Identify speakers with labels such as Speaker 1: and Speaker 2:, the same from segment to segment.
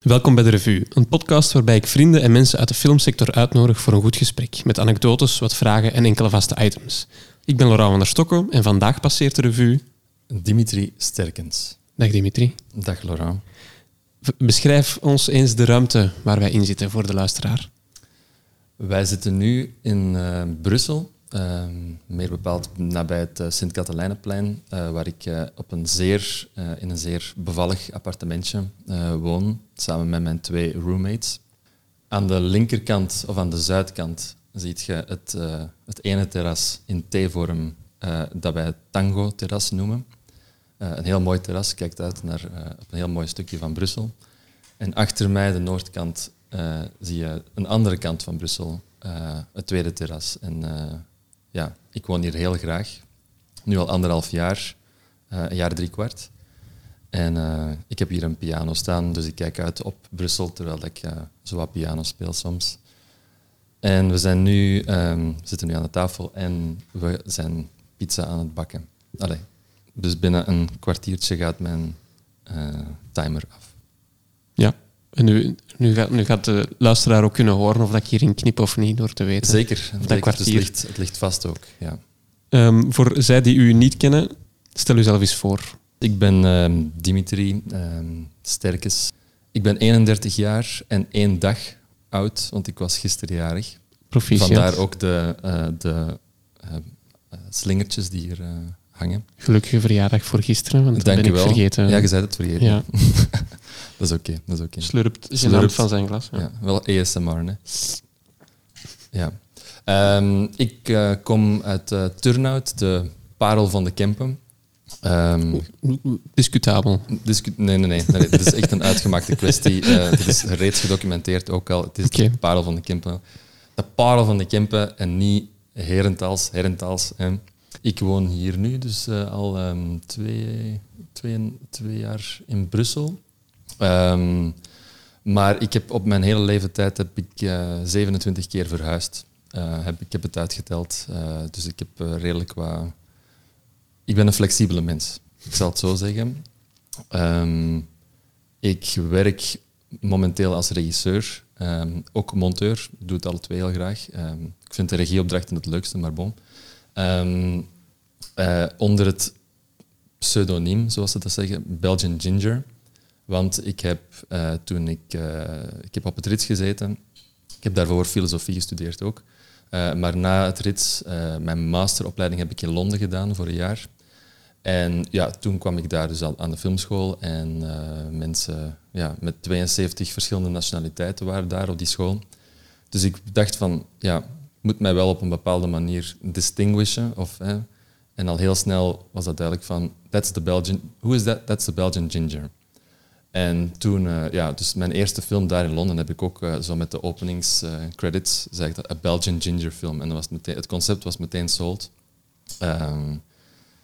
Speaker 1: Welkom bij de Revue, een podcast waarbij ik vrienden en mensen uit de filmsector uitnodig voor een goed gesprek, met anekdotes, wat vragen en enkele vaste items. Ik ben Laurent van der Stokko en vandaag passeert de Revue...
Speaker 2: Dimitri Sterkens.
Speaker 1: Dag Dimitri.
Speaker 2: Dag Laurent.
Speaker 1: Beschrijf ons eens de ruimte waar wij in zitten voor de luisteraar.
Speaker 2: Wij zitten nu in eh, Brussel, meer bepaald nabij het eh, Sint-Katelijnenplein, eh, waar ik eh, op een zeer, in een zeer bevallig appartementje woon, samen met mijn twee roommates. Aan de linkerkant of aan de zuidkant ziet je het, het ene terras in T-vorm dat wij het Tango-terras noemen. Een heel mooi terras, kijkt uit naar op een heel mooi stukje van Brussel. En achter mij, de noordkant, zie je een andere kant van Brussel, het tweede terras. En ja, ik woon hier heel graag. Nu al anderhalf jaar, eh, een jaar drie kwart. En eh, ik heb hier een piano staan, dus ik kijk uit op Brussel terwijl ik eh, zo wat piano speel soms. En we zijn nu, ehm, zitten nu aan de tafel en we zijn pizza aan het bakken. Allee, dus binnen een kwartiertje gaat mijn timer af.
Speaker 1: Ja. En nu, nu, gaat, nu gaat de luisteraar ook kunnen horen of dat ik hierin knip of niet, door te weten.
Speaker 2: Zeker,
Speaker 1: dat
Speaker 2: zeker. Dus het, ligt, het ligt vast ook. Ja.
Speaker 1: Ehm, voor zij die u niet kennen, stel u zelf eens voor.
Speaker 2: Ik ben ehm, Dimitri ehm, Sterkes. Ik ben 31 jaar en één dag oud, want ik was gisteren jarig.
Speaker 1: Proficiat.
Speaker 2: Vandaar ook de, eh, de eh, eh, slingertjes die hier hangen.
Speaker 1: Gelukkige verjaardag voor gisteren, want dat
Speaker 2: Dank
Speaker 1: ben ik
Speaker 2: wel.
Speaker 1: vergeten.
Speaker 2: Ja, je zei het vergeten.
Speaker 1: Ja.
Speaker 2: dat is oké. dat is oké.
Speaker 1: Slurpt,
Speaker 2: Slurpt.
Speaker 1: slurpt van zijn glas. Ja.
Speaker 2: Ja, wel ASMR, hè. Ja. Ehm, ik eh, kom uit eh, Turnhout, de parel van de Kempen. Ehm,
Speaker 1: Discutabel.
Speaker 2: discu- nee, nee, nee, nee. Het is echt een uitgemaakte kwestie. Het is reeds gedocumenteerd ook al. Het is de parel van de Kempen. De parel van de Kempen en niet herentals. herentals hè. Ik woon hier nu dus al ehm, twee, twee, twee jaar in Brussel. Ehm, maar ik heb op mijn hele leven tijd heb ik eh, 27 keer verhuisd. Eh, heb, ik heb het uitgeteld. Eh, dus ik heb eh, redelijk wat... Ik ben een flexibele mens, ik zal het zo zeggen. Ehm, ik werk momenteel als regisseur, ehm, ook monteur. Doe het alle twee heel graag. Ik vind de regieopdrachten het leukste, maar eh, onder het pseudoniem, zoals ze dat zeggen, Belgian Ginger. Want ik heb eh, toen ik, eh, ik heb op het RITS gezeten. Ik heb daarvoor filosofie gestudeerd ook. Eh, maar na het RITS, mijn masteropleiding heb ik in Londen gedaan voor een jaar. En ja, toen kwam ik daar dus al aan de filmschool en mensen ja, met 72 verschillende nationaliteiten waren daar op die school. Dus ik dacht van, ja, ik moet mij wel op een bepaalde manier distinguishen. Of, en al heel snel was dat duidelijk van, that's the Belgian, who is that? That's the Belgian ginger. En toen, eh, ja, dus mijn eerste film daar in Londen heb ik ook eh, zo met de openingscredits, zei ik dat, a Belgian ginger film. En dat was meteen, het concept was meteen sold. Ehm,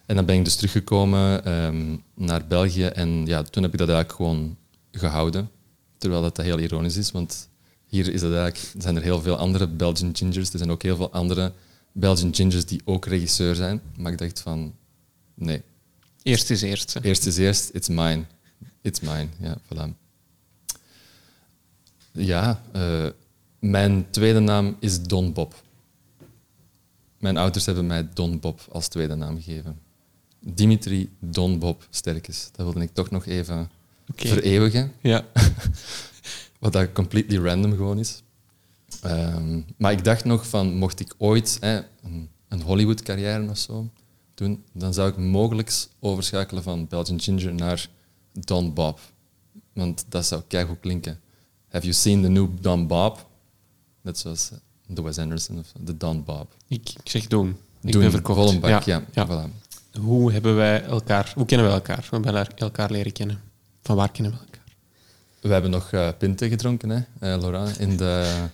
Speaker 2: en dan ben ik dus teruggekomen ehm, naar België en ja, toen heb ik dat eigenlijk gewoon gehouden. Terwijl dat heel ironisch is, want hier is dat eigenlijk, zijn er heel veel andere Belgian gingers. Er zijn ook heel veel andere Belgian gingers die ook regisseur zijn. Maar ik dacht van, nee,
Speaker 1: Eerst is eerst. hè.
Speaker 2: eerst is eerst, it's mine. It's mine, ja, voilà. Ja, eh, mijn tweede naam is Don Bob. Mijn ouders hebben mij Don Bob als tweede naam gegeven. Dimitri Don Bob Sterkes. Dat wilde ik toch nog even
Speaker 1: Oké.
Speaker 2: vereeuwigen.
Speaker 1: Ja.
Speaker 2: Wat dat completely random gewoon is. Ehm, maar ik dacht nog van, mocht ik ooit hè, een, een Hollywood-carrière of zo doen, dan zou ik mogelijk overschakelen van Belgian Ginger naar Don Bob. Want dat zou keigoed klinken. Have you seen the new Don Bob? Net zoals eh, de Wes Anderson of de Don Bob.
Speaker 1: Ik, ik zeg doen. Ik
Speaker 2: Doen,
Speaker 1: ben verkocht.
Speaker 2: bak, ja.
Speaker 1: ja.
Speaker 2: Voilà.
Speaker 1: Hoe hebben wij elkaar... Hoe kennen we elkaar? We hebben elkaar- leren kennen. Van waar kennen we elkaar?
Speaker 2: We hebben nog eh pinten gedronken, hè, eh, Laura, in de,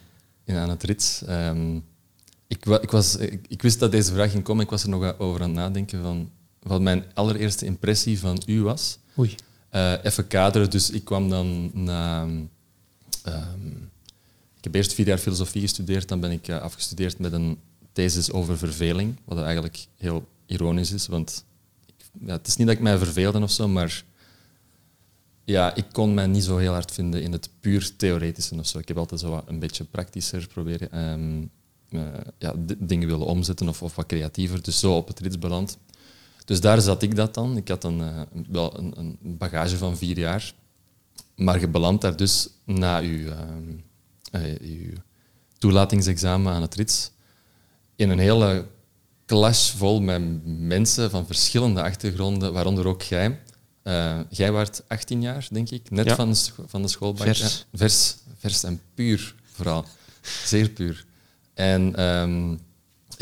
Speaker 2: in, aan het Rits. Ehm, ik, wa- ik, was, ik, ik wist dat deze vraag ging komen. Ik was er nog over aan het nadenken van wat mijn allereerste impressie van u was.
Speaker 1: Oei.
Speaker 2: Eh, even kaderen, dus ik kwam dan na... ehm, ik heb eerst vier jaar filosofie gestudeerd, dan ben ik eh, afgestudeerd met een thesis over verveling, wat eigenlijk heel ironisch is, want het is niet dat ik mij verveelde of zo, maar ja, ik kon mij niet zo heel hard vinden in het puur theoretische of zo. Ik heb altijd zo wat een beetje praktischer proberen ehm, eh, ja, dingen willen omzetten of, of wat creatiever. Dus zo op het rits beland. Dus daar zat ik dat dan. Ik had een, eh, wel een, een bagage van vier jaar. Maar je belandt daar dus na je, eh, je toelatingsexamen aan het rits in een hele klas vol met mensen van verschillende achtergronden, waaronder ook jij. Eh, jij waart 18 jaar, denk ik, net
Speaker 1: Ja.
Speaker 2: van, de, van de schoolbank.
Speaker 1: Vers.
Speaker 2: Ja, vers. Vers en puur, vooral. Zeer puur. En ehm,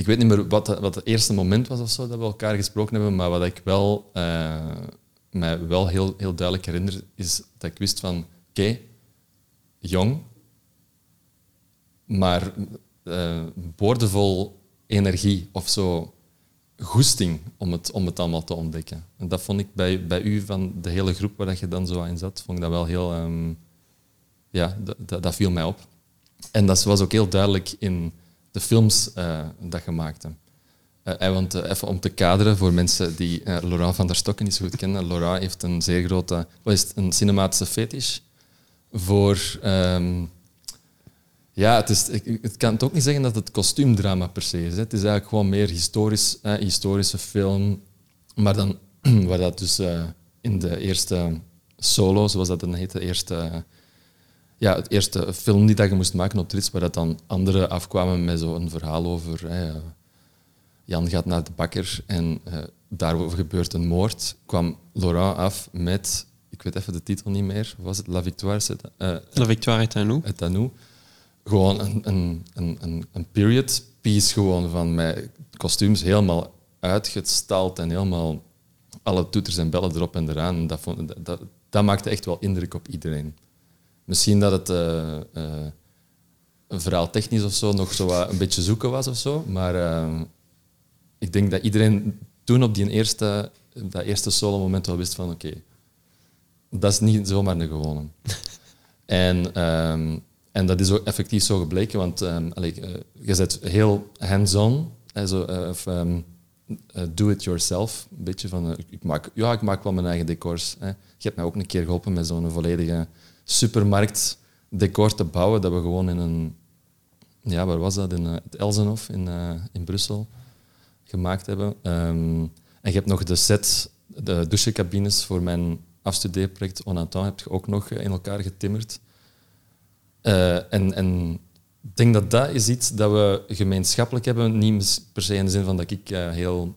Speaker 2: ik weet niet meer wat, wat het eerste moment was of zo dat we elkaar gesproken hebben, maar wat ik wel, eh, mij wel heel, heel duidelijk herinner, is dat ik wist van, oké, jong, maar eh, boordevol energie of zo goesting om het, om het allemaal te ontdekken. En dat vond ik bij, bij u, van de hele groep waar je dan zo in zat, vond ik dat wel heel... ehm, ja, dat viel mij op. En dat was ook heel duidelijk in de films eh, dat je maakte. Eh, eh, want even om te kaderen voor mensen die Laurent van der Stokken niet zo goed kennen. Laurent heeft een zeer grote... Wat is het? Een cinematische fetish voor... ehm, ja, het, is, ik, kan het ook niet zeggen dat het kostuumdrama per se is. Hè. Het is eigenlijk gewoon meer historisch, historische film. Maar dan, waar dat dus in de eerste solo, zoals dat dan heet, de eerste, ja, het eerste film die dat je moest maken op Trits, waar dat dan anderen afkwamen met zo'n verhaal over... hè, Jan gaat naar de bakker en eh daarover gebeurt een moord. Kwam Laurent af met, ik weet even de titel niet meer, was het? La Victoire, eh,
Speaker 1: La Victoire est à nous.
Speaker 2: Gewoon een, een, een, een, period piece gewoon van mijn kostuums helemaal uitgestald en helemaal alle toeters en bellen erop en eraan. En Dat, vond, dat, dat, dat maakte echt wel indruk op iedereen. Misschien dat het een verhaal technisch of zo nog zo wat een beetje zoeken was of zo, maar eh, ik denk dat iedereen toen op die eerste, dat eerste solo moment wel wist van oké, dat is niet zomaar een gewone. En, ehm, en dat is ook effectief zo gebleken, want ehm, allee, eh, je bent heel hands-on, of ehm, eh, do it yourself. Een beetje van, ik, maak, ja, ik maak wel mijn eigen decors. Hè. Je hebt mij ook een keer geholpen met zo'n volledige supermarkt decor te bouwen, dat we gewoon in een, ja, waar was dat? In eh, het Elzenhof in, eh, in Brussel gemaakt hebben. Ehm, en je hebt nog de set, de douchecabines voor mijn afstudeerproject Onatan heb je ook nog in elkaar getimmerd. Eh, en, en ik denk dat dat is iets dat we gemeenschappelijk hebben. Niet per se in de zin van dat ik eh, heel...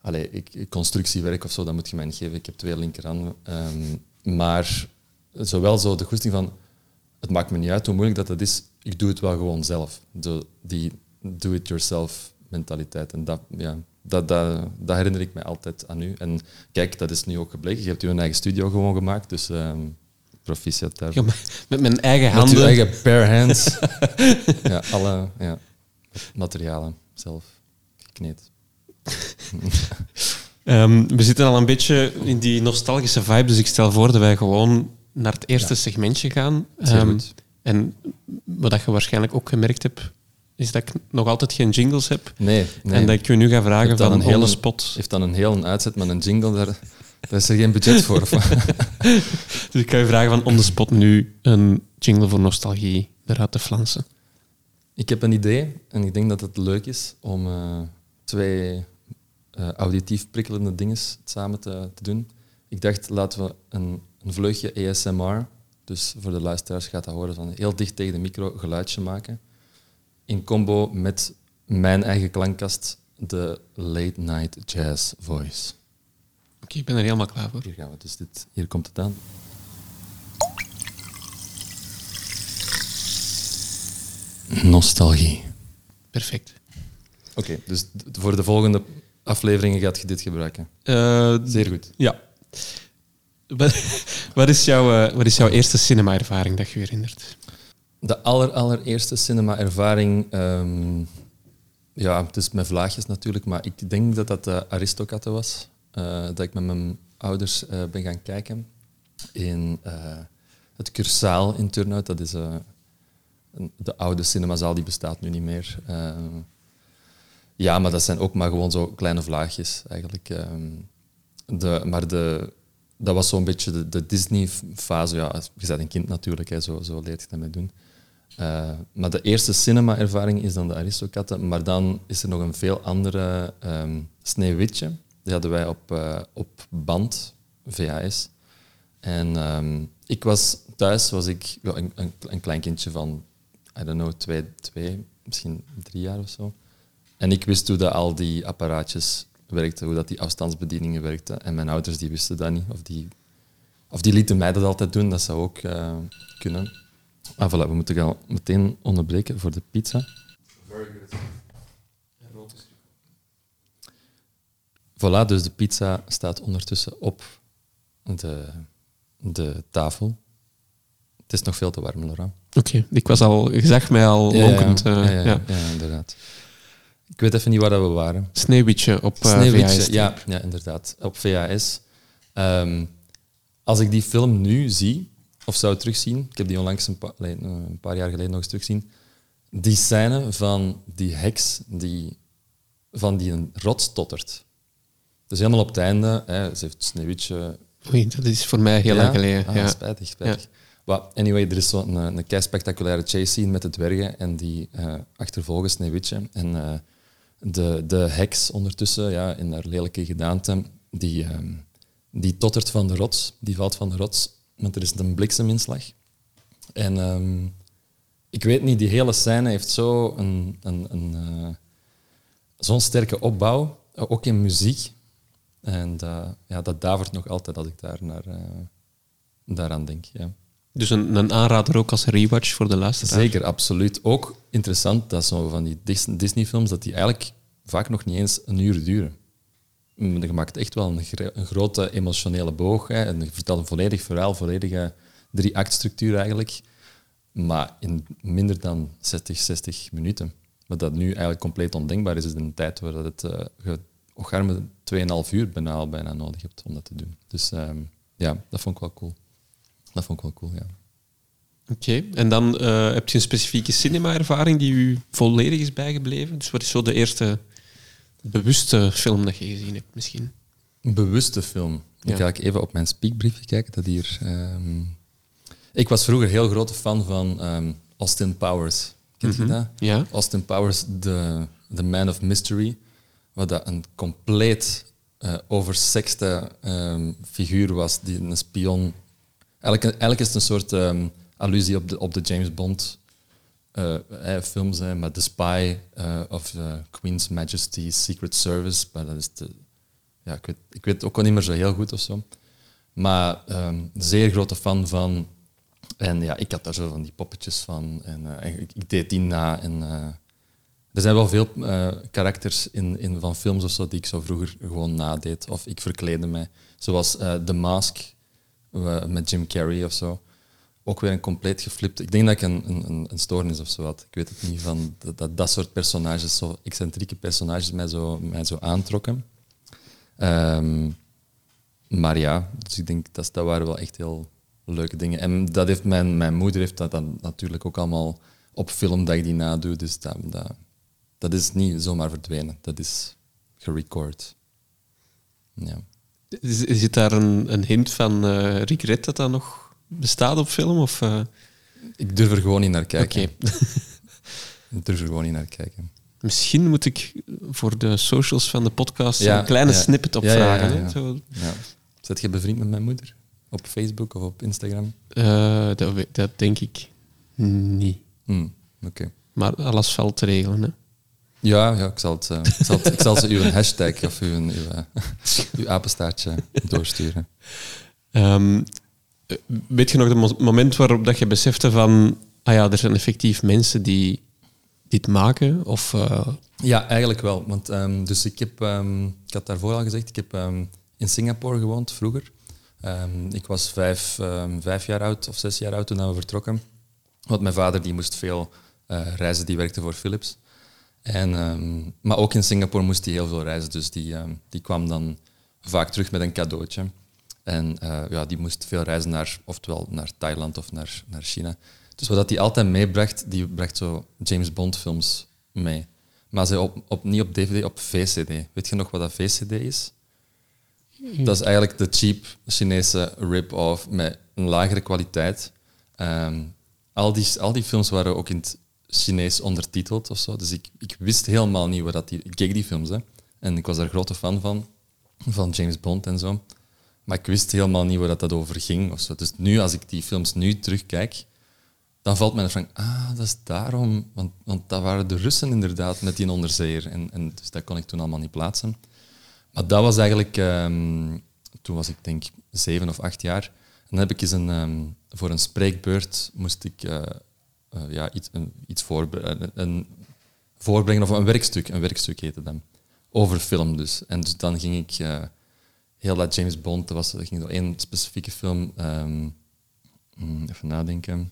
Speaker 2: allee, ik, constructiewerk of zo, dat moet je mij niet geven. Ik heb twee linkerhanden. Ehm, maar zowel zo de goesting van... Het maakt me niet uit hoe moeilijk dat dat is. Ik doe het wel gewoon zelf. De, die do-it-yourself mentaliteit. En dat, ja, dat, dat, dat herinner ik mij altijd aan u. En kijk, dat is nu ook gebleken. Je hebt uw eigen studio gewoon gemaakt. Dus ehm proficiat daar.
Speaker 1: Ja, Met mijn eigen
Speaker 2: Met uw
Speaker 1: handen.
Speaker 2: eigen bare hands. ja, alle ja, materialen zelf gekneed.
Speaker 1: Ehm, we zitten al een beetje in die nostalgische vibe, dus ik stel voor dat wij gewoon naar het eerste
Speaker 2: Ja.
Speaker 1: segmentje gaan. Ehm, en wat dat je waarschijnlijk ook gemerkt hebt, is dat ik nog altijd geen jingles heb.
Speaker 2: Nee, nee.
Speaker 1: En dat ik je nu ga vragen van
Speaker 2: een
Speaker 1: hele
Speaker 2: hele-
Speaker 1: spot.
Speaker 2: heeft dan een heel uitzet met een jingle. Daar, daar is er geen budget voor.
Speaker 1: Dus ik ga je vragen van on the spot nu een jingle voor nostalgie eruit te flansen.
Speaker 2: Ik heb een idee en ik denk dat het leuk is om eh, twee eh, auditief prikkelende dingen samen te, te doen. Ik dacht, laten we een, een vleugje ASMR, dus voor de luisteraars gaat dat horen van heel dicht tegen de micro geluidje maken, in combo met mijn eigen klankkast, de Late Night Jazz Voice.
Speaker 1: Oké, ik ben er helemaal klaar voor.
Speaker 2: Hier gaan we, dus dit, hier komt het aan. Nostalgie.
Speaker 1: Perfect.
Speaker 2: Oké, dus voor de volgende afleveringen gaat je dit gebruiken.
Speaker 1: Eh,
Speaker 2: Zeer goed.
Speaker 1: ja. Wat, is jouw, eh, wat is jouw eerste cinema-ervaring dat je je herinnert?
Speaker 2: De aller, allereerste cinema-ervaring, ehm, ja, het is met vlaagjes natuurlijk, maar ik denk dat dat de Aristokatten was. eh, dat ik met mijn ouders eh, ben gaan kijken in eh, het Cursaal in Turnhout. Dat is eh, een- de oude cinemazaal, die bestaat nu niet meer. Eh, ja, maar dat zijn ook maar gewoon zo kleine vlaagjes eigenlijk. ehm. de, maar de, dat was zo'n beetje de, Disney-fase. Ja, je bent een kind natuurlijk, hè, zo, zo leert je dat mee doen. Uh, maar de eerste cinema-ervaring is dan de Aristokatten. Maar dan is er nog een veel andere um, Sneeuwwitje. Die hadden wij op, uh, op band, VHS. En um, ik was thuis, was ik ja, een, een, klein kindje van, I don't know, twee, twee, misschien drie jaar of zo. En ik wist hoe dat al die apparaatjes werkten, hoe dat die afstandsbedieningen werkten. En mijn ouders die wisten dat niet. Of die, of die lieten mij dat altijd doen, dat zou ook uh, kunnen. Ah, voilà, we moeten gaan meteen onderbreken voor de pizza. Very good. Voilà, dus de pizza staat ondertussen op de, de tafel. Het is nog veel te warm, Laurent.
Speaker 1: Oké, ik was al, je zag mij al
Speaker 2: ja,
Speaker 1: lonkend.
Speaker 2: Ja,
Speaker 1: uh,
Speaker 2: ja, ja, ja, inderdaad. Ik weet even niet waar we waren.
Speaker 1: Sneeuwwitje op uh,
Speaker 2: Sneeuwwitje,
Speaker 1: VHS.
Speaker 2: ja, ja, inderdaad. Op VHS. Um, als ik die film nu zie, of zou terugzien, ik heb die onlangs een, pa een paar jaar geleden nog eens terugzien, die scène van die heks die van die een rots tottert. Dus helemaal op het einde, hè, ze heeft Sneeuwwitje...
Speaker 1: Oei, dat is voor mij heel
Speaker 2: ja?
Speaker 1: lang geleden.
Speaker 2: Ah,
Speaker 1: ja.
Speaker 2: spijtig, spijtig. Ja. Well, anyway, er is zo'n een, een kei spectaculaire chase scene met de dwergen en die uh, achtervolgen Sneeuwwitje. En uh, de, de heks ondertussen, ja, in haar lelijke gedaante, die, um, die tottert van de rots, die valt van de rots, want er is een blikseminslag. En um, ik weet niet, die hele scène heeft zo een, een, een uh, zo'n sterke opbouw, ook in muziek. En uh, ja, dat davert nog altijd als ik daar naar, daaraan denk. Ja.
Speaker 1: Dus een, een, aanrader ook als rewatch voor de luisteraar?
Speaker 2: Zeker, absoluut. Ook interessant dat zo van die Disney-films, dat die eigenlijk vaak nog niet eens een uur duren. Je maakt echt wel een, een grote emotionele boog. Hè, en je vertelt een volledig verhaal, volledige drie-act-structuur eigenlijk. Maar in minder dan 60, 60 minuten. Wat dat nu eigenlijk compleet ondenkbaar is, in een tijd waar het uh, je ocharme 2,5 uur bijna bijna nodig hebt om dat te doen. Dus um, ja, dat vond ik wel cool. Dat vond ik wel cool, ja.
Speaker 1: Oké, okay. en dan uh, heb je een specifieke cinema-ervaring die u volledig is bijgebleven? Dus wat is zo de eerste bewuste film dat je gezien hebt, misschien?
Speaker 2: Een bewuste film? Dan ja. ga ik even op mijn speakbriefje kijken. Dat hier, um... Ik was vroeger heel grote fan van um, Austin Powers. Kent
Speaker 1: Mhm.
Speaker 2: je dat?
Speaker 1: Ja.
Speaker 2: Austin Powers, the, the Man of Mystery. Wat dat een compleet uh, oversexte um, figuur was, die een spion... Eigenlijk, eigenlijk is het een soort um, allusie op de, op de James Bond uh, eh, films, hè, met The Spy uh, of uh, Queen's Majesty's Secret Service. Maar dat is de, ja, ik, weet, ik weet ook al niet meer zo heel goed of zo. Maar um, zeer grote fan van. En ja, ik had daar zo van die poppetjes van. En, ik, deed die na. En, er zijn wel veel karakters in, in van films of zo die ik zo vroeger gewoon nadeed. Of ik verkleedde mij. Zoals The Mask met Jim Carrey of zo ook weer een compleet geflipt. Ik denk dat ik een, een, een stoornis of zo had. Ik weet het niet, van dat, dat, soort personages, zo excentrieke personages, mij zo, mij zo aantrokken. Um, maar ja, dus ik denk dat dat waren wel echt heel leuke dingen. En dat heeft mijn, mijn moeder heeft dat dan natuurlijk ook allemaal op film dat ik die nadoe. Dus dat, dat, dat is niet zomaar verdwenen. Dat is gerecord. Ja.
Speaker 1: Zit daar een, een hint van uh, regret dat dat nog bestaat op film? Of, uh...
Speaker 2: Ik durf er gewoon niet naar kijken.
Speaker 1: Okay.
Speaker 2: ik durf er gewoon niet naar kijken.
Speaker 1: Misschien moet ik voor de socials van de podcast ja, een kleine
Speaker 2: ja.
Speaker 1: snippet opvragen.
Speaker 2: Ja, Zo. Zet je bevriend met mijn moeder? Op Facebook of op Instagram?
Speaker 1: Uh, dat, dat, denk ik niet.
Speaker 2: Mm, okay.
Speaker 1: Maar alles valt te regelen. Hè?
Speaker 2: Ja, ja ik, zal het, uh, ik, zal het, ik zal ze uw hashtag of uw, uw, uh, uw apenstaartje doorsturen.
Speaker 1: Um, weet je nog het moment waarop dat je besefte van... Ah ja, er zijn effectief mensen die dit maken? Of, uh...
Speaker 2: Ja, eigenlijk wel. Want um, dus ik, heb, um, ik had daarvoor al gezegd, ik heb in Singapore gewoond vroeger. ik was vijf, vijf jaar oud of zes jaar oud toen we vertrokken. Want mijn vader die moest veel uh, reizen, die werkte voor Philips. En, maar ook in Singapore moest hij heel veel reizen, dus die, die kwam dan vaak terug met een cadeautje. En uh, ja, die moest veel reizen naar, oftewel naar Thailand of naar, naar China. Dus wat hij altijd meebracht, die bracht zo James Bond films mee. Maar ze op, op, niet op DVD, op VCD. Weet je nog wat dat VCD is? Dat is eigenlijk de cheap Chinese rip-off met een lagere kwaliteit. Ehm, al, die, al die films waren ook in het Chinees ondertiteld of zo. Dus ik, ik wist helemaal niet wat dat die... Ik keek die films, hè. En ik was daar grote fan van. Van James Bond en zo. Maar ik wist helemaal niet waar dat, dat over ging. Of zo. Dus nu, als ik die films nu terugkijk, dan valt mij van, ah, dat is daarom. Want, want dat waren de Russen inderdaad met die onderzeeër. En, en, dus dat kon ik toen allemaal niet plaatsen. Maar dat was eigenlijk, ehm, toen was ik denk zeven of acht jaar. En dan heb ik eens een, ehm, voor een spreekbeurt moest ik uh, uh, ja, iets, een, iets voorbrengen, een, voorbrengen, of een werkstuk, een werkstuk heette dat, over film dus. En dus dan ging ik uh, heel dat James Bond, dat was dat ging door één specifieke film, um, even nadenken,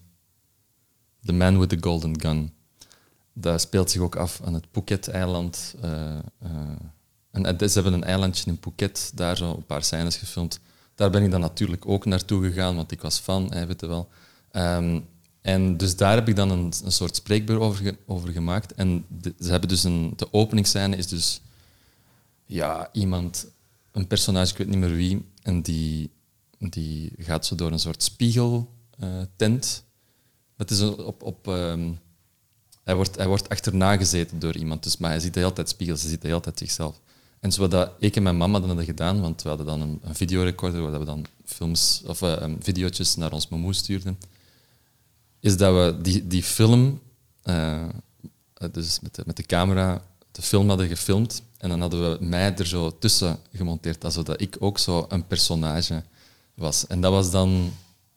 Speaker 2: The Man with the Golden Gun. Dat speelt zich ook af aan het Phuket-eiland. En ze hebben een eilandje in Phuket, daar zo een paar scènes gefilmd. Daar ben ik dan natuurlijk ook naartoe gegaan, want ik was fan, hè, weet je wel. Um, en dus daar heb ik dan een, een soort spreekbeurt over, over gemaakt. En de, ze hebben dus een, de openingsscène is dus ja, iemand, een personage, ik weet niet meer wie, en die, die gaat zo door een soort spiegeltent. Uh, het is op, op um, hij, wordt, hij wordt achterna gezeten door iemand, dus, maar hij ziet de hele tijd spiegels, hij ziet de hele tijd zichzelf. En zo dat ik en mijn mama dan hadden gedaan, want we hadden dan een, een videorecorder waar we dan films of uh, video's naar ons momoe stuurden, is dat we die, die film, uh, dus met de, met de camera, de film hadden gefilmd en dan hadden we mij er zo tussen gemonteerd, zodat ik ook zo een personage was. En dat was dan,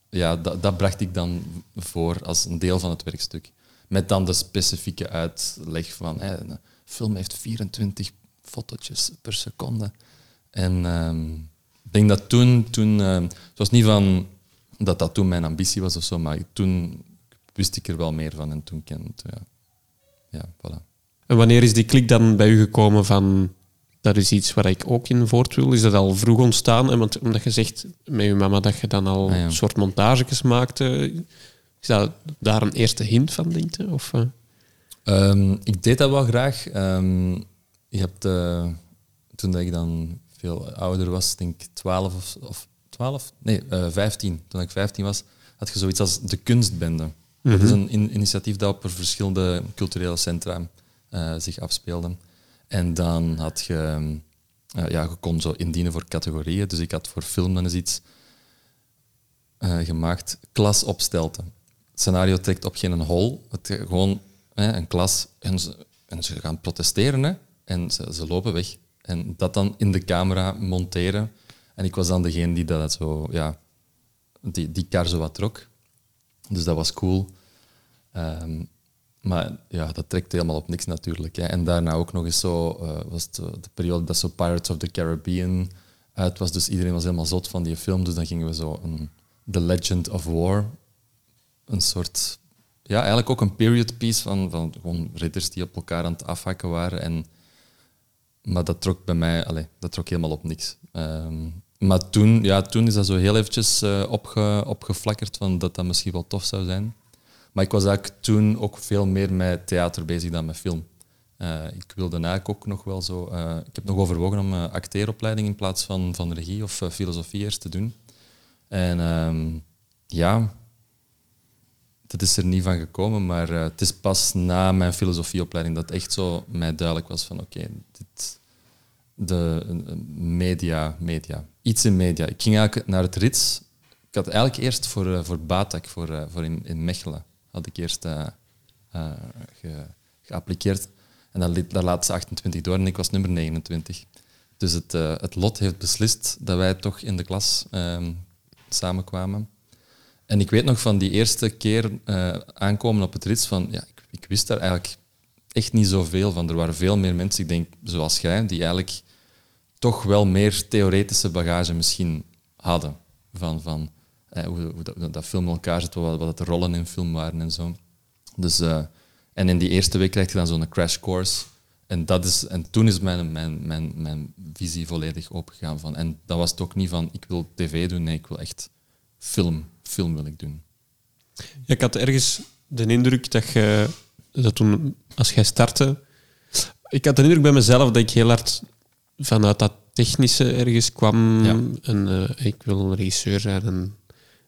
Speaker 2: ja, dat, dat bracht ik dan voor als een deel van het werkstuk. Met dan de specifieke uitleg van, hey, een film heeft 24 fotootjes per seconde. En uh, ik denk dat toen, toen uh, het was niet van dat dat toen mijn ambitie was of zo, maar toen wist ik er wel meer van en toen kent, ja, ja, voilà.
Speaker 1: En wanneer is die klik dan bij u gekomen van dat is iets waar ik ook in voort wil? Is dat al vroeg ontstaan? En want, omdat je zegt met je mama dat je dan al ah, een soort montages maakte, is dat daar een eerste hint van, denk je? Of, uh?
Speaker 2: um, ik deed dat wel graag. Um, je hebt, uh, toen ik dan veel ouder was, denk ik 12 of, of 12? Nee, uh, eh, 15. Toen ik 15 was, had je zoiets als de kunstbende. Mm -hmm. Dat is een in initiatief dat op verschillende culturele centra uh, zich afspeelde. En dan had je, ja, je kon zo indienen voor categorieën. Dus ik had voor film dan eens iets gemaakt, klas opstelten. Het scenario trekt op geen hol. Het, gewoon een klas en ze, en ze gaan protesteren. Hè. En ze, ze, lopen weg. En dat dan in de camera monteren. En ik was dan degene die dat zo, ja, die, die kar zo wat trok. Dus dat was cool. Um, maar ja, dat trekt helemaal op niks natuurlijk. Hè. En daarna ook nog eens zo, uh, was het, de periode dat zo Pirates of the Caribbean uit was. Dus iedereen was helemaal zot van die film. Dus dan gingen we zo een The Legend of War, een soort, ja, eigenlijk ook een period piece van, van gewoon ridders die op elkaar aan het afhakken waren. En maar dat trok bij mij, allez, dat trok helemaal op niks. Um, maar toen, ja, toen is dat zo heel eventjes opge, opgeflakkerd van dat dat misschien wel tof zou zijn. Maar ik was eigenlijk toen ook veel meer met theater bezig dan met film. Uh, ik wilde eigenlijk ook nog wel zo... Uh, ik heb nog overwogen om acteeropleiding in plaats van, van regie of filosofie eerst te doen. En um, ja, dat is er niet van gekomen, maar het is pas na mijn filosofieopleiding dat echt zo mij duidelijk was van oké, dit de media, media. Iets in media. Ik ging eigenlijk naar het Rits. Ik had eigenlijk eerst voor, uh, voor Batak, voor, uh, voor in, Mechelen, had ik eerst uh, ge, geappliqueerd. En dan daar laat ze 28 door en ik was nummer 29. Dus het, het lot heeft beslist dat wij toch in de klas ehm, samenkwamen. En ik weet nog van die eerste keer aankomen op het Rits van, ja, ik, ik wist daar eigenlijk echt niet zoveel van. Er waren veel meer mensen, ik denk zoals jij, die eigenlijk toch wel meer theoretische bagage misschien hadden. Van, van eh, hoe, hoe, dat, dat, film in elkaar zit, wat, wat de rollen in film waren en zo. Dus, uh, en in die eerste week krijg je dan zo'n crash course. En, dat is, en toen is mijn, mijn, mijn, mijn visie volledig opengegaan. Van, en dat was het ook niet van, ik wil tv doen, nee, ik wil echt film. Film wil ik doen.
Speaker 1: Ja, ik had ergens de indruk dat je, dat toen, als jij startte, ik had de indruk bij mezelf dat ik heel hard vanuit dat technische ergens kwam. En, uh, ik wil een regisseur zijn en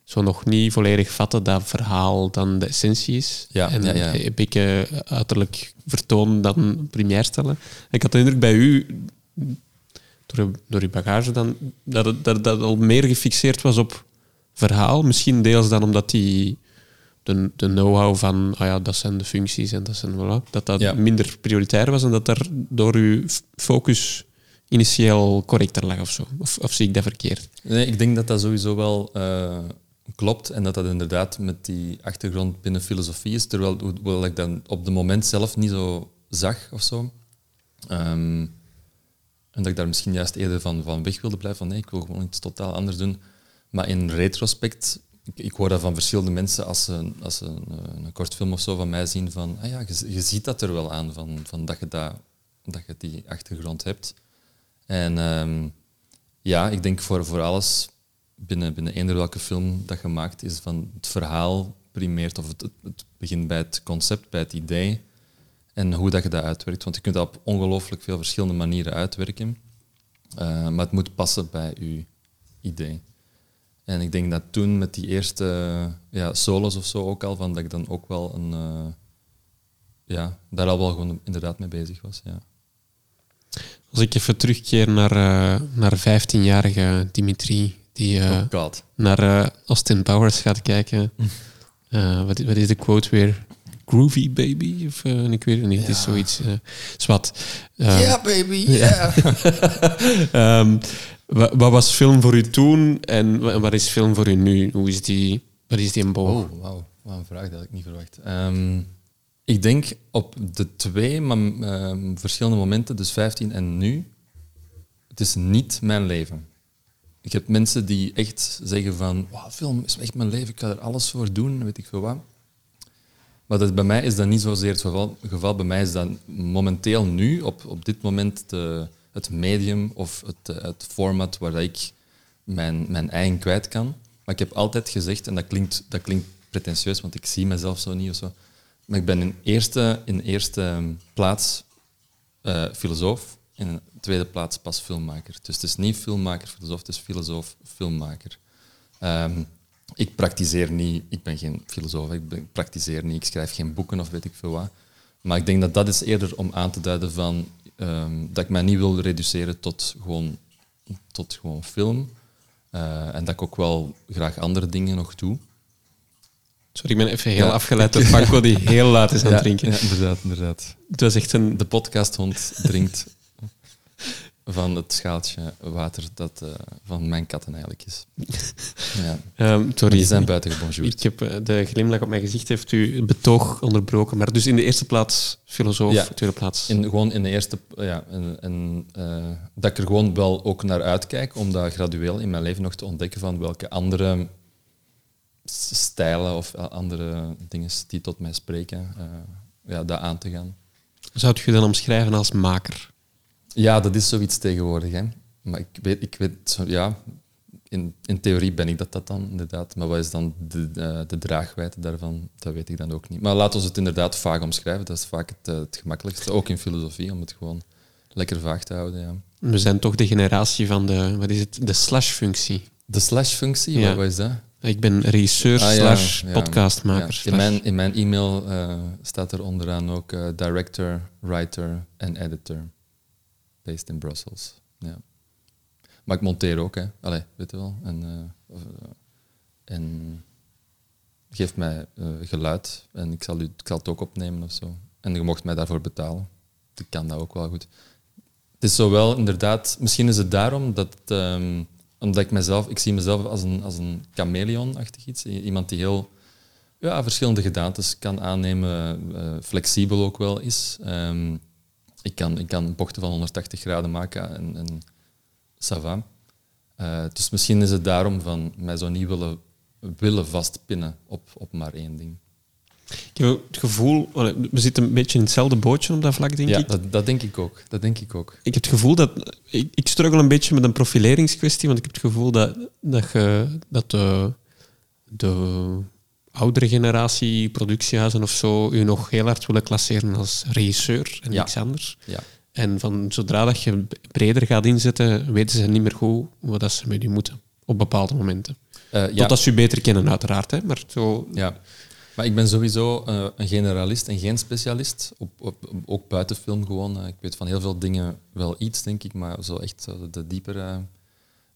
Speaker 1: zo nog niet volledig vatten dat verhaal dan de essentie is.
Speaker 2: Ja,
Speaker 1: en
Speaker 2: ja, ja.
Speaker 1: heb ik uh, uiterlijk vertoon dan primair stellen. Ik had de indruk bij u, door, door uw bagage dan, dat het, dat, dat al meer gefixeerd was op verhaal. Misschien deels dan omdat die de, de know-how van, ah ja, dat zijn de functies en dat zijn, voilà, dat dat minder prioritair was en dat daar door uw focus initieel correcter lag of zo. Of, of zie ik dat verkeerd?
Speaker 2: Nee, ik denk dat dat sowieso wel uh, klopt en dat dat inderdaad met die achtergrond binnen filosofie is, terwijl ik dan op het moment zelf niet zo zag of zo. Um, en dat ik daar misschien juist eerder van, van weg wilde blijven, van nee, ik wil gewoon iets totaal anders doen. Maar in retrospect ik, hoor dat van verschillende mensen als ze, als ze een, een kort film of zo van mij zien van, ah ja, je, je ziet dat er wel aan, van, van dat, je dat, dat je die achtergrond hebt. En um, ja, ik denk voor, voor alles binnen, binnen eender welke film dat je maakt, is van het verhaal primeert, of het, het, begint bij het concept, bij het idee, en hoe dat je dat uitwerkt. Want je kunt dat op ongelooflijk veel verschillende manieren uitwerken, uh, maar het moet passen bij je idee. En ik denk dat toen met die eerste ja, solos of zo ook al, van dat ik dan ook wel een, uh, ja, daar al wel gewoon inderdaad mee bezig was. Ja.
Speaker 1: Als ik even terugkeer naar, uh, naar 15-jarige Dimitri, die uh,
Speaker 2: oh
Speaker 1: naar Austin Powers gaat kijken. wat, wat, is de quote weer? Groovy baby? Of ik weet het niet, het is zoiets. zwart.
Speaker 2: Ja, yeah, baby, ja.
Speaker 1: Yeah. um, Wat, was film voor u toen en wat is film voor u nu? Hoe is die, wat is die een boog?
Speaker 2: Oh, wauw. Wat een vraag, dat ik niet verwacht. Ehm, ik denk op de twee maar, ehm, verschillende momenten, dus 15 en nu, het is niet mijn leven. Ik heb mensen die echt zeggen van, wow, film is echt mijn leven, ik ga er alles voor doen, weet ik veel wat. Maar dat, bij mij is dat niet zozeer het geval. geval. Bij mij is dat momenteel nu, op, op dit moment, de het medium of het, eh, het format waar ik mijn, mijn eigen kwijt kan. Maar ik heb altijd gezegd, en dat klinkt, dat klinkt pretentieus, want ik zie mezelf zo niet of zo, maar ik ben in eerste, in eerste ehm, plaats uh, filosoof, in tweede plaats pas filmmaker. Dus het is niet filmmaker, filosoof, het is filosoof, filmmaker. Um, ik praktiseer niet, ik ben geen filosoof, ik praktiseer niet, ik schrijf geen boeken of weet ik veel wat. Maar ik denk dat dat is eerder om aan te duiden van Ehm, dat ik mij niet wil reduceren tot gewoon, tot gewoon film. Uh, en dat ik ook wel graag andere dingen nog doe.
Speaker 1: Sorry, ik ben even heel afgeleid door Franco die heel laat is aan het drinken.
Speaker 2: Ja, inderdaad, inderdaad.
Speaker 1: Het was echt een...
Speaker 2: De podcasthond drinkt van het schaaltje water dat uh, van mijn katten eigenlijk is.
Speaker 1: ja. Um, sorry.
Speaker 2: Die zijn buiten gebonjourd.
Speaker 1: Ik heb uh, de glimlach op mijn gezicht heeft u het betoog onderbroken. Maar dus in de eerste plaats filosoof, ja. tweede plaats...
Speaker 2: In, gewoon in de eerste... Ja, en, en uh, dat ik er gewoon wel ook naar uitkijk om dat gradueel in mijn leven nog te ontdekken van welke andere stijlen of andere dingen die tot mij spreken, ja, dat aan te gaan.
Speaker 1: Zou je dan omschrijven als maker?
Speaker 2: Ja, dat is zoiets tegenwoordig. Hè. Maar ik weet, ik weet ja, in, in theorie ben ik dat, dat dan inderdaad. Maar wat is dan de, de, de draagwijdte daarvan? Dat weet ik dan ook niet. Maar laten we het inderdaad vaag omschrijven. Dat is vaak het, eh, het gemakkelijkste. Ook in filosofie, om het gewoon lekker vaag te houden. Ja.
Speaker 1: We zijn toch de generatie van de, wat is het, de slash-functie.
Speaker 2: De slash-functie? Ja. Wat is dat?
Speaker 1: Ik ben regisseur ah, slash podcastmaker.
Speaker 2: In, mijn, in mijn e-mail uh, staat er onderaan ook uh, director, writer en editor based in Brussels. Ja. Maar ik monteer ook, hè. Allee, weet je wel. En, uh, en geef mij geluid en ik zal, u, ik zal het ook opnemen of zo. En je mocht mij daarvoor betalen. Ik kan dat ook wel goed. Het is zowel inderdaad, misschien is het daarom dat, um, omdat ik mezelf, ik zie mezelf als een, als een chameleon-achtig iets. Iemand die heel ja, verschillende gedaantes kan aannemen, uh, flexibel ook wel is. Um, ik kan, ik kan bochten van 180 graden maken en, en ça. Uh, dus misschien is het daarom van mij zo niet willen, willen vastpinnen op, op maar één ding.
Speaker 1: Ik heb het gevoel, we zitten een beetje in hetzelfde bootje op dat vlak, denk
Speaker 2: ja,
Speaker 1: ik.
Speaker 2: Dat, dat denk ik ook. Dat denk ik ook.
Speaker 1: Ik heb het gevoel dat... Ik, ik struggle een beetje met een profileringskwestie, want ik heb het gevoel dat, dat, je, dat de, de oudere generatie productiehuizen of zo u nog heel hard willen klasseren als regisseur en niks anders.
Speaker 2: Ja.
Speaker 1: En van zodra dat je breder gaat inzetten, weten ze niet meer goed wat dat ze met je moeten op bepaalde momenten. Uh, ja. Totdat ze je beter kennen, uiteraard. Hè? Maar zo...
Speaker 2: Ja. Maar ik ben sowieso uh, een generalist en geen specialist. Op, op, ook buiten film gewoon. Uh, ik weet van heel veel dingen wel iets, denk ik. Maar zo echt de diepere...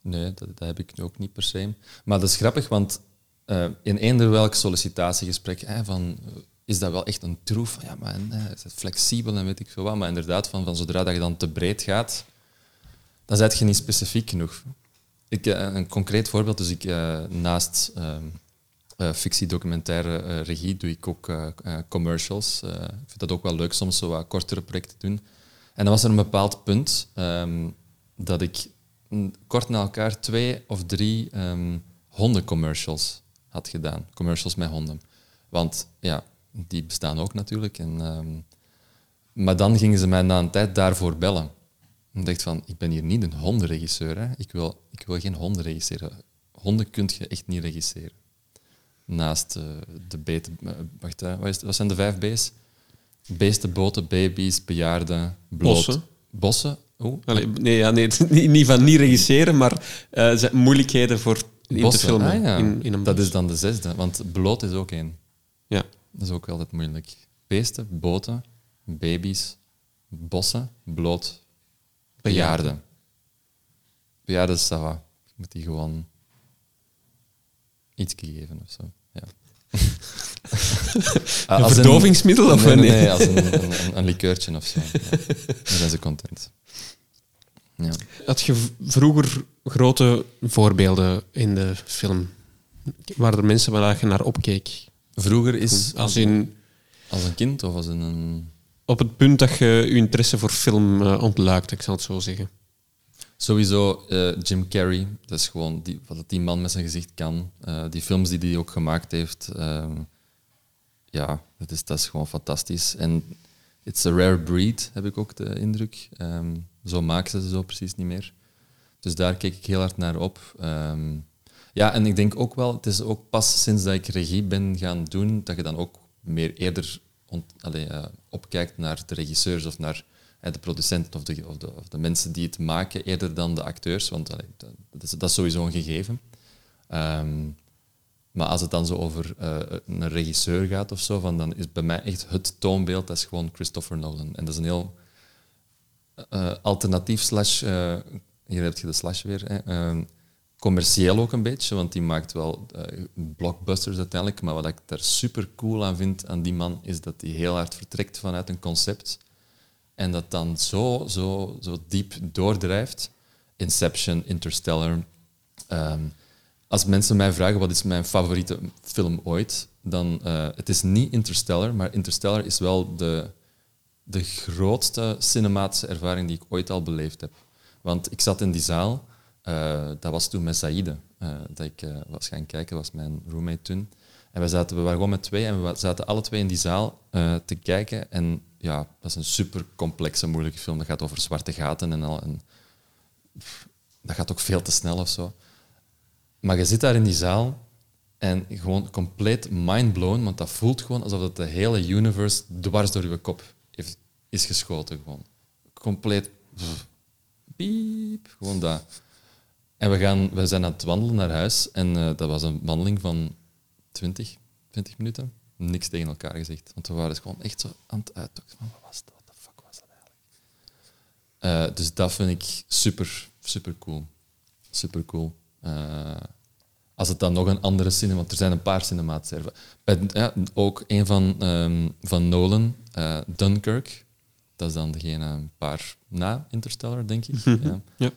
Speaker 2: nee, dat, heb ik ook niet per se. Maar dat is grappig, want in eender welk sollicitatiegesprek... van, is dat wel echt een troef? Ja, maar is het flexibel en weet ik veel wat. Maar inderdaad, van, zodra dat je dan te breed gaat, dan ben je niet specifiek genoeg. Ik, eh, een concreet voorbeeld, dus ik, uh, naast uh, fictiedocumentaire regie doe ik ook commercials. ik vind dat ook wel leuk soms, zo wat kortere projecten doen. En dan was er een bepaald punt um, dat ik kort na elkaar twee of drie um, hondencommercials had gedaan. Commercials met honden. Want ja, die bestaan ook natuurlijk. En, um, maar dan gingen ze mij na een tijd daarvoor bellen. En dacht van, ik ben hier niet een hondenregisseur. Hè. Ik, wil, ik wil geen honden regisseren. Honden kun je echt niet regisseren. Naast uh, de beten... Uh, wacht, wat, is, wat, zijn de vijf B's? Beesten, boten, baby's, bejaarden, bloot.
Speaker 1: Bossen.
Speaker 2: Bossen? Oh.
Speaker 1: nee, ja, nee, niet van niet regisseren, maar moeilijkheden voor in te filmen. Ah, ja. in, in
Speaker 2: dat is dan de zesde, want bloot is ook één.
Speaker 1: Ja.
Speaker 2: Dat is ook altijd moeilijk. Beesten, boten, baby's, bossen, bloot, Bejaarden. Bejaarden is dat Ik moet die gewoon iets geven of zo. Ja.
Speaker 1: een verdovingsmiddel? of
Speaker 2: nee, nee, nee, als een, een, een, likeurtje of zo. Ja. Dan zijn ze content. Ja.
Speaker 1: Had je vroeger grote voorbeelden in de film? Waren er mensen waar je naar opkeek?
Speaker 2: Vroeger is... Als, in, als een kind of als een
Speaker 1: op het punt dat je je interesse voor film uh, ontluikt, ik zal het zo zeggen?
Speaker 2: Sowieso uh, Jim Carrey. Dat is gewoon die, wat die man met zijn gezicht kan. Uh, die films die hij ook gemaakt heeft. Ehm, ja, dat is, dat is gewoon fantastisch. En it's a rare breed, heb ik ook de indruk. Um, zo maken ze ze zo precies niet meer. Dus daar keek ik heel hard naar op. Um, ja, en ik denk ook wel, het is ook pas sinds dat ik regie ben gaan doen, dat je dan ook meer eerder ont, uh, opkijkt naar de regisseurs of naar de producenten of de, of, de, of de, mensen die het maken, eerder dan de acteurs, want dat, is, dat, is, sowieso een gegeven. Um, maar als het dan zo over uh, een regisseur gaat of zo, van, dan is bij mij echt het toonbeeld, dat is gewoon Christopher Nolan. En dat is een heel alternatief slash, hier heb je de slash weer, hè, ehm, commercieel ook een beetje, want die maakt wel blockbusters uiteindelijk. Maar wat ik daar super cool aan vind aan die man, is dat hij heel hard vertrekt vanuit een concept en dat dan zo, zo, zo diep doordrijft. Inception, Interstellar. Um, als mensen mij vragen wat is mijn favoriete film ooit, dan uh, het is niet Interstellar, maar Interstellar is wel de, de grootste cinematische ervaring die ik ooit al beleefd heb. Want ik zat in die zaal uh, dat was toen met Saïde, uh, dat ik was gaan kijken, was mijn roommate toen. En we, zaten, we waren gewoon met twee en we zaten alle twee in die zaal te kijken. En ja, dat is een super complexe, moeilijke film. Dat gaat over zwarte gaten en al. En, dat gaat ook veel te snel of zo. Maar je zit daar in die zaal en gewoon compleet mindblown, want dat voelt gewoon alsof het de hele universe dwars door je kop is geschoten. Gewoon. Compleet. piep, gewoon dat. En we, gaan, we zijn aan het wandelen naar huis. En uh, dat was een wandeling van 20, 20 minuten. Niks tegen elkaar gezegd. Want we waren gewoon echt zo aan het uitzoeken. Wat was dat? What the fuck was dat eigenlijk? Uh, dus dat vind ik super, super cool. Super cool. Uh, als het dan nog een andere cinema... Want er zijn een paar cinematische ja, Ook een van, um, van Nolan, Dunkirk. Dat is dan degene een paar na Interstellar, denk ik. ja. ja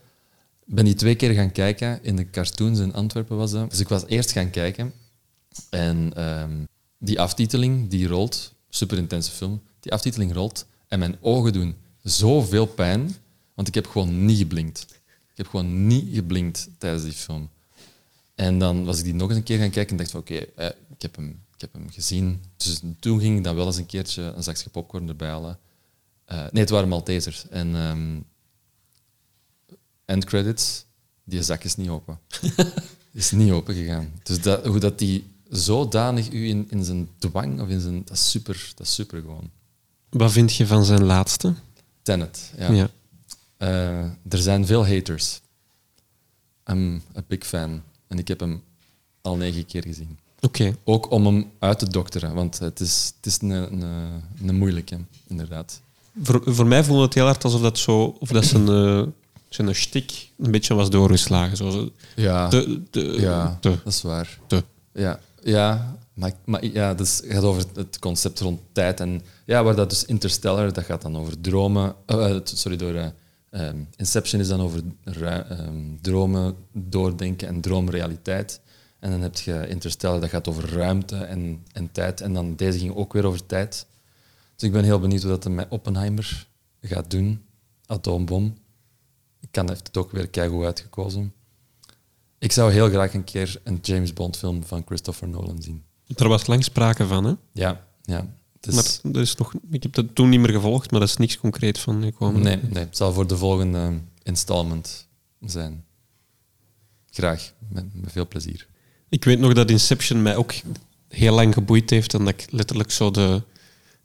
Speaker 2: ben die twee keer gaan kijken. In de cartoons in Antwerpen was dat. Dus ik was eerst gaan kijken. En um, die aftiteling, die rolt. Super intense film. Die aftiteling rolt. En mijn ogen doen zoveel pijn. Want ik heb gewoon niet geblinkt. Ik heb gewoon niet geblinkt tijdens die film. En dan was ik die nog eens een keer gaan kijken en dacht van oké, okay, eh, ik, heb hem, ik heb hem gezien. Dus toen ging ik dan wel eens een keertje een zakje popcorn erbij halen. Uh, nee, het waren Maltesers. En um, end credits, die zak is niet open. is niet open gegaan. Dus dat, hoe dat die zodanig u in, in zijn dwang of in zijn. Dat is super, dat is super gewoon.
Speaker 1: Wat vind je van zijn laatste?
Speaker 2: Tenet, ja.
Speaker 1: Ja.
Speaker 2: Eh, er zijn veel haters. I'm a big fan. En ik heb hem al negen keer gezien.
Speaker 1: Oké.
Speaker 2: Ook om hem uit te dokteren, want het is, het is een, een, een moeilijke, inderdaad.
Speaker 1: Voor, voor mij voelde het heel hard alsof dat zo, of dat zijn, uh, zijn stik een beetje was doorgeslagen. Zo.
Speaker 2: Ja,
Speaker 1: de, de,
Speaker 2: ja dat is waar. Ja, ja maar, maar ja, dus het gaat over het concept rond tijd. En ja, waar dat dus Interstellar, dat gaat dan over dromen. Uh, sorry, door uh, um, Inception is dan over um, dromen, doordenken en droomrealiteit. En dan heb je Interstellar, dat gaat over ruimte en, en tijd. En dan deze ging ook weer over tijd. Dus ik ben heel benieuwd hoe dat met Oppenheimer gaat doen. Atoombom. Ik kan het ook weer keigoed uitgekozen. Ik zou heel graag een keer een James Bond film van Christopher Nolan zien.
Speaker 1: Er was lang sprake van, hè?
Speaker 2: Ja, ja.
Speaker 1: Is... Maar er is nog, ik heb dat toen niet meer gevolgd, maar dat is niks concreet van gekomen.
Speaker 2: Nee, nee, het zal voor de volgende installment zijn. Graag, met, met veel plezier.
Speaker 1: Ik weet nog dat Inception mij ook heel lang geboeid heeft en dat ik letterlijk zo de,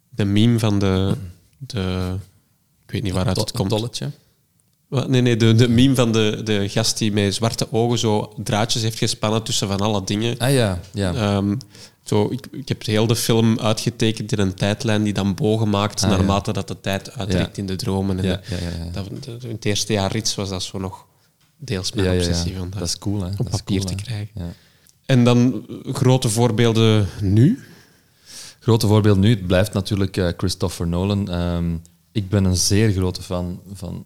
Speaker 1: de meme van de, de... Ik weet niet waaruit het komt.
Speaker 2: Tolletje?
Speaker 1: Nee, nee, de, de meme van de, de gast die met zwarte ogen zo draadjes heeft gespannen tussen van alle dingen.
Speaker 2: Ah ja, ja.
Speaker 1: Um, zo, ik, ik heb heel de film uitgetekend in een tijdlijn die dan bogen maakt ah, naarmate ja. dat de tijd uittrekt
Speaker 2: ja.
Speaker 1: in de dromen. En
Speaker 2: ja,
Speaker 1: Dat, in het eerste jaar rits was dat zo nog deels mijn obsessie. Van dat,
Speaker 2: dat is cool, hè?
Speaker 1: Op papier
Speaker 2: cool,
Speaker 1: te krijgen. En dan grote voorbeelden nu?
Speaker 2: Grote voorbeeld nu, het blijft natuurlijk uh, Christopher Nolan. Um, ik ben een zeer grote fan van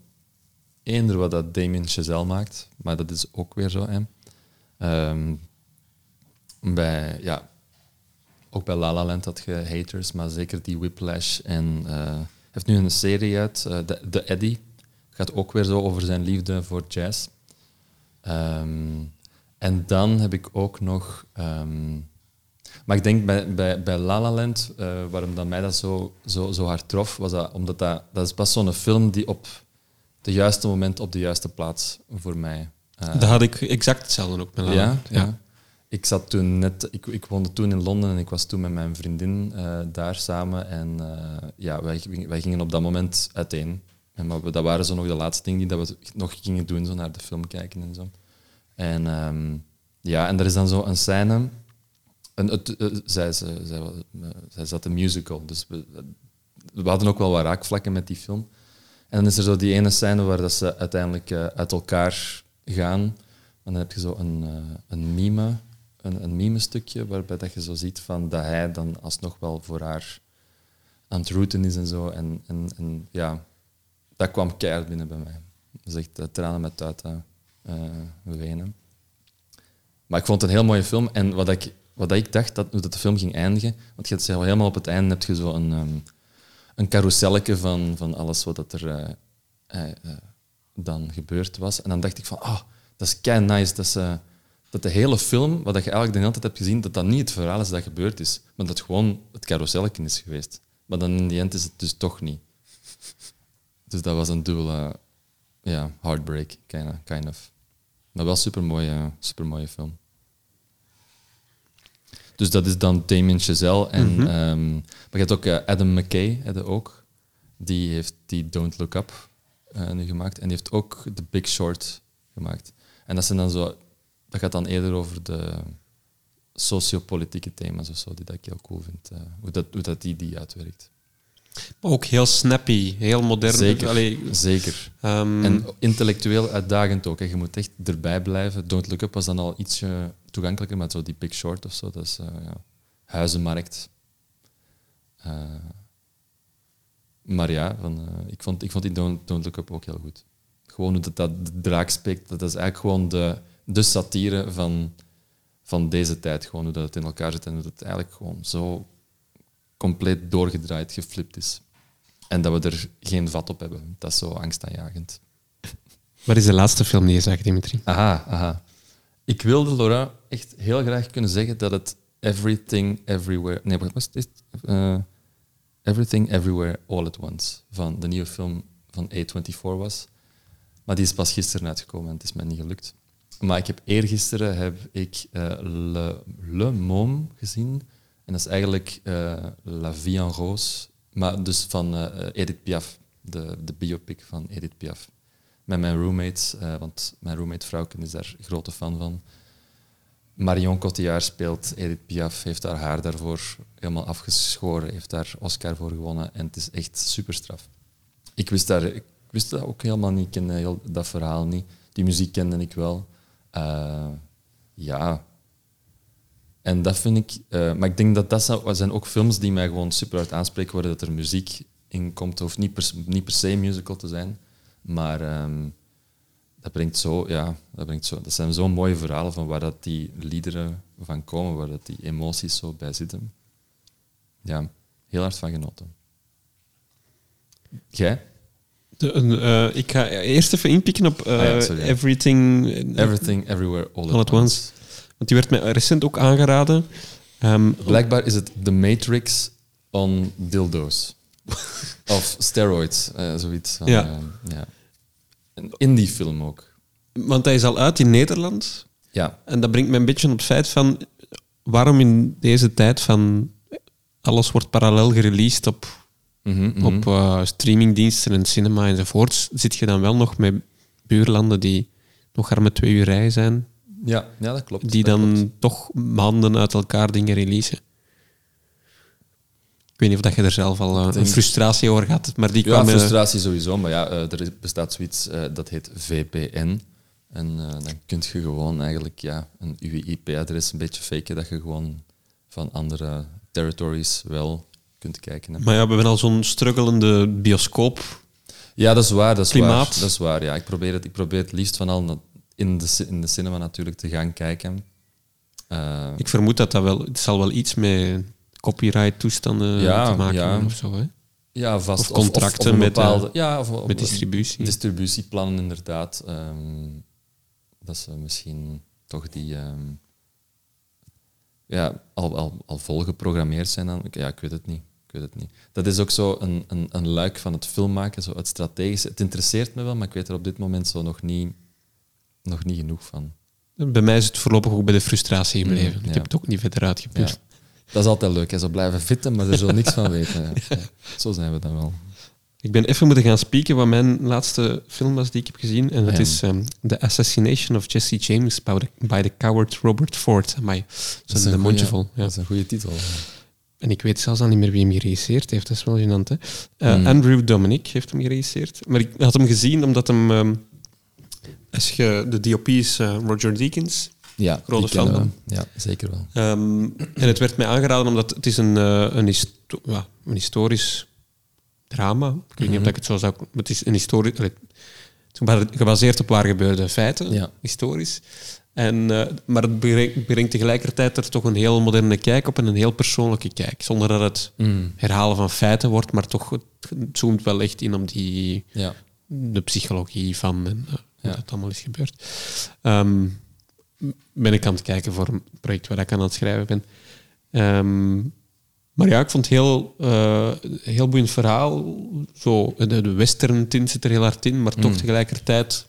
Speaker 2: eender wat dat Damien Chazelle maakt, maar dat is ook weer zo. Hè. Um, bij, ja, ook bij La La Land had je haters, maar zeker die Whiplash. En uh, heeft nu een serie uit, uh, de, de Eddie. Gaat ook weer zo over zijn liefde voor jazz. Um, en dan heb ik ook nog... Um, maar ik denk bij, bij, La La Land, uh, waarom dat mij dat zo, zo, zo hard trof, was dat omdat dat, dat is pas zo'n film die op de juiste moment op de juiste plaats voor mij.
Speaker 1: Uh, dat had ik exact hetzelfde ook met
Speaker 2: ja, ja, Ik zat toen net, ik, ik woonde toen in Londen en ik was toen met mijn vriendin uh, daar samen en uh, ja, wij, wij gingen op dat moment uiteen. En maar we, dat waren zo nog de laatste dingen die dat we nog gingen doen, zo naar de film kijken en zo. En um, ja, en er is dan zo een scène. En het, zij, zij, zij, zij zat een musical, dus we, we hadden ook wel wat raakvlakken met die film. En dan is er zo die ene scène waar dat ze uiteindelijk uh, uit elkaar gaan. En dan heb je zo een, uh, een mime, een, een mime-stukje, waarbij dat je zo ziet van dat hij dan alsnog wel voor haar aan het routen is en zo. En, en, ja, dat kwam keihard binnen bij mij. Is echt uh, tranen met tuiten wenen. Maar ik vond het een heel mooie film. En wat ik, wat ik dacht, dat, de film ging eindigen, want je hebt helemaal op het einde heb je zo een... Um, een carouselletje van, van alles wat er uh, uh, dan gebeurd was. En dan dacht ik van, ah, oh, dat is kei nice dat, dat de hele film, wat je eigenlijk de hele tijd hebt gezien, dat dat niet het verhaal is dat gebeurd is, maar dat het gewoon het carouselletje is geweest. Maar dan in die end is het dus toch niet. Dus dat was een dubbele ja, heartbreak, kind of. Maar wel super mooie, super mooie film. Dus dat is dan Damien Chazelle. En, mm -hmm. um, maar je hebt ook uh, Adam McKay, ook. Die heeft die Don't Look Up uh, nu gemaakt. En die heeft ook The Big Short gemaakt. En dat, zijn dan zo, dat gaat dan eerder over de sociopolitieke thema's of zo, die dat ik heel cool vind. Uh, hoe, dat, hoe dat die die uitwerkt.
Speaker 1: Maar ook heel snappy, heel modern.
Speaker 2: Zeker, Allee, zeker. Um, en intellectueel uitdagend ook. Hè. Je moet echt erbij blijven. Don't Look Up was dan al ietsje toegankelijker, maar zo die Big Short of zo, dat is ja, huizenmarkt. Uh, maar ja, van, uh, ik, vond, ik vond die Don't, Don't Look Up ook heel goed. Gewoon hoe dat, dat de draak spreekt, dat is eigenlijk gewoon de, de satire van, van deze tijd. Gewoon hoe dat het in elkaar zit en hoe dat eigenlijk gewoon zo compleet doorgedraaid, geflipt is. En dat we er geen vat op hebben. Dat is zo angstaanjagend.
Speaker 1: Wat is de laatste film die je zag, Dimitri?
Speaker 2: Aha, aha. Ik wilde, Laura, echt heel graag kunnen zeggen dat het Everything Everywhere... Nee, wat was het? Uh, Everything Everywhere All at Once van de nieuwe film van A24 was. Maar die is pas gisteren uitgekomen en het is mij niet gelukt. Maar ik heb eergisteren heb ik uh, Le, Môme gezien. En dat is eigenlijk uh, La Vie en Rose, maar dus van Edith Piaf, de, de biopic van Edith Piaf. Met mijn roommates, want mijn roommate Vrouwken is daar grote fan van. Marion Cotillard speelt Edith Piaf, heeft haar haar daarvoor helemaal afgeschoren, heeft daar Oscar voor gewonnen en het is echt super straf. Ik wist, daar, ik wist dat ook helemaal niet, ik kende dat verhaal niet. Die muziek kende ik wel. Uh, ja. En dat vind ik... Uh, maar ik denk dat dat zijn ook films die mij gewoon super hard aanspreken, worden dat er muziek in komt. Het hoeft niet per, se musical te zijn, maar... Um, dat brengt zo, ja, dat, brengt zo, dat zijn zo'n mooie verhalen van waar dat die liederen van komen, waar dat die emoties zo bij zitten. Ja, heel hard van genoten. Jij?
Speaker 1: De, uh, ik ga eerst even inpikken op uh, ah, ja, Everything...
Speaker 2: Everything, Everywhere, All, all at, once.
Speaker 1: Want die werd mij recent ook aangeraden. Um,
Speaker 2: Blijkbaar is het The Matrix on dildo's. of steroids, uh, zoiets. Van, ja. ja. Een indie film ook.
Speaker 1: Want hij is al uit in Nederland.
Speaker 2: Ja.
Speaker 1: En dat brengt me een beetje op het feit van... Waarom in deze tijd van... Alles wordt parallel gereleased op Mhm, mhm. op uh, streamingdiensten en cinema enzovoorts, zit je dan wel nog met buurlanden die nog maar met twee uur rij zijn.
Speaker 2: Ja, ja dat klopt.
Speaker 1: Die dan toch maanden uit elkaar dingen releasen. Ik weet niet of dat je er zelf al uh, een frustratie over had, maar die
Speaker 2: kwam... Ja, frustratie sowieso, maar ja, uh, er bestaat zoiets, dat heet VPN. En dan kun je gewoon eigenlijk ja, een IP-adres een beetje faken, dat je gewoon van andere territories wel kunt kijken.
Speaker 1: Maar ja, we hebben al zo'n struggelende bioscoop.
Speaker 2: Ja, dat is waar. Dat is klimaat. waar. Dat is waar ja. ik, probeer het, ik probeer het liefst van al in de, in de cinema natuurlijk te gaan kijken.
Speaker 1: Uh, ik vermoed dat dat wel... Het zal wel iets met copyright-toestanden te maken hebben of zo, hè?
Speaker 2: Ja, vast.
Speaker 1: Of contracten
Speaker 2: of,
Speaker 1: met,
Speaker 2: bepaalde, ja, of,
Speaker 1: met distributie.
Speaker 2: Distributieplannen, inderdaad. Um, dat ze misschien toch die... Um, ja, al, al, al volgeprogrammeerd zijn dan. Ja, ik weet het niet. Ik weet het niet. Dat is ook zo een, een, een luik van het filmmaken, zo het strategische. Het interesseert me wel, maar ik weet er op dit moment zo nog niet, nog niet genoeg van.
Speaker 1: Bij mij is het voorlopig ook bij de frustratie gebleven. Mm, ik heb het ook niet verder uitgepuurd.
Speaker 2: Dat is altijd leuk, hè? zo blijven fitten, maar er zo niks van weten. Zo zijn we dan wel.
Speaker 1: Ik ben even moeten gaan spieken wat mijn laatste film was die ik heb gezien. En dat is um, The Assassination of Jesse James by the, by the Coward Robert Ford. Amai, dat is een mondje vol.
Speaker 2: Ja. Dat is een goede titel.
Speaker 1: En ik weet zelfs al niet meer wie hem geregisseerd heeft. Dat is wel gênant, hè. Uh, mm. Andrew Dominic heeft hem geregisseerd. Maar ik had hem gezien omdat hem... Um, als je, de DOP is uh, Roger Deakins.
Speaker 2: Ja, grote. Ja, zeker wel.
Speaker 1: Um, en het werd mij aangeraden omdat het is een, uh, een, histo ja, een historisch drama. Ik weet niet of mhm. ik het zo zou... Het is een historisch... Gebaseerd op waar gebeurde feiten, ja. historisch. En, uh, maar het brengt, tegelijkertijd er toch een heel moderne kijk op en een heel persoonlijke kijk. Zonder dat het mm. herhalen van feiten wordt, maar toch het zoomt wel echt in op die, ja. de psychologie van en, uh, hoe dat allemaal is gebeurd. Um, ben ik aan het kijken voor een project waar ik aan het schrijven ben. Um, maar ja, ik vond het heel, uh, heel boeiend verhaal. Zo, de, de western tint zit er heel hard in, maar toch mm. tegelijkertijd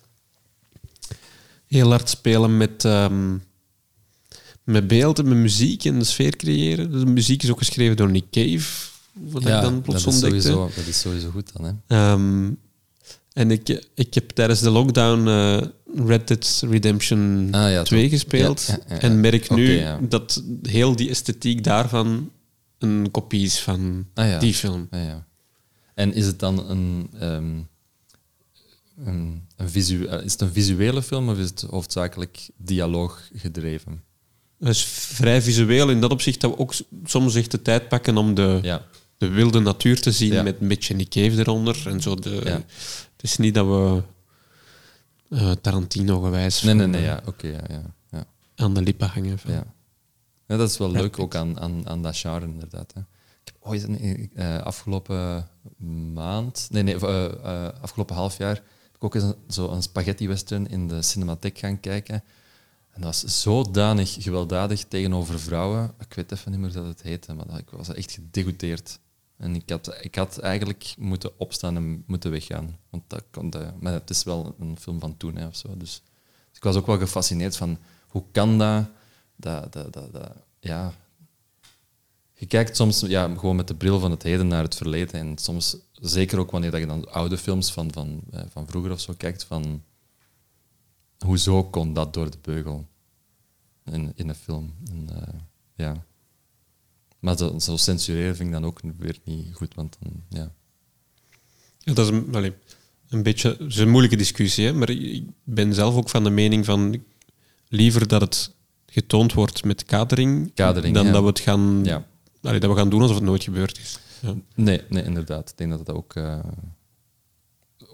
Speaker 1: heel hard spelen met, um, met beelden, met muziek en de sfeer creëren. de muziek is ook geschreven door Nick Cave, wat ja, ik dan plots dat is
Speaker 2: Sowieso, dat is sowieso goed dan. Hè? Um,
Speaker 1: en ik, ik heb tijdens de lockdown uh, Red Dead Redemption ah, ja, 2 gespeeld. Ja, ja, en merk nu dat heel die esthetiek daarvan een kopie is van ah, die film.
Speaker 2: Ah, en is het dan een... Um, een, een visu eh, is het een visuele film of is het hoofdzakelijk dialoog gedreven?
Speaker 1: Het is vrij visueel in dat opzicht dat we ook soms echt de tijd pakken om de, de wilde natuur te zien met een beetje Nick Cave eronder. En zo de. Het is niet dat we uh, Tarantino gewijs
Speaker 2: nee, nee, nee, ja. oké, ja, ja, ja,
Speaker 1: aan de lippen hangen. Van.
Speaker 2: Ja. ja, dat is wel leuk ook aan, aan, aan dat genre inderdaad. Hè. Ik heb ooit een, uh, afgelopen maand, nee, nee, uh, afgelopen half jaar ook eens een, zo een spaghetti-western in de cinematheek gaan kijken. En dat was zodanig gewelddadig tegenover vrouwen. Ik weet even niet meer dat het heette, maar ik was echt gedegoteerd. En ik had, ik had eigenlijk moeten opstaan en moeten weggaan. Want dat kon de, maar het is wel een film van toen hè, of zo. Dus, ik was ook wel gefascineerd van hoe kan dat, dat, dat, dat, ja, je kijkt soms ja, gewoon met de bril van het heden naar het verleden. En soms, zeker ook wanneer je dan oude films van, van, eh, van vroeger of zo kijkt, van hoezo kon dat door de beugel in, in een film? En, uh, ja. Maar zo, zo, censureren vind ik dan ook weer niet goed, want dan, ja.
Speaker 1: ja dat is een, allez, een beetje is een moeilijke discussie, hè? maar ik ben zelf ook van de mening van liever dat het getoond wordt met kadering,
Speaker 2: kadering
Speaker 1: dan
Speaker 2: ja.
Speaker 1: dat we het gaan,
Speaker 2: ja.
Speaker 1: allee, dat we gaan doen alsof het nooit gebeurd is. Ja.
Speaker 2: Nee, nee, inderdaad. Ik denk dat het ook uh,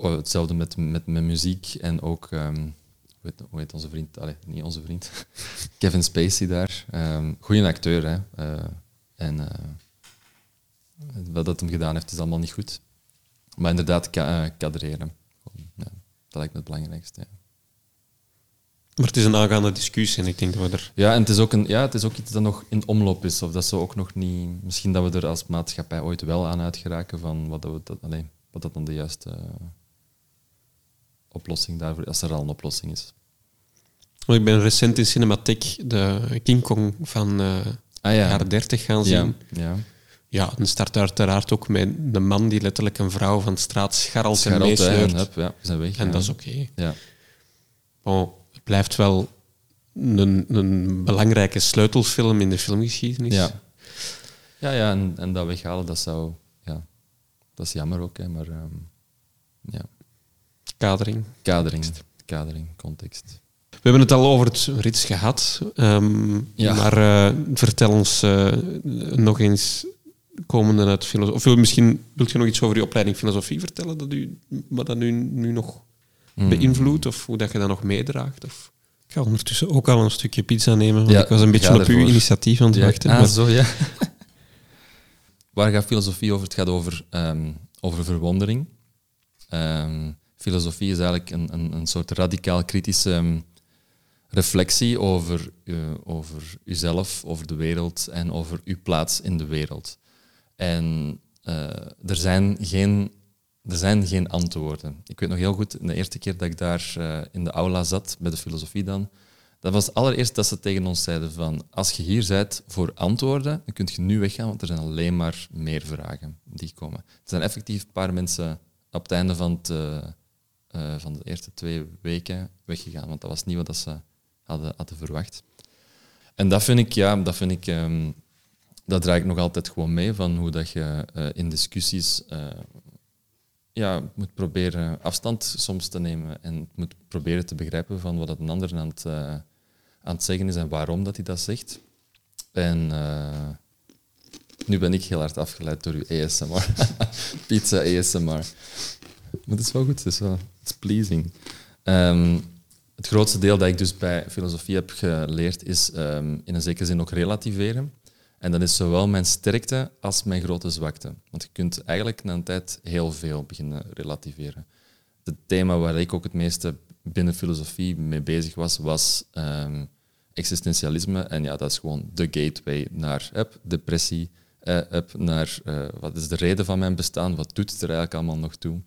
Speaker 2: hetzelfde met, met, met muziek en ook um, hoe, heet, hoe heet onze vriend? Allee, niet onze vriend. Kevin Spacey daar. Um, goeie acteur, hè. Uh, en uh, wat dat hem gedaan heeft, is allemaal niet goed. Maar inderdaad, ka kadreren. Ja, dat lijkt me het belangrijkste. Ja.
Speaker 1: Maar het is een aangaande discussie en ik denk dat we er...
Speaker 2: Ja, en het is ook, een, ja, het is ook iets dat nog in omloop is. Of dat ze ook nog niet... Misschien dat we er als maatschappij ooit wel aan uitgeraken van wat, dat we dat, alleen, wat dat dan de juiste uh, oplossing daarvoor is, als er al een oplossing is.
Speaker 1: Ik ben recent in Cinematheek de King Kong van uh, ah, ja. jaren 30 gaan zien.
Speaker 2: Ja, ja.
Speaker 1: ja en start uiteraard ook met de man die letterlijk een vrouw van de straat scharrelt, scharrelt en meesleurt.
Speaker 2: En, ja, zijn weg,
Speaker 1: en dat is oké. Okay.
Speaker 2: Ja.
Speaker 1: Oh, het blijft wel een, een belangrijke sleutelfilm in de filmgeschiedenis.
Speaker 2: Ja, ja, ja en, en dat weghalen, dat zou... Ja, dat is jammer ook, hè, maar... Um, ja.
Speaker 1: Kadering.
Speaker 2: Kadering, kadering, context.
Speaker 1: We hebben het al over het rits gehad, um,
Speaker 2: ja.
Speaker 1: maar uh, vertel ons uh, nog eens, komende uit filosofie... Of wil misschien wilt je nog iets over je opleiding filosofie vertellen, dat u, wat dat u nu nog mm. beïnvloedt, of hoe dat je dat nog meedraagt? Of... Ik ga ondertussen ook al een stukje pizza nemen, want
Speaker 2: ja,
Speaker 1: ik was een beetje op uw initiatief aan het
Speaker 2: ja,
Speaker 1: wachten.
Speaker 2: Ah,
Speaker 1: maar...
Speaker 2: zo, ja. Waar gaat filosofie over? Het gaat over, um, over verwondering. Um, filosofie is eigenlijk een, een, een soort radicaal kritische um, reflectie over, uh, over uzelf, over de wereld en over uw plaats in de wereld. En uh, er, zijn geen, er zijn geen antwoorden. Ik weet nog heel goed, de eerste keer dat ik daar uh, in de aula zat, bij de filosofie dan, dat was allereerst dat ze tegen ons zeiden van als je hier bent voor antwoorden, dan kun je nu weggaan, want er zijn alleen maar meer vragen die komen. Er zijn effectief een paar mensen op het einde van, het, van de eerste twee weken weggegaan, want dat was niet wat ze hadden, hadden verwacht. En dat vind ik, ja, dat vind ik, um, dat draag ik nog altijd gewoon mee, van hoe dat je uh, in discussies ja, moet proberen afstand soms te nemen en moet proberen te begrijpen van wat een ander aan het, uh, aan het zeggen is en waarom dat hij dat zegt. En nu ben ik heel hard afgeleid door uw ASMR. Pizza ASMR. Maar dat is wel goed, het is wel it's pleasing. Um, het grootste deel dat ik dus bij filosofie heb geleerd is um, in een zekere zin ook relativeren. En dat is zowel mijn sterkte als mijn grote zwakte. Want je kunt eigenlijk na een tijd heel veel beginnen relativeren. Het thema waar ik ook het meeste binnen filosofie mee bezig was, was um, existentialisme. En ja, dat is gewoon de gateway naar depressie, up, naar uh, wat is de reden van mijn bestaan, wat doet het er eigenlijk allemaal nog toe.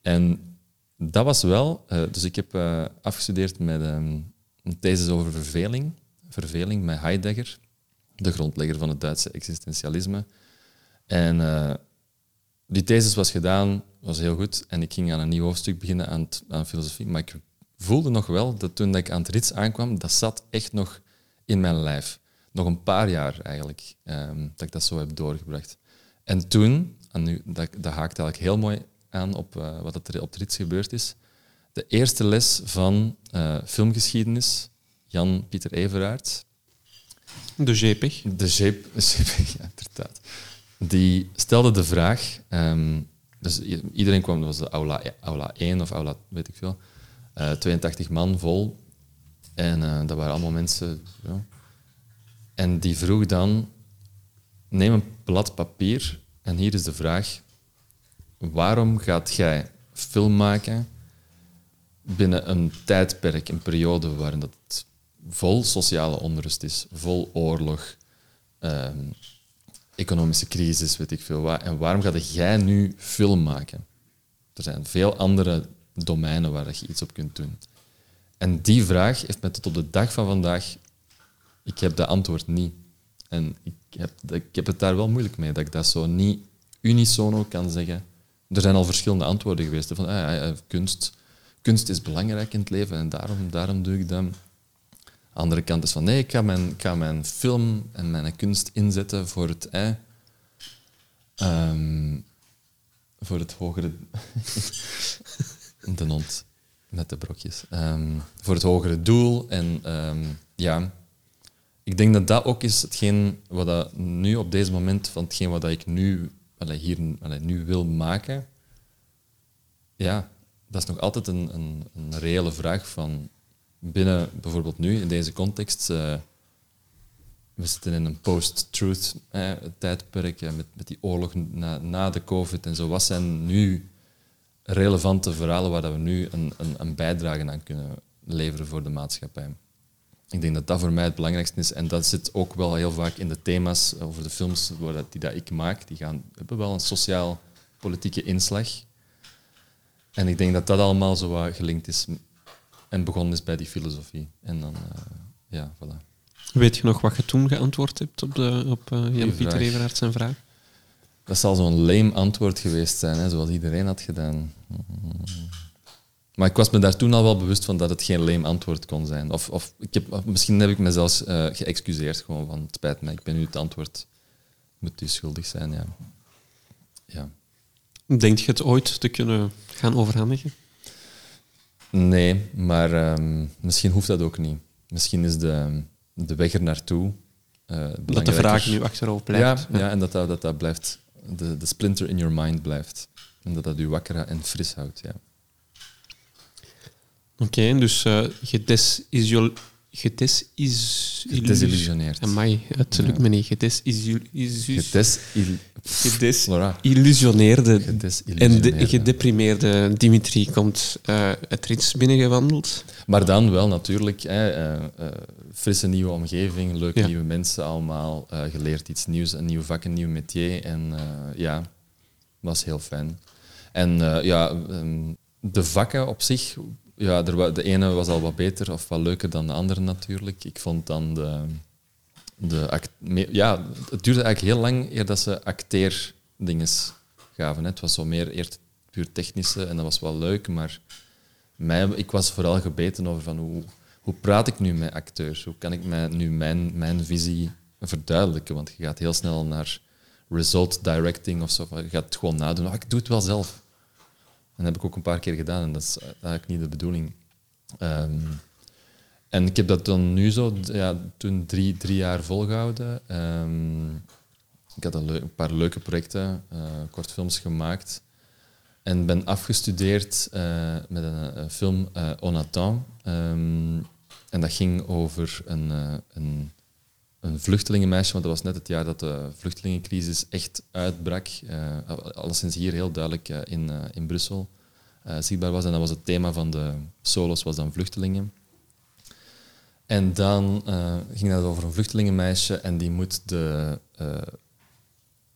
Speaker 2: En dat was wel, uh, dus ik heb afgestudeerd met um, een thesis over verveling, verveling met Heidegger de grondlegger van het Duitse existentialisme. En uh, die thesis was gedaan, was heel goed. En ik ging aan een nieuw hoofdstuk beginnen aan, aan filosofie. Maar ik voelde nog wel dat toen ik aan het rits aankwam, dat zat echt nog in mijn lijf. Nog een paar jaar eigenlijk, um, dat ik dat zo heb doorgebracht. En toen, en nu, dat, dat haakt eigenlijk heel mooi aan op uh, wat er op rits gebeurd is, de eerste les van uh, filmgeschiedenis, Jan Pieter Everaerts,
Speaker 1: de JPEG.
Speaker 2: De JPEG, ja, inderdaad. Die stelde de vraag, um, dus iedereen kwam, dat was de aula, aula 1 of aula, weet ik veel, uh, 82 man vol. En dat waren allemaal mensen. Ja. En die vroeg dan, neem een blad papier en hier is de vraag, waarom gaat jij film maken binnen een tijdperk, een periode waarin dat vol sociale onrust is, vol oorlog, um, economische crisis, weet ik veel wat. En waarom ga jij nu film maken? Er zijn veel andere domeinen waar je iets op kunt doen. En die vraag heeft mij tot op de dag van vandaag... Ik heb de antwoord niet. En ik heb, ik heb het daar wel moeilijk mee, dat ik dat zo niet unisono kan zeggen. Er zijn al verschillende antwoorden geweest. Van ah, kunst, kunst is belangrijk in het leven en daarom, daarom doe ik dat. Andere kant is van nee, ik ga mijn, ik ga mijn film en mijn kunst inzetten voor het, eh, um, voor het hogere. de hond met de brokjes. Um, voor het hogere doel. En um, ja, ik denk dat dat ook is hetgeen wat dat nu op deze moment van hetgeen wat dat ik nu, allee, hier allee, nu wil maken. Ja, dat is nog altijd een, een, een reële vraag van binnen bijvoorbeeld nu, in deze context, uh, we zitten in een post-truth eh, tijdperk met, met die oorlog na, na de COVID en zo. Wat zijn nu relevante verhalen waar we nu een, een, een bijdrage aan kunnen leveren voor de maatschappij? Ik denk dat dat voor mij het belangrijkste is. En dat zit ook wel heel vaak in de thema's over de films die dat ik maak. Die gaan, hebben wel een sociaal-politieke inslag. En ik denk dat dat allemaal zo wat gelinkt is en begonnen is bij die filosofie. En dan, uh, ja, voilà.
Speaker 1: Weet je nog wat je toen geantwoord hebt op, de, op uh, Jan-Pieter Everhard zijn vraag?
Speaker 2: Dat zal zo'n leem antwoord geweest zijn, hè, zoals iedereen had gedaan. Maar ik was me daar toen al wel bewust van dat het geen leem antwoord kon zijn. Of, of ik heb, misschien heb ik me zelfs uh, geëxcuseerd, gewoon van het spijt me, ik ben nu het antwoord. Moet u schuldig zijn, ja. ja.
Speaker 1: Denk je het ooit te kunnen gaan overhandigen?
Speaker 2: Nee, maar um, misschien hoeft dat ook niet. Misschien is de, de weg er naartoe.
Speaker 1: Uh, dat de vraag nu achterover blijft.
Speaker 2: Ja, ja. en dat dat, dat, dat blijft, de, de splinter in your mind blijft. En dat dat u wakker en fris houdt. Ja.
Speaker 1: Oké, okay, dus uh,
Speaker 2: Gedesillusioneerd.
Speaker 1: Amai, het lukt me niet.
Speaker 2: Gedesillusioneerde
Speaker 1: en de, gedeprimeerde Dimitri komt uh, het rits binnengewandeld.
Speaker 2: Maar dan wel natuurlijk, hè, uh, frisse nieuwe omgeving, leuke nieuwe mensen allemaal, geleerd iets nieuws, een nieuw vak, een nieuw métier. En ja, was heel fijn. En ja, um, de vakken op zich ja, er, de ene was al wat beter of wat leuker dan de andere natuurlijk. Ik vond dan de... de ja, het duurde eigenlijk heel lang eer dat ze acteerdingen gaven. Het was zo meer eerst puur technische en dat was wel leuk, maar mij, ik was vooral gebeten over van hoe, hoe praat ik nu met acteurs? Hoe kan ik nu mijn, mijn visie verduidelijken? Want je gaat heel snel naar result directing of zo. Je gaat het gewoon nadoen. Oh, ik doe het wel zelf. En dat heb ik ook een paar keer gedaan en dat is eigenlijk niet de bedoeling. Ehm, en ik heb dat dan nu zo, ja, toen drie, drie jaar volgehouden. Um, ik had een, paar leuke projecten, uh, kortfilms gemaakt. En ben afgestudeerd uh, met een, film, uh, Onatan. Um, en dat ging over een, een een vluchtelingenmeisje, want dat was net het jaar dat de vluchtelingencrisis echt uitbrak. Uh, alleszins hier heel duidelijk uh, in, uh, in Brussel zichtbaar was. En dat was het thema van de solos, was dan vluchtelingen. En dan ging dat over een vluchtelingenmeisje en die, moet de,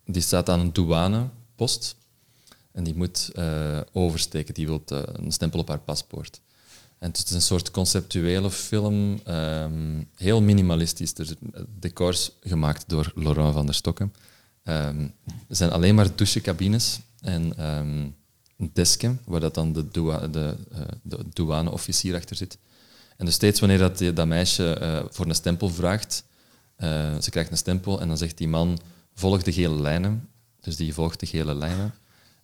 Speaker 2: die staat aan een douanepost en die moet oversteken. Die wil een stempel op haar paspoort. En het is een soort conceptuele film, um, heel minimalistisch. Er zijn decors gemaakt door Laurent van der Stokken. Um, er zijn alleen maar douchecabines en um, desken, waar dat dan de, de, uh, de douaneofficier achter zit. En dus steeds wanneer dat, dat meisje uh, voor een stempel vraagt, ze krijgt een stempel en dan zegt die man, volg de gele lijnen. Dus die volgt de gele lijnen.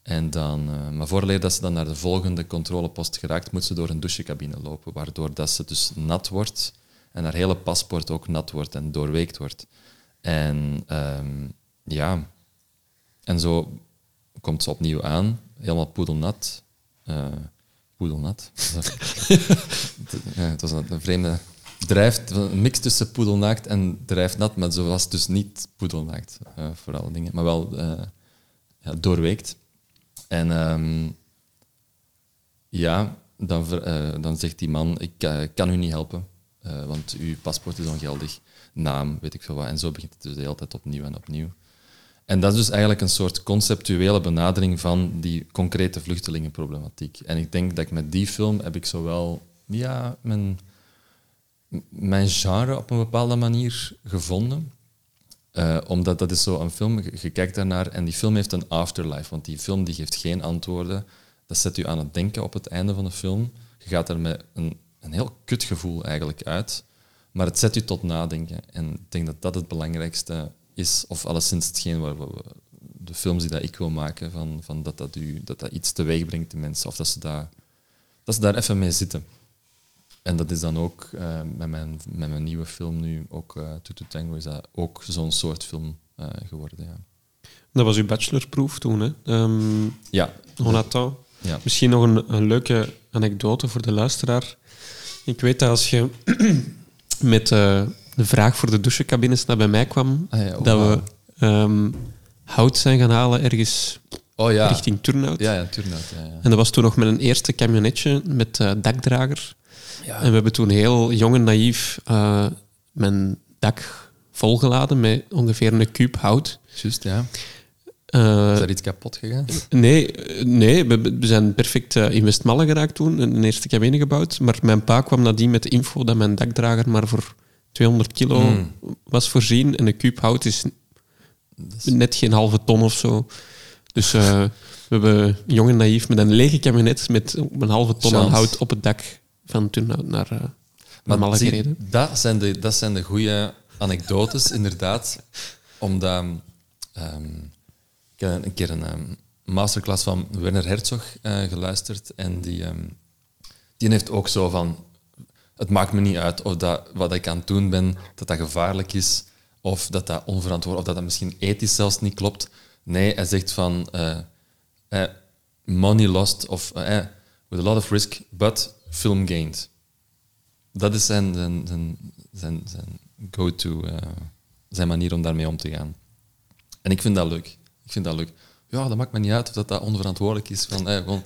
Speaker 2: En dan, uh, maar voordat dat ze dan naar de volgende controlepost geraakt, moet ze door een douchecabine lopen, waardoor dat ze dus nat wordt en haar hele paspoort ook nat wordt en doorweekt wordt. En um, ja, en zo komt ze opnieuw aan, helemaal poedelnat. Uh, poedelnat. het was een, vreemde drijft, een mix tussen poedelnaakt en drijfnat, maar zo was dus niet poedelnaakt, uh, voor alle dingen, maar wel ja, doorweekt. En ehm, ja, dan, uh, dan zegt die man, ik uh, kan u niet helpen, uh, want uw paspoort is ongeldig, naam, weet ik veel wat. En zo begint het dus de hele tijd opnieuw en opnieuw. En dat is dus eigenlijk een soort conceptuele benadering van die concrete vluchtelingenproblematiek. En ik denk dat ik met die film heb ik zowel ja, mijn, mijn genre op een bepaalde manier gevonden. Uh, omdat dat is zo een film, je, kijkt daarnaar en die film heeft een afterlife. Want die film die geeft geen antwoorden. Dat zet u aan het denken op het einde van de film. Je gaat er met een, een heel kutgevoel eigenlijk uit. Maar het zet u tot nadenken. En ik denk dat dat het belangrijkste is. Of alleszins hetgeen waar de films die dat ik wil maken, van, van dat, dat, u, dat dat iets teweeg brengt in mensen. Of dat ze, daar, dat ze daar even mee zitten. En dat is dan ook uh, met, mijn, met mijn nieuwe film nu, ook uh, Tutu Tango, is dat ook zo'n soort film uh, geworden. Ja.
Speaker 1: Dat was uw bachelorproef toen, hè? Um,
Speaker 2: ja.
Speaker 1: Jonathan. Ja. Misschien nog een, een, leuke anekdote voor de luisteraar. Ik weet dat als je met de vraag voor de douchecabines naar bij mij kwam, ah, ja, oh, dat we um, hout zijn gaan halen ergens oh, ja. richting Turnhout.
Speaker 2: Ja, ja, Turnhout. Ja,
Speaker 1: En dat was toen nog met een eerste camionetje met dakdrager. Ja. En we hebben toen heel jong en naïef uh, mijn dak volgeladen met ongeveer een kuub hout.
Speaker 2: Juist, ja. Uh, is er iets kapot gegaan?
Speaker 1: Nee, nee we, zijn perfect uh, in Westmalle geraakt toen, een eerste cabine gebouwd. Maar mijn pa kwam nadien met de info dat mijn dakdrager maar voor 200 kilo hmm. was voorzien. En een kuub hout is, is, net geen halve ton of zo. Dus uh, we hebben jong en naïef met een lege kabinet met een halve ton aan hout op het dak van toen naar, uh, naar Malle gereden.
Speaker 2: Dat zijn de, dat zijn de goede anekdotes, inderdaad. Omdat um, ik heb een keer een um, masterclass van Werner Herzog uh, geluisterd en die, um, die heeft ook zo van het maakt me niet uit of dat, wat ik aan het doen ben, dat dat gevaarlijk is, of dat dat onverantwoord, of dat dat misschien ethisch zelfs niet klopt. Nee, hij zegt van uh, uh, money lost of with a lot of risk, but film gained. Dat is zijn, zijn, zijn, zijn, zijn go-to, uh, zijn manier om daarmee om te gaan. En ik vind dat leuk. Ik vind dat leuk. Ja, dat maakt me niet uit of dat, dat onverantwoordelijk is. Van, hey, gewoon,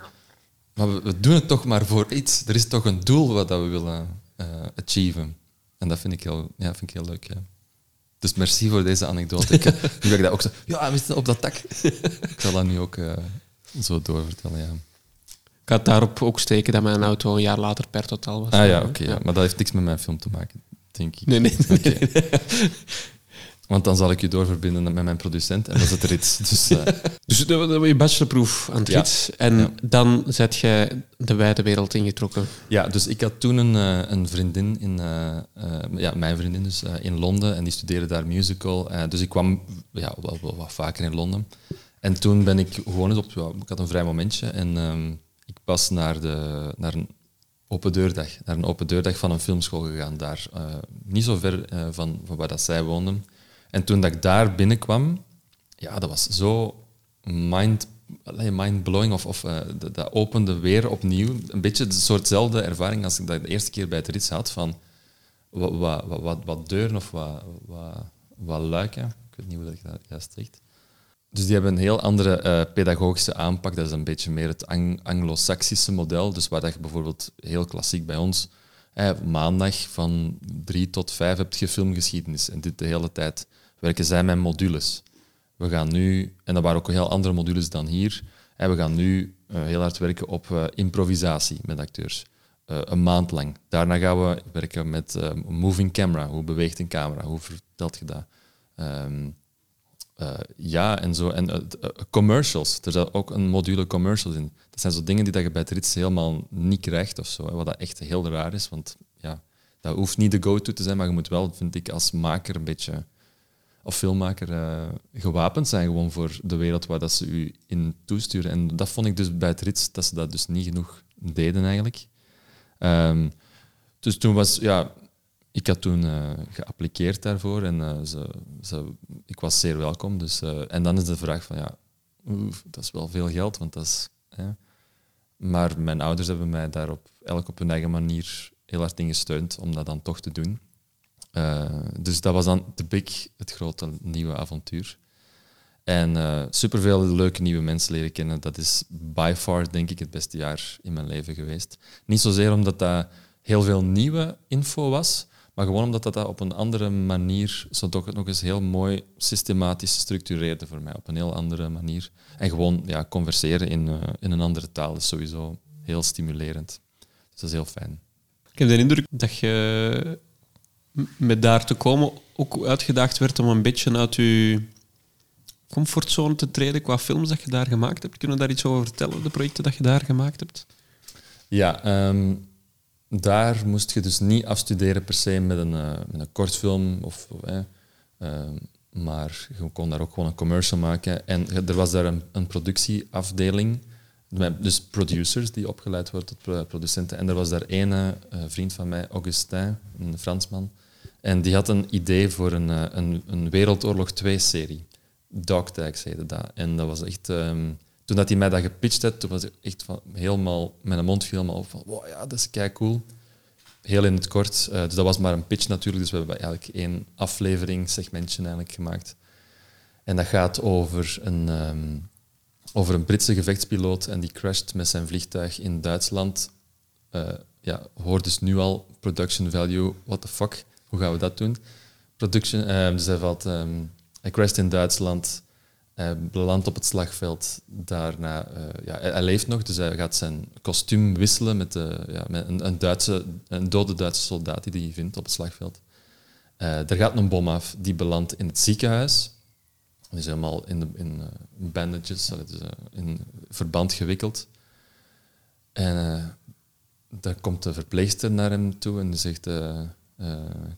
Speaker 2: maar we, we, doen het toch maar voor iets. Er is toch een doel wat dat we willen uh, achieven. En dat vind ik heel, ja, vind ik heel leuk. Ja. Dus merci voor deze anekdote. Ik, nu ik dat ook zo... Ja, we op dat tak. ik zal dat nu ook uh, zo doorvertellen, ja.
Speaker 1: Ik had daarop ook steken dat mijn auto een jaar later per totaal was.
Speaker 2: Ah ja, oké. ja. Maar dat heeft niks met mijn film te maken, denk ik.
Speaker 1: Nee, nee. nee,
Speaker 2: Want dan zal ik je doorverbinden met mijn producent en dan zit er iets. Dus, uh...
Speaker 1: dus dat was je bachelorproef aan het ja. En dan zet jij de wijde wereld ingetrokken.
Speaker 2: Ja, dus ik had toen een, uh, een vriendin, in, uh, ja, mijn vriendin dus, in Londen en die studeerde daar musical. dus ik kwam ja, wel, wel, wat vaker in Londen. En toen ben ik gewoon eens op... ik had een vrij momentje en... Um, pas naar, de, naar een open deurdag, naar een open deurdag van een filmschool gegaan, daar uh, niet zo ver uh, van, van waar dat zij woonden. En toen dat ik daar binnenkwam, ja, dat was zo mind, mind-blowing, of, of uh, dat, dat, opende weer opnieuw. Een beetje een soortzelfde ervaring als ik dat de eerste keer bij het Rits had, van wat, wat, wat, wat deuren of wat, wat, wat luiken. Ik weet niet hoe dat ik dat juist zegt. Dus die hebben een heel andere uh, pedagogische aanpak. Dat is een beetje meer het Anglo-Saxische model. Dus waar dat je bijvoorbeeld heel klassiek bij ons eh, maandag van drie tot vijf heb je filmgeschiedenis. En dit de hele tijd werken zij met modules. We gaan nu, en dat waren ook heel andere modules dan hier, eh, we gaan nu uh, heel hard werken op uh, improvisatie met acteurs. een maand lang. Daarna gaan we werken met moving camera. Hoe beweegt een camera? Hoe vertelt je dat? Um, uh, ja, en zo. En uh, commercials. Er zit ook een module commercials in. Dat zijn zo dingen die dat je bij Trits helemaal niet krijgt of zo. Hè, wat dat echt heel raar is. Want ja, dat hoeft niet de go-to te zijn, maar je moet wel, vind ik, als maker een beetje, of filmmaker, gewapend zijn gewoon voor de wereld waar dat ze u in toesturen. En dat vond ik dus bij Trits, dat ze dat dus niet genoeg deden eigenlijk. Um, dus toen was, ja, ik had toen uh, geappliqueerd daarvoor en uh, ze, ze, ik was zeer welkom. Dus, uh, en dan is de vraag van, ja, dat is wel veel geld, want dat is... Hè. Maar mijn ouders hebben mij daarop elk op hun eigen manier heel hard in gesteund om dat dan toch te doen. dus dat was dan de big, het grote nieuwe avontuur. En superveel leuke nieuwe mensen leren kennen. Dat is by far, denk ik, het beste jaar in mijn leven geweest. Niet zozeer omdat dat heel veel nieuwe info was, maar gewoon omdat dat, dat op een andere manier zo toch nog eens heel mooi systematisch structureerde voor mij. Op een heel andere manier. En gewoon ja, converseren in, uh, in een andere taal is sowieso heel stimulerend. Dus dat is heel fijn.
Speaker 1: Ik heb de indruk dat je met daar te komen ook uitgedaagd werd om een beetje uit je comfortzone te treden qua films dat je daar gemaakt hebt? Kunnen we daar iets over vertellen, de projecten dat je daar gemaakt hebt?
Speaker 2: Ja, ehm, daar moest je dus niet afstuderen per se met een, uh, met een kortfilm, of, uh, maar je kon daar ook gewoon een commercial maken. En er was daar een, een productieafdeling, dus producers die opgeleid worden tot producenten. En er was daar één uh, vriend van mij, Augustin, een Fransman, en die had een idee voor een, een, een Wereldoorlog 2-serie. Dog Tags heette dat. En dat was echt... Um, toen dat hij mij dat gepitcht had, toen was ik echt van, helemaal... Mijn mond viel helemaal van, wow, ja, dat is kei cool. Heel in het kort. Uh, dus dat was maar een pitch natuurlijk. Dus we hebben eigenlijk één aflevering, segmentje eigenlijk gemaakt. En dat gaat over een, um, over een Britse gevechtspiloot en die crasht met zijn vliegtuig in Duitsland. Uh, ja, hoor dus nu al production value, what the fuck, hoe gaan we dat doen? Production, uh, dus hij valt... Um, hij crasht in Duitsland, hij belandt op het slagveld. Daarna, uh, ja, hij, leeft nog, dus hij gaat zijn kostuum wisselen met, de, ja, met een, een, Duitse, een dode Duitse soldaat die hij vindt op het slagveld. Er gaat een bom af, die belandt in het ziekenhuis. Hij is helemaal in, de, in dus, in verband gewikkeld. En daar komt de verpleegster naar hem toe en die zegt...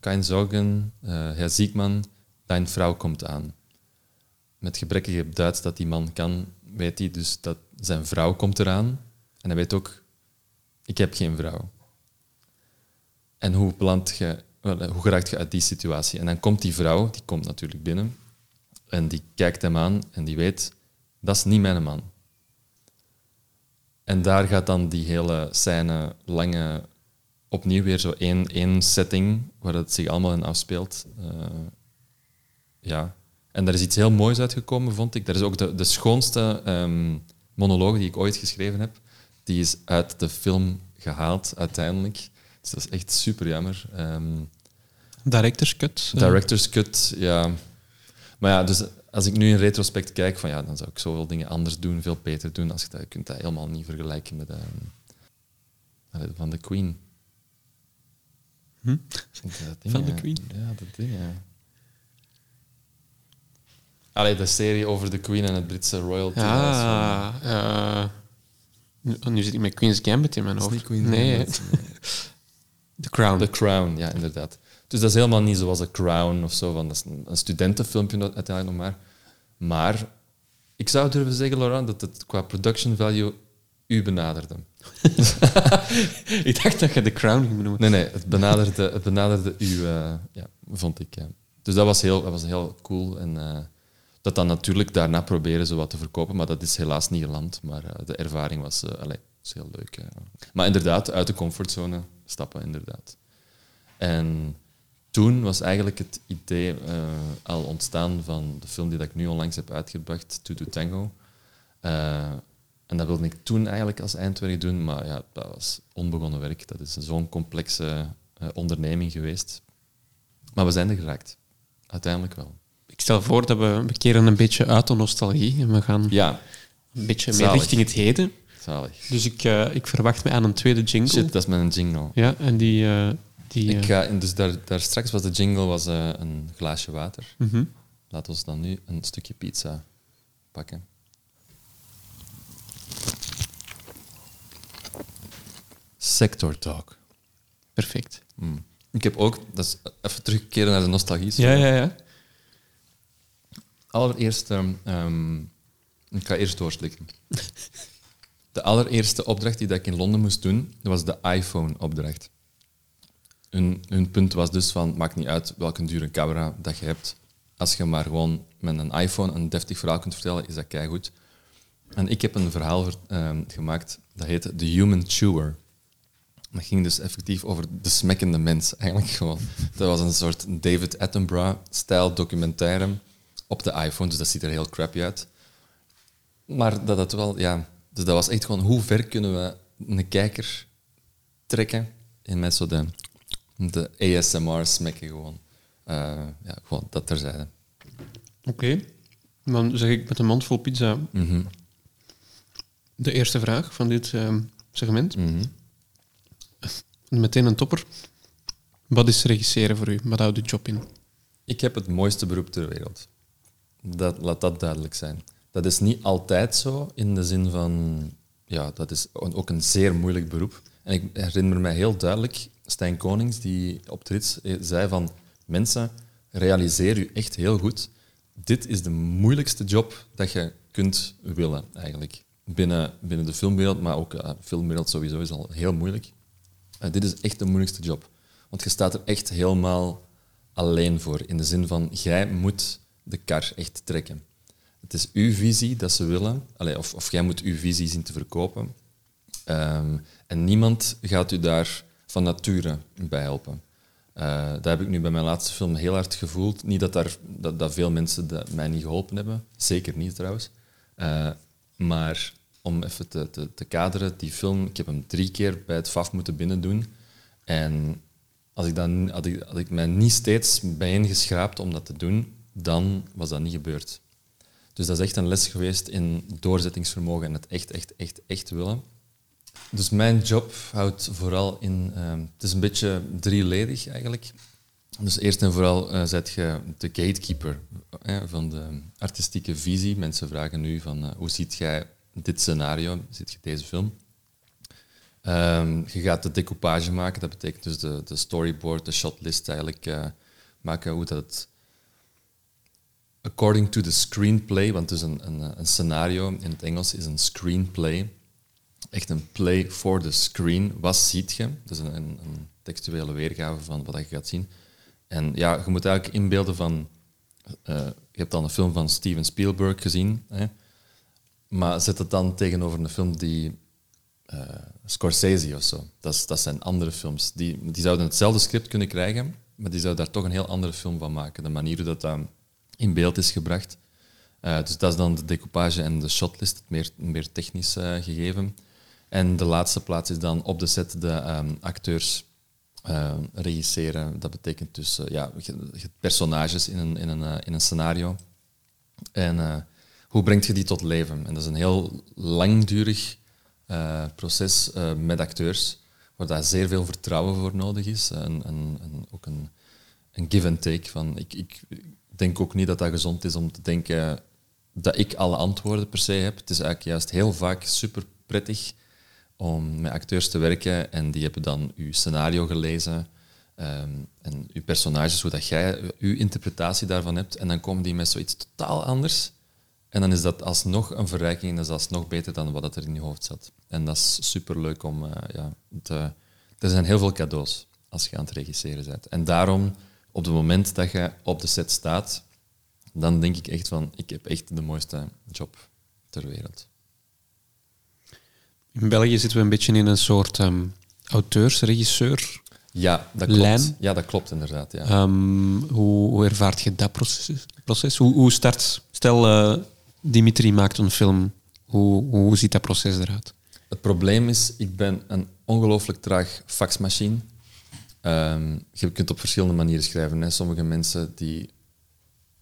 Speaker 2: Kein Sorgen, Herr Siegmann, Dein vrouw komt aan. Met gebrekkige Duits dat die man kan, weet hij dus dat zijn vrouw komt eraan. En hij weet ook, ik heb geen vrouw. En hoe, beland je, hoe geraakt je uit die situatie? En dan komt die vrouw, die komt natuurlijk binnen, en die kijkt hem aan en die weet, dat is niet mijn man. En daar gaat dan die hele scène, lange, opnieuw weer zo één, één setting, waar het zich allemaal in afspeelt. Uh, ja. En daar is iets heel moois uitgekomen, vond ik. Dat is ook de, de schoonste um, monoloog die ik ooit geschreven heb. Die is uit de film gehaald, uiteindelijk. Dus dat is echt super jammer. Um,
Speaker 1: director's cut?
Speaker 2: Eh. Director's cut, ja. Maar ja, dus als ik nu in retrospect kijk, van, ja, dan zou ik zoveel dingen anders doen, veel beter doen. Als je, dat, je kunt dat helemaal niet vergelijken met um, van de Queen.
Speaker 1: Hm? van de Queen?
Speaker 2: Ja, dat ding, ja. Allee, de serie over de Queen en het Britse royalty.
Speaker 1: Ja, uh, nu, nu, zit ik met Queen's Gambit in mijn hoofd.
Speaker 2: Queen's
Speaker 1: nee. Gambit. The Crown.
Speaker 2: The Crown, ja, inderdaad. Dus dat is helemaal niet zoals The Crown of zo. Van, dat is een, een studentenfilmpje uiteindelijk nog maar. Maar ik zou durven zeggen, Laurent, dat het qua production value u benaderde.
Speaker 1: ik dacht dat je The Crown ging noemen.
Speaker 2: Nee, nee, het benaderde, het benaderde u, uh, ja, vond ik. Ja. Dus dat was heel, dat was heel cool. En, uh, dat dan natuurlijk daarna proberen ze wat te verkopen, maar dat is helaas niet geland. Maar uh, de ervaring was, uh, allez, is heel leuk. Maar inderdaad, uit de comfortzone stappen, inderdaad. En toen was eigenlijk het idee uh, al ontstaan van de film die ik nu onlangs heb uitgebracht, To Do Tango. en dat wilde ik toen eigenlijk als eindwerk doen, maar ja, dat was onbegonnen werk. Dat is zo'n complexe onderneming geweest. Maar we zijn er geraakt. Uiteindelijk wel
Speaker 1: ik stel voor dat we, we keren een beetje uit de nostalgie en we gaan
Speaker 2: ja.
Speaker 1: een beetje meer richting het heden.
Speaker 2: Zalig.
Speaker 1: Dus ik, uh, ik verwacht me aan een tweede jingle.
Speaker 2: Shit, dat is mijn jingle.
Speaker 1: Ja, en die... Uh, die
Speaker 2: ik ga, dus daar, daar straks was de jingle was, een glaasje water. Laten we dan nu een stukje pizza pakken. Sector Talk.
Speaker 1: Perfect.
Speaker 2: Mm. Ik heb ook, dat is even terugkeren naar de nostalgie.
Speaker 1: Ja, ja, ja.
Speaker 2: Allereerst, um, ik ga eerst doorslikken. De allereerste opdracht die ik in Londen moest doen, dat was de iPhone-opdracht. Hun, hun, punt was dus van, maakt niet uit welke dure camera dat je hebt. Als je maar gewoon met een iPhone een deftig verhaal kunt vertellen, is dat goed. En ik heb een verhaal um, gemaakt, dat heette The Human Chewer. Dat ging dus effectief over de smekkende mens, eigenlijk gewoon. Dat was een soort David Attenborough-stijl documentaire op de iPhone, dus dat ziet er heel crappy uit. Maar dat het wel, ja, dus dat was echt gewoon hoe ver kunnen we een kijker trekken en met zo de, de ASMR smekken gewoon. Uh, ja, gewoon dat terzijde.
Speaker 1: Oké, dan zeg ik met een mond vol pizza
Speaker 2: mm
Speaker 1: de eerste vraag van dit uh, segment.
Speaker 2: Mm
Speaker 1: Meteen een topper. Wat is regisseren voor u? Wat houdt de job in?
Speaker 2: Ik heb het mooiste beroep ter wereld. Dat, laat dat duidelijk zijn. Dat is niet altijd zo, in de zin van... Ja, dat is ook een zeer moeilijk beroep. En ik herinner me heel duidelijk Stijn Konings, die op de rits zei van... Mensen, realiseer u echt heel goed. Dit is de moeilijkste job dat je kunt willen, eigenlijk. Binnen, binnen de filmwereld, maar ook uh, filmwereld sowieso is al heel moeilijk. Uh, dit is echt de moeilijkste job. Want je staat er echt helemaal alleen voor. In de zin van, jij moet de kar echt trekken. Het is uw visie dat ze willen, of, of jij moet uw visie zien te verkopen. Ehm, en niemand gaat u daar van nature bij helpen. Uh, dat heb ik nu bij mijn laatste film heel hard gevoeld. Niet dat, daar, dat, dat veel mensen dat mij niet geholpen hebben. Zeker niet trouwens. Uh, maar om even te, te, te, kaderen, die film, ik heb hem drie keer bij het FAF moeten binnendoen. En als ik, dan, had, ik, had ik mij niet steeds bijeengeschraapt om dat te doen, dan was dat niet gebeurd. Dus dat is echt een les geweest in doorzettingsvermogen en het echt, echt, echt, echt willen. Dus mijn job houdt vooral in... Uh, het is een beetje drieledig eigenlijk. Dus eerst en vooral uh, zet je de gatekeeper van de artistieke visie. Mensen vragen nu van uh, hoe ziet jij dit scenario, ziet je deze film? Um, je gaat de decoupage maken, dat betekent dus de, de storyboard, de shotlist eigenlijk maken, hoe dat according to the screenplay, want dus een, een, een scenario in het Engels is een screenplay, echt een play for the screen. Wat ziet je? Is een, een, textuele weergave van wat je gaat zien. En ja, je moet eigenlijk inbeelden van... Uh, je hebt dan een film van Steven Spielberg gezien, hè? maar zet het dan tegenover een film die uh, Scorsese of zo. Dat, dat zijn andere films. Die, die zouden hetzelfde script kunnen krijgen, maar die zouden daar toch een heel andere film van maken. De manier hoe dat in beeld is gebracht. Uh, dus dat is dan de decoupage en de shotlist, het meer, meer technisch uh, gegeven. En de laatste plaats is dan op de set de um, acteurs uh, regisseren. Dat betekent dus ja, personages in een, in een, in een scenario. En hoe breng je die tot leven? En dat is een heel langdurig proces met acteurs, waar daar zeer veel vertrouwen voor nodig is. En, en ook een, een give and take. Van, ik, ik denk ook niet dat dat gezond is om te denken dat ik alle antwoorden per se heb. Het is eigenlijk juist heel vaak super prettig om met acteurs te werken en die hebben dan uw scenario gelezen um, en uw personages, hoe dat jij uw interpretatie daarvan hebt. En dan komen die met zoiets totaal anders. En dan is dat alsnog een verrijking en dat is alsnog beter dan wat er in je hoofd zat. En dat is superleuk om... Uh, ja, te, er zijn heel veel cadeaus als je aan het regisseren bent. En daarom, op het moment dat je op de set staat, dan denk ik echt van, ik heb echt de mooiste job ter wereld.
Speaker 1: In België zitten we een beetje in een soort um, auteursregisseur
Speaker 2: ja, dat klopt. Ja, dat klopt inderdaad. Ja.
Speaker 1: Um, hoe, hoe, ervaart je dat proces? proces? Hoe, hoe start... Stel, uh, Dimitri maakt een film. Hoe, hoe ziet dat proces eruit?
Speaker 2: Het probleem is, ik ben een ongelooflijk traag faxmachine. Um, je kunt op verschillende manieren schrijven. Hè. Sommige mensen die,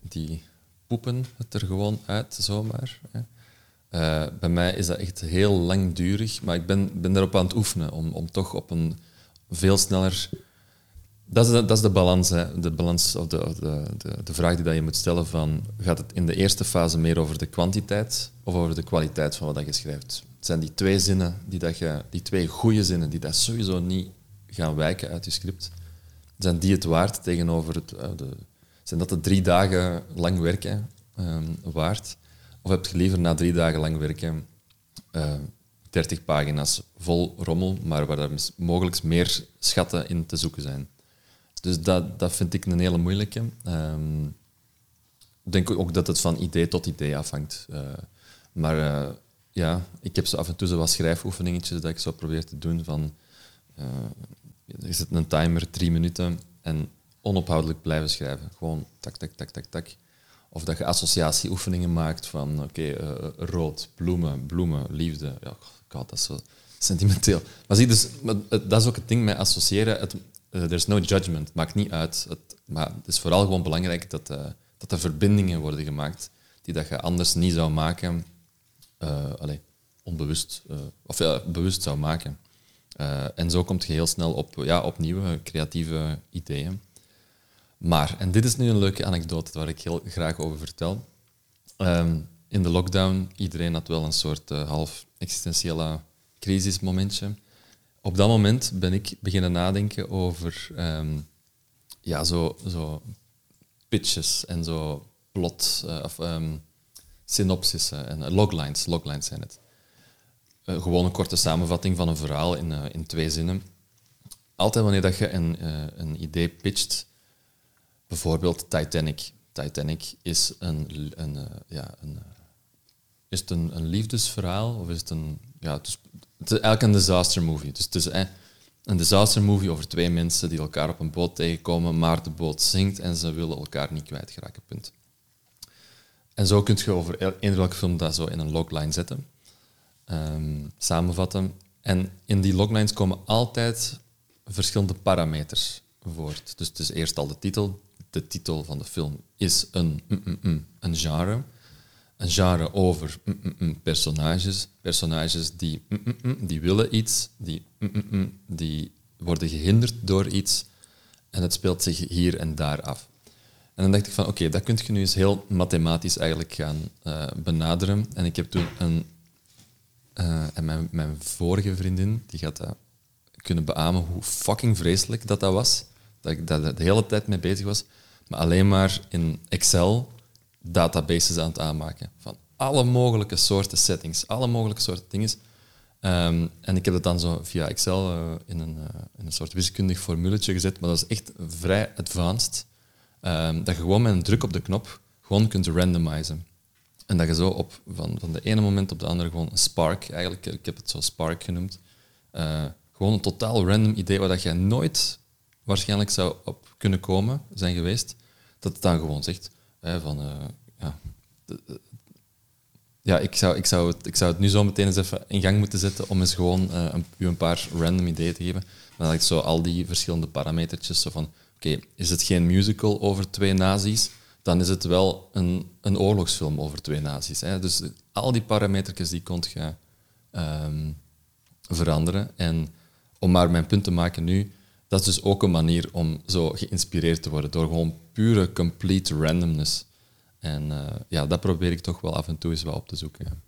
Speaker 2: die poepen het er gewoon uit, zomaar. Hè. Uh, bij mij is dat echt heel langdurig, maar ik ben, ben daarop aan het oefenen om, om toch op een veel sneller dat is de, dat is de balans, hè. de, balans of de, de, de, de, vraag die dat je moet stellen van gaat het in de eerste fase meer over de kwantiteit of over de kwaliteit van wat je schrijft? Het zijn die twee zinnen, die, dat je, die twee goede zinnen, die dat sowieso niet gaan wijken uit je script. Zijn die het waard tegenover het... Uh, de, zijn dat de drie dagen lang werken um, waard? Of heb je liever na drie dagen lang werken uh, 30 pagina's vol rommel, maar waar er mogelijk meer schatten in te zoeken zijn? Dus dat, dat vind ik een hele moeilijke. Um, ik denk ook dat het van idee tot idee afhangt. Uh, maar uh, ja, ik heb zo af en toe zo wat schrijfoefeningetjes dat ik zo probeer te doen van... je zet een timer, drie minuten, en onophoudelijk blijven schrijven. Gewoon tak, tak, tak, tak, tak. Of dat je associatieoefeningen maakt van, oké, okay, rood, bloemen, bloemen, liefde. Ja, god, dat is zo sentimenteel. Maar zie, dus, dat is ook het ding met associëren. Het, uh, there's no judgment, maakt niet uit. Het, maar het is vooral gewoon belangrijk dat, dat er verbindingen worden gemaakt die dat je anders niet zou maken, uh, onbewust, of ja, bewust zou maken. En zo komt je heel snel op, ja, op nieuwe creatieve ideeën. Maar, en dit is nu een leuke anekdote waar ik heel graag over vertel. Ehm, in de lockdown, iedereen had wel een soort half existentiële crisismomentje. Op dat moment ben ik beginnen nadenken over um, ja, zo, zo pitches en zo plot uh, of um, synopsissen en loglines. Loglines zijn het. Uh, gewoon een korte samenvatting van een verhaal in, uh, in twee zinnen. Altijd wanneer dat je een, een idee pitcht, bijvoorbeeld Titanic. Titanic is een, een, ja, een, is het een, een liefdesverhaal of is het een ja, het is, het eigenlijk een disaster movie. Dus het is eh, een disaster movie over twee mensen die elkaar op een boot tegenkomen, maar de boot zinkt en ze willen elkaar niet kwijtgeraken. Punt. En zo kun je over eender welke film dat zo in een logline zetten, um, samenvatten. En in die loglines komen altijd verschillende parameters voort. Dus het is eerst al de titel. De titel van de film is een, mm, mm, mm, een genre een genre over personages. Personages die, die willen iets, die, die worden gehinderd door iets. En het speelt zich hier en daar af. En dan dacht ik van, oké, dat kun je nu eens heel mathematisch eigenlijk gaan uh, benaderen. En ik heb toen een... Uh, en mijn, mijn vorige vriendin, die gaat dat kunnen beamen hoe fucking vreselijk dat dat was. Dat ik daar de hele tijd mee bezig was. Maar alleen maar in Excel databases aan het aanmaken. Van alle mogelijke soorten settings, alle mogelijke soorten dingen. Ehm, en ik heb dat dan zo via Excel uh, in, een, uh, in een soort wiskundig formuletje gezet, maar dat is echt vrij advanced. Um, dat je gewoon met een druk op de knop gewoon kunt randomizen. En dat je zo op, van, van de ene moment op de andere gewoon een spark, eigenlijk, ik heb het zo spark genoemd, uh, gewoon een totaal random idee waar dat je nooit waarschijnlijk zou op kunnen komen zijn geweest, dat het dan gewoon zegt, van, uh, ja, ja ik, zou, ik, zou het, ik zou het nu zo meteen eens even in gang moeten zetten om eens gewoon uh, een, een paar random ideeën te geven. Maar dat ik zo al die verschillende parametertjes zo van, oké, is het geen musical over twee nazi's, dan is het wel een, een oorlogsfilm over twee nazi's. Hè. Dus al die parametertjes die kon je um, veranderen. En om maar mijn punt te maken nu, dat is dus ook een manier om zo geïnspireerd te worden door gewoon pure, complete randomness. En uh, ja, dat probeer ik toch wel af en toe eens wel op te zoeken.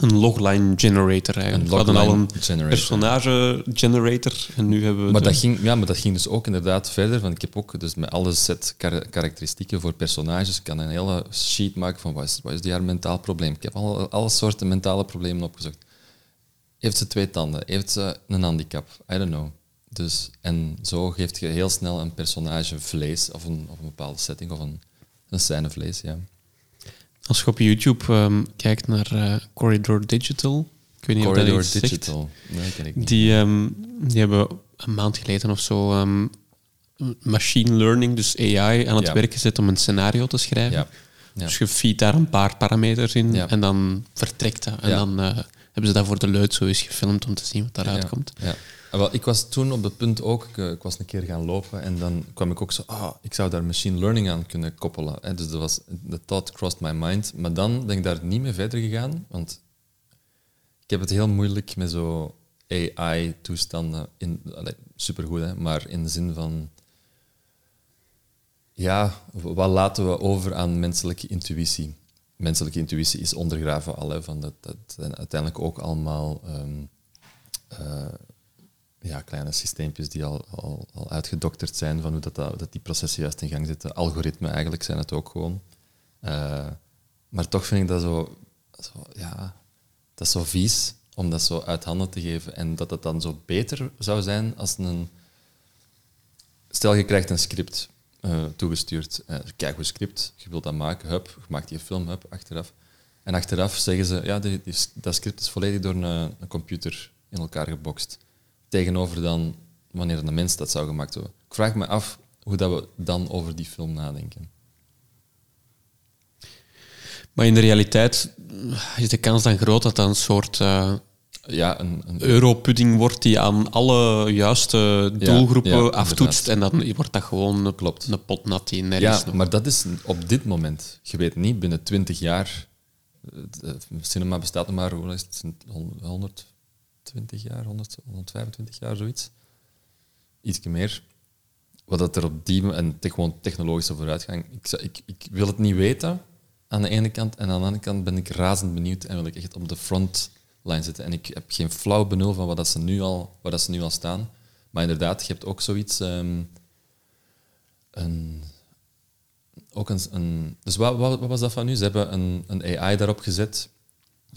Speaker 1: Een logline generator eigenlijk. Een we hadden al een generator. personage generator en nu hebben we...
Speaker 2: Maar, dat ging, ja, maar dat ging dus ook inderdaad verder. Want ik heb ook dus met alle set kar karakteristieken voor personages ik kan een hele sheet maken van wat is, wat is die haar mentaal probleem. Ik heb alle, alle soorten mentale problemen opgezocht. Heeft ze twee tanden? Heeft ze een handicap? I don't know. Dus, en zo geeft je heel snel een personage vlees of een, of een bepaalde setting of een, een scène vlees. Ja.
Speaker 1: Als je op YouTube um, kijkt naar uh, Corridor Digital, ik weet niet Corridor of dat Digital, nee, ken ik niet. Die, um, die hebben een maand geleden of zo um, machine learning, dus AI, aan het ja. werk gezet om een scenario te schrijven. Ja. Ja. Dus je feed daar een paar parameters in en dan vertrekt dat. En dan uh, hebben ze dat voor de luid zo eens gefilmd om te zien wat daaruit komt.
Speaker 2: Ah, wel, ik was toen op het punt ook, ik, ik, was een keer gaan lopen en dan kwam ik ook zo, ah, ik zou daar machine learning aan kunnen koppelen. Hè. Dus dat was, de thought crossed my mind. Maar dan ben ik daar niet mee verder gegaan, want ik heb het heel moeilijk met zo AI-toestanden. Supergoed, hè, maar in de zin van, ja, wat laten we over aan menselijke intuïtie? Menselijke intuïtie is ondergraven al, van dat, dat uiteindelijk ook allemaal... Um, ja, kleine systeempjes die al, al, al, uitgedokterd zijn van hoe dat, dat, die processen juist in gang zitten. Algoritmen eigenlijk zijn het ook gewoon. Uh, maar toch vind ik dat zo, zo, ja, dat zo vies om dat zo uit handen te geven. En dat het dan zo beter zou zijn als een... Stel, je krijgt een script uh, toegestuurd. Uh, kijk hoe script, je wilt dat maken, hup, je maakt die film, hup, achteraf. En achteraf zeggen ze, ja, die, dat script is volledig door een, een computer in elkaar gebokst tegenover dan wanneer een mens dat zou gemaakt hebben. Ik vraag me af hoe dat we dan over die film nadenken.
Speaker 1: Maar in de realiteit is de kans dan groot dat dat een soort uh, ja, een, een europudding wordt die aan alle juiste doelgroepen aftoetst en dan wordt dat gewoon Klopt. een pot nat die nergens
Speaker 2: Ja, maar dat is op dit moment. Je weet niet, binnen 20 jaar... Eh, cinema bestaat nog maar, hoe is het, 100, 120 jaar, 100, 125 jaar, zoiets. Iets meer. Wat dat er op die en gewoon technologische vooruitgang. Ik, ik, ik wil het niet weten aan de ene kant. En aan de andere kant ben ik razend benieuwd en wil ik echt op de frontline zitten. En ik heb geen flauw benul van wat dat ze nu al, wat dat ze nu al staan. Maar inderdaad, je hebt ook zoiets. Um, een, ook een, een, dus wat, wat, wat, was dat van nu? Ze hebben een, een AI daarop gezet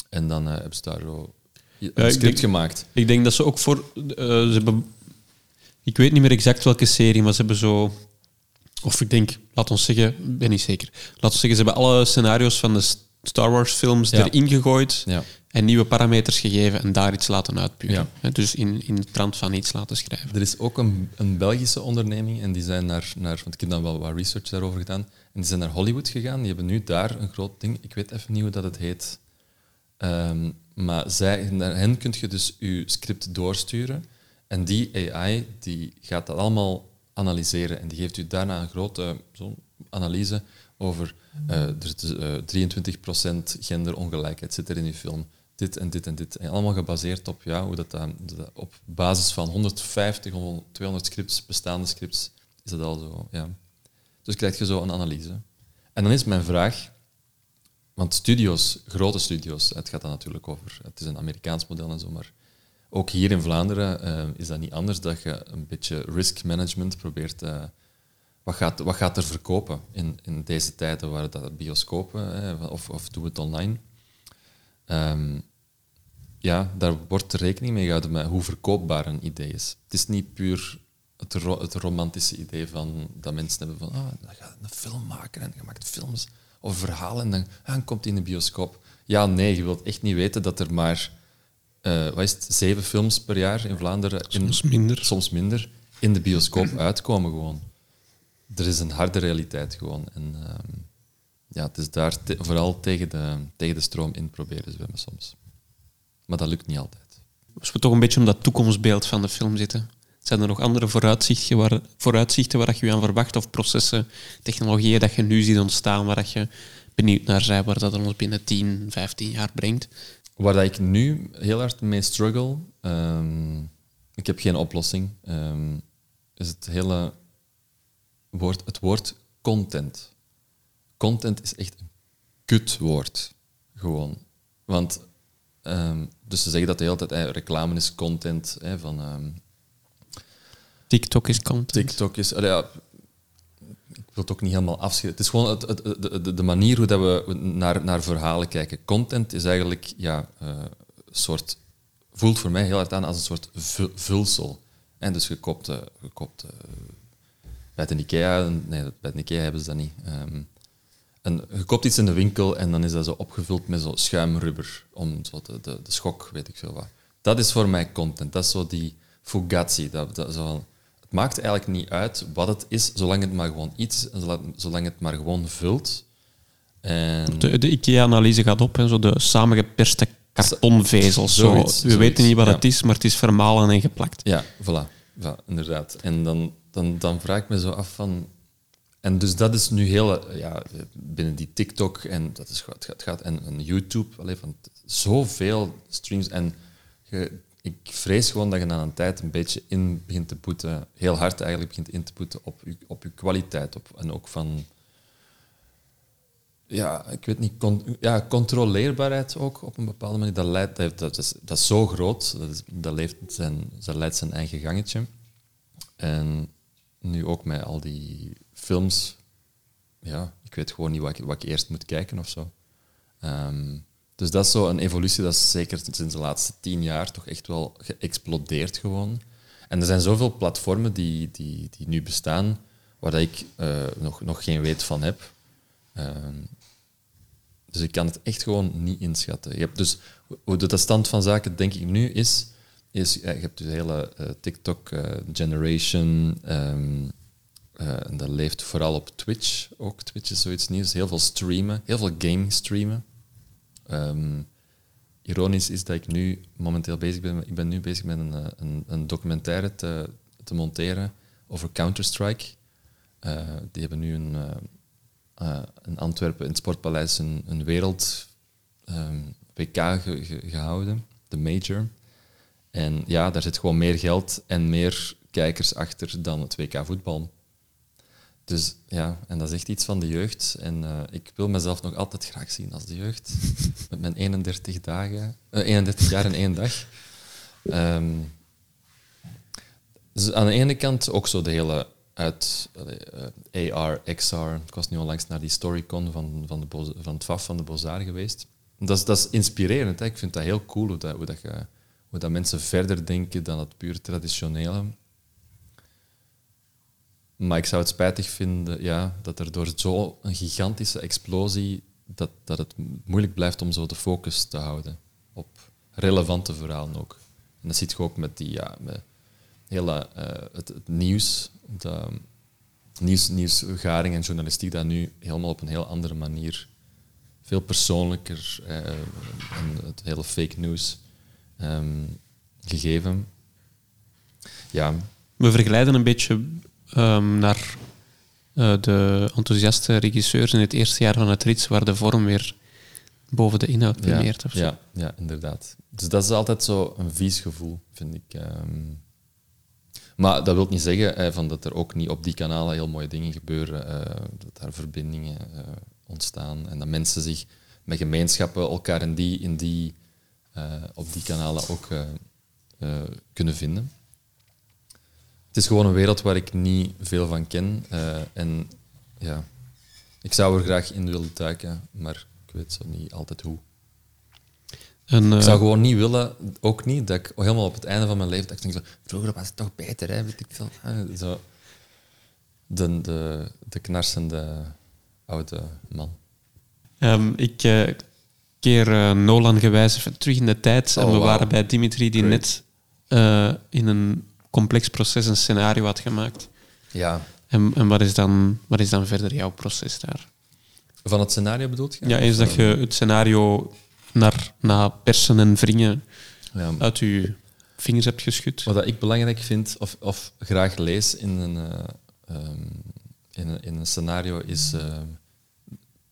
Speaker 2: en dan uh, hebben ze daar zo een script gemaakt.
Speaker 1: Ik denk dat ze ook voor. Uh, ze hebben, ik weet niet meer exact welke serie, maar ze hebben zo. Of ik denk, laat ons zeggen, ben niet zeker. Laat ons zeggen, ze hebben alle scenario's van de Star Wars films erin gegooid. Ja en nieuwe parameters gegeven en daar iets laten uitpuren. Ja. Dus in, in de trant van iets laten schrijven.
Speaker 2: Er is ook een, een Belgische onderneming en die zijn naar, naar, want ik heb dan wel wat research daarover gedaan, en die zijn naar Hollywood gegaan. Die hebben nu daar een groot ding, ik weet even niet hoe dat het heet, um, maar zij, naar hen kun je dus je script doorsturen en die AI die gaat dat allemaal analyseren en die geeft u daarna een grote analyse over uh, uh, 23% genderongelijkheid zit er in uw film dit en dit en dit. En allemaal gebaseerd op ja, hoe dat, op basis van 150, 200 scripts, bestaande scripts, is dat al zo. Ja. Dus krijg je zo een analyse. En dan is mijn vraag, want studio's, grote studio's, het gaat dan natuurlijk over, het is een Amerikaans model en zo, maar ook hier in Vlaanderen uh, is dat niet anders, dat je een beetje risk management probeert. Uh, wat, gaat, wat gaat er verkopen in, in deze tijden waar dat bioscopen, of, of doen we het online? Um, ja, daar wordt rekening mee gehouden met hoe verkoopbaar een idee is. Het is niet puur het, het romantische idee van dat mensen hebben van ah, dan ga je een film maken en je maakt films of verhalen en dan, ah, dan komt hij in de bioscoop. Ja, nee, je wilt echt niet weten dat er maar uh, wat is het, zeven films per jaar in Vlaanderen,
Speaker 1: soms minder,
Speaker 2: soms minder in de bioscoop uitkomen gewoon. Er is een harde realiteit gewoon. En, uh, ja, het is daar vooral tegen de, tegen de stroom in proberen zwemmen soms. Maar dat lukt niet altijd.
Speaker 1: Als we toch een beetje om dat toekomstbeeld van de film zitten. Zijn er nog andere vooruitzichten waar, vooruitzichten waar je aan verwacht? Of processen, technologieën dat je nu ziet ontstaan, waar je benieuwd naar bent, waar dat ons binnen 10, 15 jaar brengt?
Speaker 2: Waar dat ik nu heel hard mee struggle, um, ik heb geen oplossing, um, is het hele woord, het woord content content is echt een kutwoord. Gewoon. Want, um, dus ze zeggen dat de hele tijd, reclame is content. van,
Speaker 1: TikTok is content.
Speaker 2: TikTok is, ja, ik wil het ook niet helemaal afschrijven. Het is gewoon het, de, de, manier hoe dat we naar, naar verhalen kijken. Content is eigenlijk ja, een soort, voelt voor mij heel hard aan als een soort vulsel. En dus gekoopt, gekoopt bij de Ikea, nee, bij de Ikea hebben ze dat niet. Um, en je koopt iets in de winkel en dan is dat zo opgevuld met zo schuimrubber om zo de, de, schok, weet ik veel wat. Dat is voor mij content. Dat is zo die fugazi. Dat, dat zo, het maakt eigenlijk niet uit wat het is, zolang het maar gewoon iets is en zolang het maar gewoon vult. En...
Speaker 1: De, de IKEA-analyse gaat op, en zo de samengeperste kartonvezels. Zo. We weten niet wat het is, maar het is vermalen en geplakt.
Speaker 2: Ja, voilà. Ja, inderdaad. En dan, dan, dan vraag ik me zo af van en dus dat is nu heel, ja, binnen die TikTok en dat is het gaat, gaat en, en YouTube, alleen van zoveel streams. En ik vrees gewoon dat je na een tijd een beetje in begint te poeten, heel hard eigenlijk begint in te poeten op je, op je kwaliteit. Op, en ook van, ja, ik weet niet, ja, controleerbaarheid ook op een bepaalde manier. Dat, leidt, dat, dat, is, dat is zo groot, dat, is, dat, leeft zijn, dat leidt zijn eigen gangetje. En nu ook met al die films, ja, ik weet gewoon niet wat ik, wat ik eerst moet kijken of zo. Ehm, dus dat is zo een evolutie dat is zeker sinds de laatste tien jaar toch echt wel geëxplodeerd gewoon. En er zijn zoveel platformen die, die, die nu bestaan waar ik uh, nog, nog geen weet van heb. Ehm, dus ik kan het echt gewoon niet inschatten. Je hebt dus, hoe de stand van zaken denk ik nu is, is je hebt dus de hele uh, TikTok-generation, uh, um, uh, en dat leeft vooral op Twitch ook. Twitch is zoiets nieuws. Heel veel streamen, heel veel game streamen. Um, ironisch is dat ik nu momenteel bezig ben. Ik ben nu bezig met een, eh, een, een documentaire te, te, monteren over Counter-Strike. Uh, die hebben nu een, in Antwerpen in het Sportpaleis een, een wereld um, WK ge, ge, gehouden, de Major. En ja, daar zit gewoon meer geld en meer kijkers achter dan het WK voetbal. Dus ja, en dat is echt iets van de jeugd. En uh, ik wil mezelf nog altijd graag zien als de jeugd. Met mijn 31 dagen, uh, 31 jaar en één dag. Um, dus aan de ene kant ook zo de hele uit uh, AR, XR. Ik was nu onlangs naar die Storycon van, van, de Boze, van het FAF van de Bozar geweest. Dat is, dat is inspirerend. Hè? Ik vind dat heel cool hoe, dat, hoe, dat, hoe dat mensen verder denken dan het puur traditionele. Maar ik zou het spijtig vinden ja, dat er door zo'n gigantische explosie dat, dat het moeilijk blijft om zo de focus te houden op relevante verhalen ook. En dat ziet je ook met die ja, met hele, uh, het, nieuws, de nieuws, nieuwsgaring en journalistiek dat nu helemaal op een heel andere manier, veel persoonlijker uh, en het hele fake news um, gegeven. Ja.
Speaker 1: We vergelijden een beetje um, naar uh, de enthousiaste regisseurs in het eerste jaar van het rits, waar de vorm weer boven de inhoud primeert.
Speaker 2: Ja, ja, ja, inderdaad. Dus dat is altijd zo een vies gevoel, vind ik. Um, maar dat wil niet zeggen eh, van dat er ook niet op die kanalen heel mooie dingen gebeuren, uh, dat daar verbindingen uh, ontstaan en dat mensen zich met gemeenschappen elkaar in die, in die, op die kanalen ook kunnen vinden. Het is gewoon een wereld waar ik niet veel van ken. en ja, ik zou er graag in willen duiken, maar ik weet zo niet altijd hoe. En, ik zou eh, gewoon niet willen, ook niet, dat ik helemaal op het einde van mijn leven dat ik denk zo, vroeger was het toch beter, hè, weet ik veel. Ah, zo, de, de, de knarsende oude man.
Speaker 1: Um, ik uh, keer uh, Nolan gewijs even terug in de tijd. en oh, we waren bij Dimitri, die net in een complex proces een scenario had gemaakt.
Speaker 2: Ja.
Speaker 1: En, en wat, is dan, wat is dan verder jouw proces daar?
Speaker 2: Van het scenario bedoelt je?
Speaker 1: Ja, eens dat je het scenario naar, naar persen en wringen ja. uit je vingers hebt geschud.
Speaker 2: Wat ik belangrijk vind, of, of graag lees in een, uh, um, in, een, in een scenario, is uh,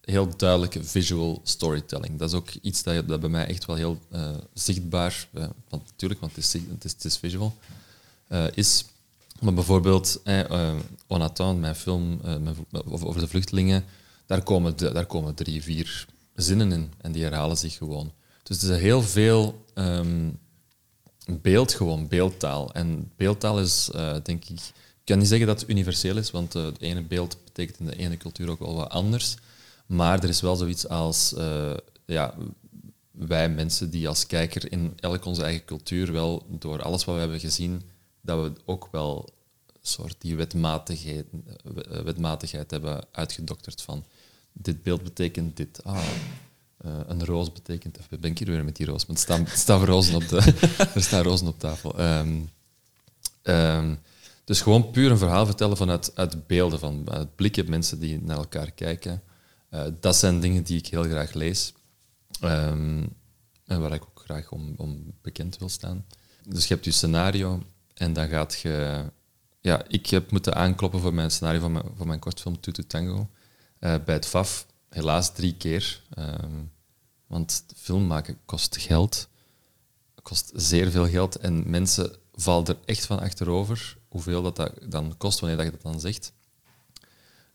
Speaker 2: heel duidelijke visual storytelling. Dat is ook iets dat, dat bij mij echt wel heel uh, zichtbaar, want natuurlijk, want het is, het is, het is visual, is. Maar bijvoorbeeld eh, Onatan, mijn film over de vluchtelingen, daar komen, daar komen drie, vier zinnen in en die herhalen zich gewoon. Dus er is heel veel um, beeld, gewoon beeldtaal. En beeldtaal is, uh, denk ik, ik kan niet zeggen dat het universeel is, want uh, het ene beeld betekent in de ene cultuur ook wel wat anders. Maar er is wel zoiets als uh, ja, wij mensen die als kijker in elk onze eigen cultuur wel door alles wat we hebben gezien, dat we ook wel een soort die wetmatigheid, wetmatigheid hebben uitgedokterd van dit beeld betekent dit. Ah, uh, een roos betekent... Of ben ik hier weer met die roos? Want er staan, rozen op de, er staan rozen op tafel. Um, um, dus gewoon puur een verhaal vertellen vanuit uit beelden, van het blikken mensen die naar elkaar kijken. Uh, dat zijn dingen die ik heel graag lees. Um, en waar ik ook graag om, om bekend wil staan. Dus je hebt je scenario en dan gaat je... Ja, ik heb moeten aankloppen voor mijn scenario van mijn, voor mijn kortfilm Tutu Tango. Uh, bij het FAF helaas drie keer. Um, want film maken kost geld. Kost zeer veel geld. En mensen vallen er echt van achterover hoeveel dat, dat dan kost wanneer dat je dat dan zegt.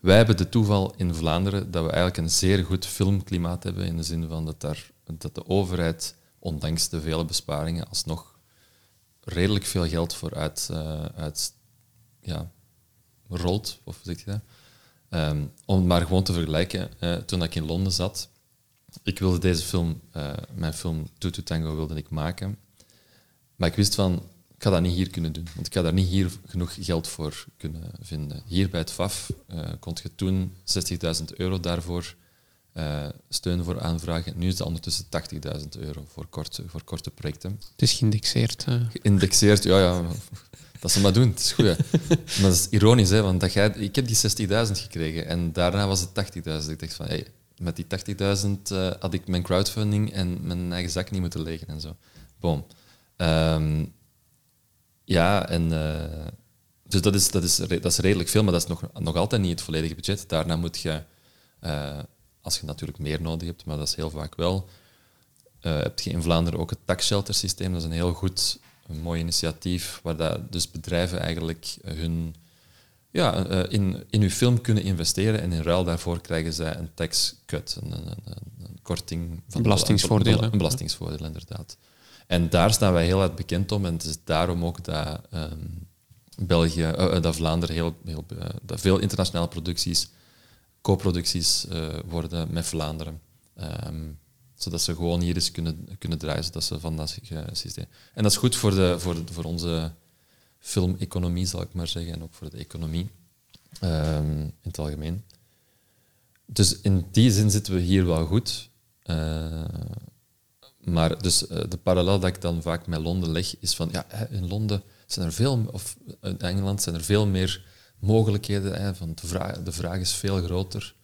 Speaker 2: Wij hebben de toeval in Vlaanderen dat we eigenlijk een zeer goed filmklimaat hebben. In de zin van dat, daar, dat de overheid, ondanks de vele besparingen, alsnog redelijk veel geld voor uit, uh, uit ja, rolt. Of zeg je dat? Ehm, om het maar gewoon te vergelijken, toen ik in Londen zat, ik wilde deze film, uh, mijn film Tutu Tango wilde ik maken, maar ik wist van, ik ga dat niet hier kunnen doen, want ik ga daar niet hier genoeg geld voor kunnen vinden. Hier bij het FAF uh, kon je toen 60.000 euro daarvoor steun voor aanvragen. Nu is het ondertussen 80.000 euro voor korte, voor korte projecten.
Speaker 1: Het is geïndexeerd.
Speaker 2: Geïndexeerd, ja, ja. Dat ze maar doen, het is goed. maar dat is ironisch, hè, want dat jij, ik heb die 60.000 gekregen en daarna was het 80.000. Ik dacht van, hey, met die 80.000 uh, had ik mijn crowdfunding en mijn eigen zak niet moeten leggen en zo. Boom. Um, ja, en... Uh, dus dat is, dat, is, dat is redelijk veel, maar dat is nog, nog altijd niet het volledige budget. Daarna moet je, uh, als je natuurlijk meer nodig hebt, maar dat is heel vaak wel, uh, heb je in Vlaanderen ook het tax shelter systeem. Dat is een heel goed een mooi initiatief waar dat dus bedrijven eigenlijk hun ja, uh, in, in uw film kunnen investeren en in ruil daarvoor krijgen zij een tax cut, een, een, een, korting
Speaker 1: van belastingsvoordeel.
Speaker 2: Een, belastingsvoordeel, inderdaad. En daar staan wij heel uit bekend om en het is daarom ook dat um, België, uh, dat Vlaanderen heel, heel dat veel internationale producties, co-producties worden met Vlaanderen. Um, zodat ze gewoon hier eens kunnen, kunnen draaien, zodat ze van dat systeem. En dat is goed voor, de, voor, voor onze filmeconomie, zal ik maar zeggen, en ook voor de economie um, in het algemeen. Dus in die zin zitten we hier wel goed. Uh, maar dus uh, de parallel dat ik dan vaak met Londen leg, is van ja, in Londen zijn er veel, of in Engeland zijn er veel meer mogelijkheden. Hè, van de, vraag, de vraag is veel groter.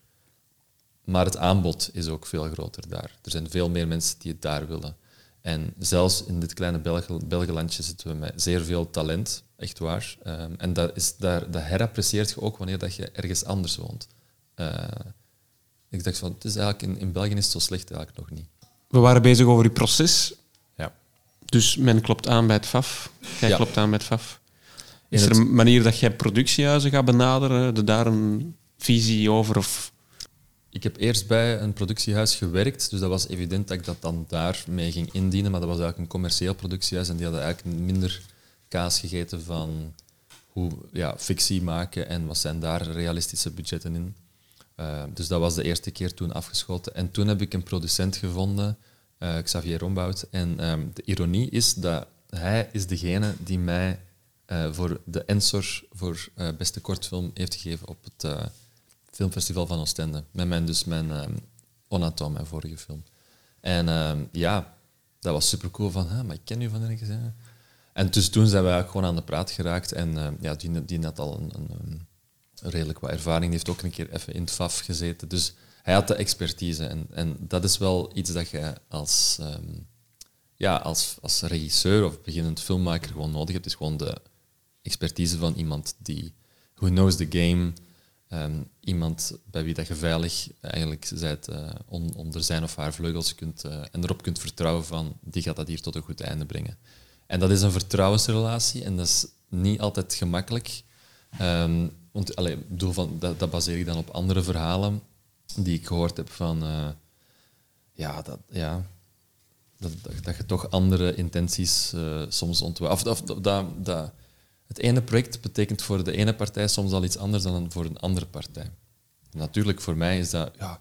Speaker 2: Maar het aanbod is ook veel groter daar. Er zijn veel meer mensen die het daar willen. En zelfs in dit kleine Belgelandje zitten we met zeer veel talent, echt waar. Ehm, en dat, is, daar, dat herapprecieert je ook wanneer dat je ergens anders woont. Uh, ik dacht van, het is eigenlijk in, in België is het zo slecht eigenlijk nog niet.
Speaker 1: We waren bezig over je proces.
Speaker 2: Ja.
Speaker 1: Dus men klopt aan bij het FAF. Jij klopt aan bij het FAF. Is er een manier dat jij productiehuizen gaat benaderen? De daar een visie over? Of
Speaker 2: ik heb eerst bij een productiehuis gewerkt, dus dat was evident dat ik dat dan daarmee ging indienen, maar dat was eigenlijk een commercieel productiehuis en die hadden eigenlijk minder kaas gegeten van hoe ja, fictie maken en wat zijn daar realistische budgetten in. Uh, dus dat was de eerste keer toen afgeschoten. En toen heb ik een producent gevonden, uh, Xavier Rombout. En um, de ironie is dat hij is degene die mij uh, voor de Ensor voor beste kortfilm heeft gegeven op het filmfestival van Oostende. Met mijn, dus mijn Onatom, mijn vorige film. En um, ja, dat was super cool van, maar ik ken u van ergens. En dus toen zijn we eigenlijk gewoon aan de praat geraakt. En uh, ja, die, die had al een, een, een, redelijk wat ervaring. Die heeft ook een keer even in het FAF gezeten. Dus hij had de expertise. En, en dat is wel iets dat je als, um, ja, als, als regisseur of beginnend filmmaker gewoon nodig hebt. is gewoon de expertise van iemand die who knows the game, Ehm, iemand bij wie dat je veilig eigenlijk zijt, uh, onder zijn of haar vleugels kunt uh, en erop kunt vertrouwen van die gaat dat hier tot een goed einde brengen. En dat is een vertrouwensrelatie en dat is niet altijd gemakkelijk. Um, want allee, bedoel van, dat, baseer ik dan op andere verhalen die ik gehoord heb van uh, ja, dat, ja, dat, dat, je toch andere intenties soms. Of, of, dat, dat, het ene project betekent voor de ene partij soms al iets anders dan voor een andere partij. Natuurlijk, voor mij is dat, ja,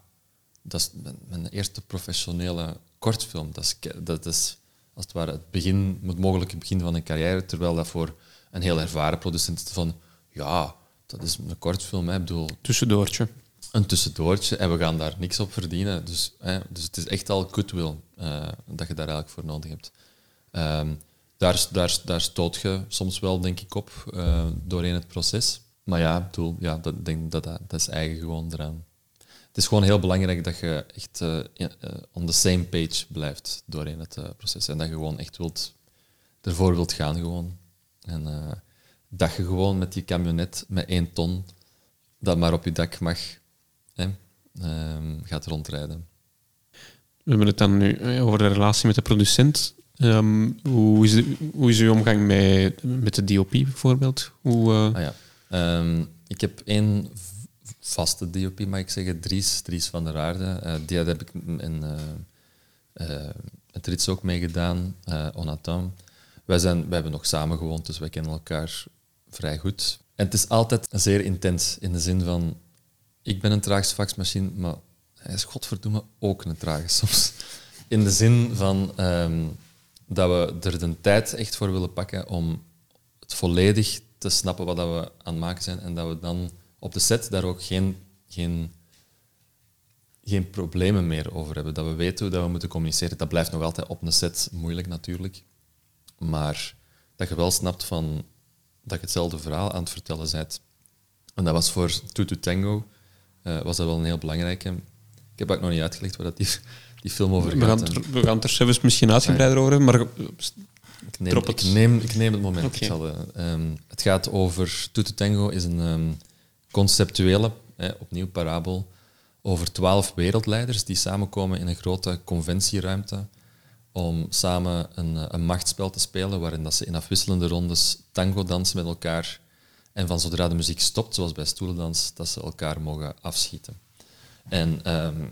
Speaker 2: dat is mijn, eerste professionele kortfilm. Dat is, dat is als het ware het, begin, het mogelijke begin van een carrière, terwijl dat voor een heel ervaren producent is van, ja, dat is een kortfilm. Hè. Ik bedoel,
Speaker 1: tussendoortje.
Speaker 2: Een tussendoortje en we gaan daar niks op verdienen. Dus, hè, dus het is echt al goodwill uh, dat je daar eigenlijk voor nodig hebt. Um, daar, stoot je soms wel, denk ik, op uh, doorheen het proces. Maar ja, bedoel, ja dat, denk, dat, dat, is eigen gewoon eraan. Het is gewoon heel belangrijk dat je echt uh, on the same page blijft doorheen het proces. En dat je gewoon echt wilt, ervoor wilt gaan gewoon. En dat je gewoon met die camionet met één ton, dat maar op je dak mag, hè, ehm, gaat rondrijden.
Speaker 1: We hebben het dan nu over de relatie met de producent. Ehm, hoe, is hoe is uw omgang met, met de DOP bijvoorbeeld? Hoe, uh...
Speaker 2: ah, ja. Ehm, ik heb één vaste DOP, mag ik zeggen, Dries, Dries van der Aarde. Uh, die heb ik in uh, het rits ook meegedaan, uh, Onatam. Wij, zijn, wij hebben nog samen gewoond, dus wij kennen elkaar vrij goed. En het is altijd zeer intens, in de zin van... Ik ben een traagste faxmachine, maar hij is godverdomme ook een trage soms. In de zin van... Um, dat we er de tijd echt voor willen pakken om het volledig te snappen wat we aan het maken zijn en dat we dan op de set daar ook geen, geen, geen problemen meer over hebben. Dat we weten hoe dat we moeten communiceren. Dat blijft nog altijd op een set moeilijk natuurlijk. Maar dat je wel snapt van dat je hetzelfde verhaal aan het vertellen bent. En dat was voor Tutu Tango uh, was dat wel een heel belangrijke. Ik heb ook nog niet uitgelegd wat dat die die film over
Speaker 1: we gaan, we gaan er zelfs misschien uitgebreider over maar
Speaker 2: ik neem, het. Ik, neem, ik neem het moment. Zal, um, het gaat over Tutu Tango is een um, conceptuele, eh, opnieuw parabel, over twaalf wereldleiders die samenkomen in een grote conventieruimte om samen een, een machtsspel te spelen, waarin dat ze in afwisselende rondes tango dansen met elkaar. En van zodra de muziek stopt, zoals bij stoelendans, dat ze elkaar mogen afschieten. En ehm,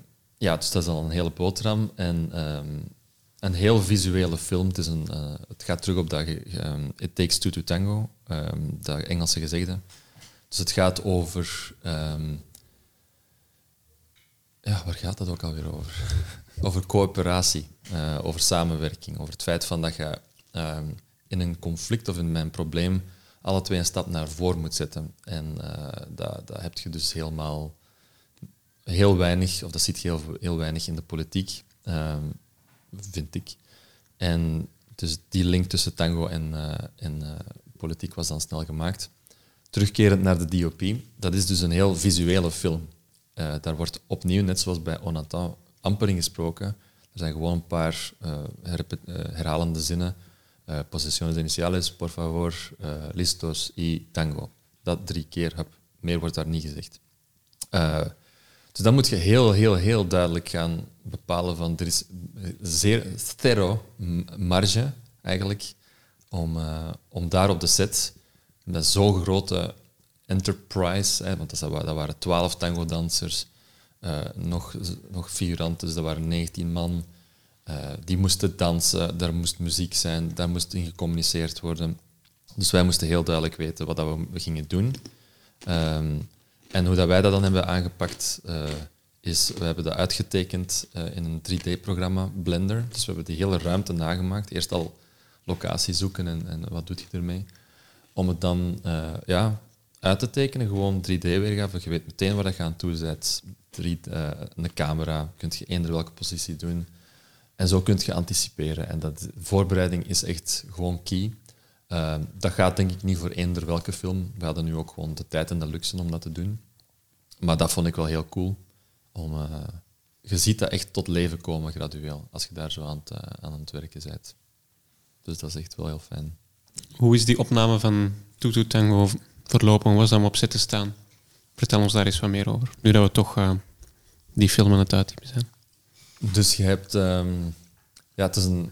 Speaker 2: ja, dus dat is al een hele boterham. En ehm, een heel visuele film. Het, is een, uh, het gaat terug op dat um, It Takes Two to Tango, dat Engelse gezegde. Dus het gaat over... ja, waar gaat dat ook alweer over? over coöperatie, uh, over samenwerking, over het feit van dat je in een conflict of in mijn probleem alle twee een stap naar voren moet zetten. En uh, dat, dat heb je dus helemaal heel weinig, of dat zit heel, weinig in de politiek, um, vind ik. En dus die link tussen tango en, en uh, politiek was dan snel gemaakt. Terugkerend naar de DOP, dat is dus een heel visuele film. daar wordt opnieuw, net zoals bij Onatan, amper in gesproken. Er zijn gewoon een paar herhalende zinnen posiciones iniciales, por favor, listos y tango. Dat drie keer heb. Meer wordt daar niet gezegd. Uh, dus dan moet je heel, heel, heel duidelijk gaan bepalen van er is zeer zero marge eigenlijk om, om daar op de set met zo'n grote enterprise, hè, want dat, waren twaalf tango-dansers, nog, nog figuranten, dus dat waren 19 man, uh, die moesten dansen, daar moest muziek zijn, daar moest in gecommuniceerd worden. Dus wij moesten heel duidelijk weten wat dat we gingen doen. Um, en hoe dat wij dat dan hebben aangepakt, uh, is we hebben dat uitgetekend uh, in een 3D-programma, Blender. Dus we hebben die hele ruimte nagemaakt. Eerst al locatie zoeken en, en wat doet je ermee. Om het dan ja, uit te tekenen, gewoon 3D-weergave. Je weet meteen waar je aan toe bent. een camera, kun je eender welke positie doen. En zo kun je anticiperen. En dat, voorbereiding is echt gewoon key. Uh, dat gaat denk ik niet voor eender welke film. We hadden nu ook gewoon de tijd en de luxe om dat te doen. Maar dat vond ik wel heel cool. Om, uh, je ziet dat echt tot leven komen gradueel, als je daar zo aan het, uh, aan het werken bent. Dus dat is echt wel heel fijn.
Speaker 1: Hoe is die opname van Tutu Tango verlopen? Hoe was dat om op zet te staan? Vertel ons daar eens wat meer over. Nu dat we toch die film aan het uittypen zijn.
Speaker 2: Dus je hebt... Um, ja, het is een...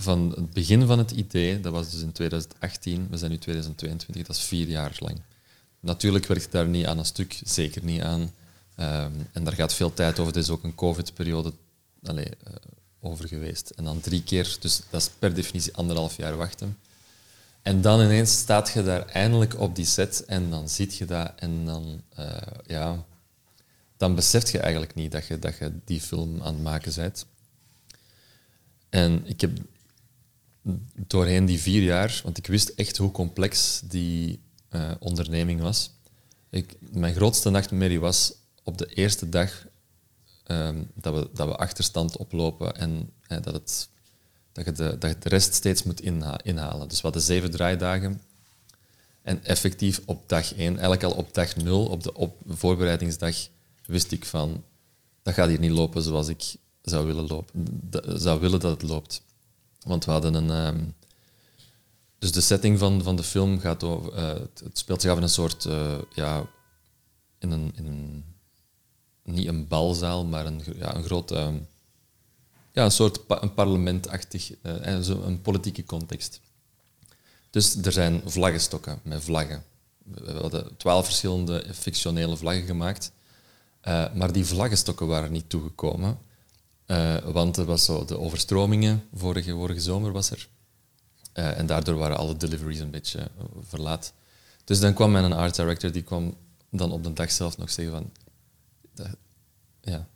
Speaker 2: Van het begin van het idee, dat was dus in 2018, we zijn nu 2022, dat is vier jaar lang. Natuurlijk werkt daar niet aan een stuk, zeker niet aan. Um, en daar gaat veel tijd over. Er is ook een COVID-periode uh, over geweest. En dan drie keer, dus dat is per definitie anderhalf jaar wachten. En dan ineens staat je daar eindelijk op die set en dan ziet je dat en dan, uh, ja, dan besef je eigenlijk niet dat je, dat je die film aan het maken bent. En ik heb doorheen die vier jaar, want ik wist echt hoe complex die uh, onderneming was. Ik, mijn grootste nachtmerrie was op de eerste dag um, dat, we, dat we achterstand oplopen en uh, dat, het, dat, je de, dat je de rest steeds moet inha inhalen. Dus we hadden zeven draaidagen. En effectief op dag één, eigenlijk al op dag nul, op de op voorbereidingsdag, wist ik van, dat gaat hier niet lopen zoals ik zou willen, lopen, zou willen dat het loopt. Want we hadden een... Ehm, dus de setting van, van de film gaat over... Uh, het speelt zich af in een soort... Uh, ja, in een, in een... Niet een balzaal, maar een, ja, een groot... Uh, ja, een soort een parlementachtig... Uh, zo een politieke context. Dus er zijn vlaggenstokken met vlaggen. We hadden twaalf verschillende fictionele vlaggen gemaakt. Maar die vlaggenstokken waren niet toegekomen. Uh, want er was zo de overstromingen, vorige, vorige zomer was er. Uh, en daardoor waren alle deliveries een beetje verlaat. Dus dan kwam mijn art director, die kwam dan op de dag zelf nog zeggen van... Dat, ja,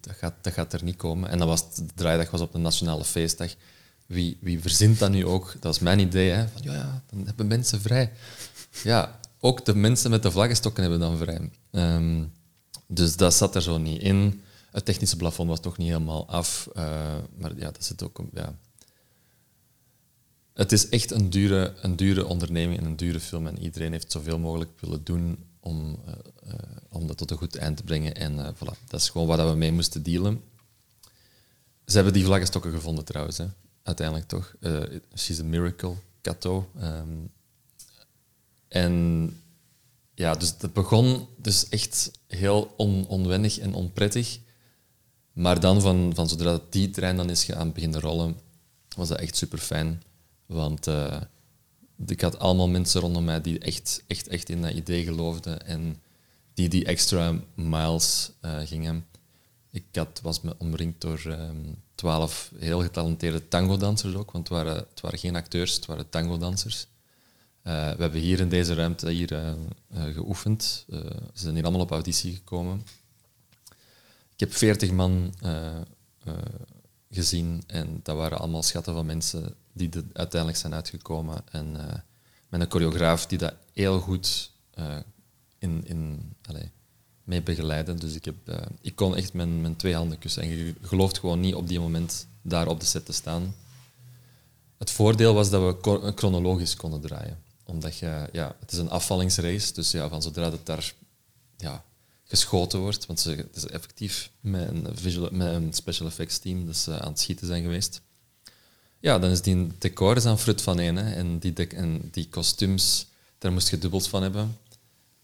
Speaker 2: dat gaat, dat gaat er niet komen. En dan was de draaidag was op de nationale feestdag. Wie, wie verzint dat nu ook? Dat was mijn idee. Hè? Van, ja, ja, dan hebben mensen vrij. Ja, ook de mensen met de vlaggenstokken hebben dan vrij. Um, dus dat zat er zo niet in. Het technische plafond was toch niet helemaal af. Uh, maar ja, dat zit ook... Ja. Het is echt een dure, een dure onderneming en een dure film. En iedereen heeft zoveel mogelijk willen doen om, uh, uh, om dat tot een goed eind te brengen. En voilà, dat is gewoon waar we mee moesten dealen. Ze hebben die vlaggenstokken gevonden trouwens, hè. uiteindelijk toch. she's a miracle, Kato. Um, en ja, dus het begon dus echt heel on, onwennig en onprettig. Maar dan, van, van zodra die trein dan is gaan beginnen rollen, was dat echt super fijn. Want uh, ik had allemaal mensen rondom mij die echt, echt, echt in dat idee geloofden en die die extra miles uh, gingen. Ik had, was me omringd door um, twaalf heel getalenteerde tango-dansers ook, want het waren, het waren geen acteurs, het waren tango-dansers. Uh, we hebben hier in deze ruimte hier, geoefend. ze zijn hier allemaal op auditie gekomen. Ik heb veertig man gezien en dat waren allemaal schatten van mensen die er uiteindelijk zijn uitgekomen. En met een choreograaf die dat heel goed in, in, allez, mee begeleiden. Dus ik, heb, ik kon echt mijn, mijn twee handen kussen. En je gelooft gewoon niet op die moment daar op de set te staan. Het voordeel was dat we chronologisch konden draaien. Omdat je, ja, het is een afvallingsrace, dus ja, van zodra het daar ja, geschoten wordt, want ze, is effectief met een, visual, met een special effects team dat ze aan het schieten zijn geweest. Ja, dan is die decor is aan frut van één. En die, en die kostuums, daar moest je dubbels van hebben.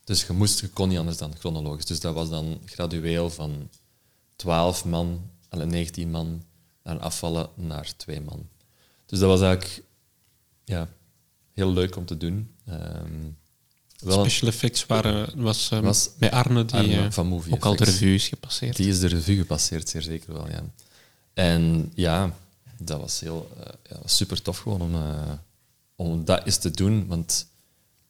Speaker 2: Dus je, moest, je kon niet anders dan chronologisch. Dus dat was dan gradueel van 12 man, 19 man, naar afvallen naar 2 man. Dus dat was eigenlijk ja, heel leuk om te doen. Um,
Speaker 1: Special effects waren, was, um, was bij Arne, die Arne van Movie ook al de revue is gepasseerd.
Speaker 2: Die is de revue gepasseerd, zeer zeker wel, ja. En ja, dat was heel uh, ja, super tof gewoon om, uh, om dat eens te doen, want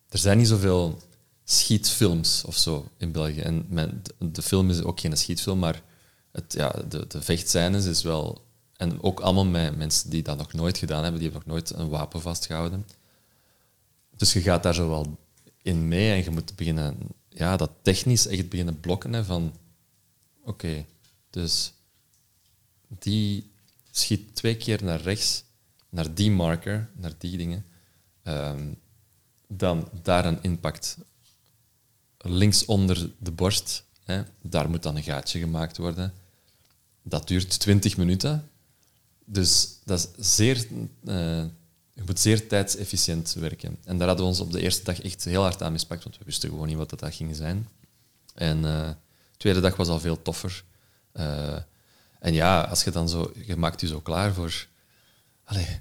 Speaker 2: er zijn niet zoveel schietfilms of zo in België. En mijn, de film is ook geen schietfilm, maar het, ja, de, de vechtscènes is wel... En ook allemaal met mensen die dat nog nooit gedaan hebben, die hebben nog nooit een wapen vastgehouden. Dus je gaat daar zo wel in mee en je moet beginnen... Ja, dat technisch echt beginnen blokken hè, van... Oké, dus die schiet twee keer naar rechts, naar die marker, naar die dingen. Ehm, dan daar een impact links onder de borst. Hè, daar moet dan een gaatje gemaakt worden. Dat duurt 20 minuten. Dus dat is zeer, uh, je moet zeer tijdsefficiënt werken. En daar hadden we ons op de eerste dag echt heel hard aan mispakt, want we wisten gewoon niet wat dat ging zijn. En uh, de tweede dag was al veel toffer. Uh, en ja, als je dan zo, je maakt je zo klaar voor. Allez,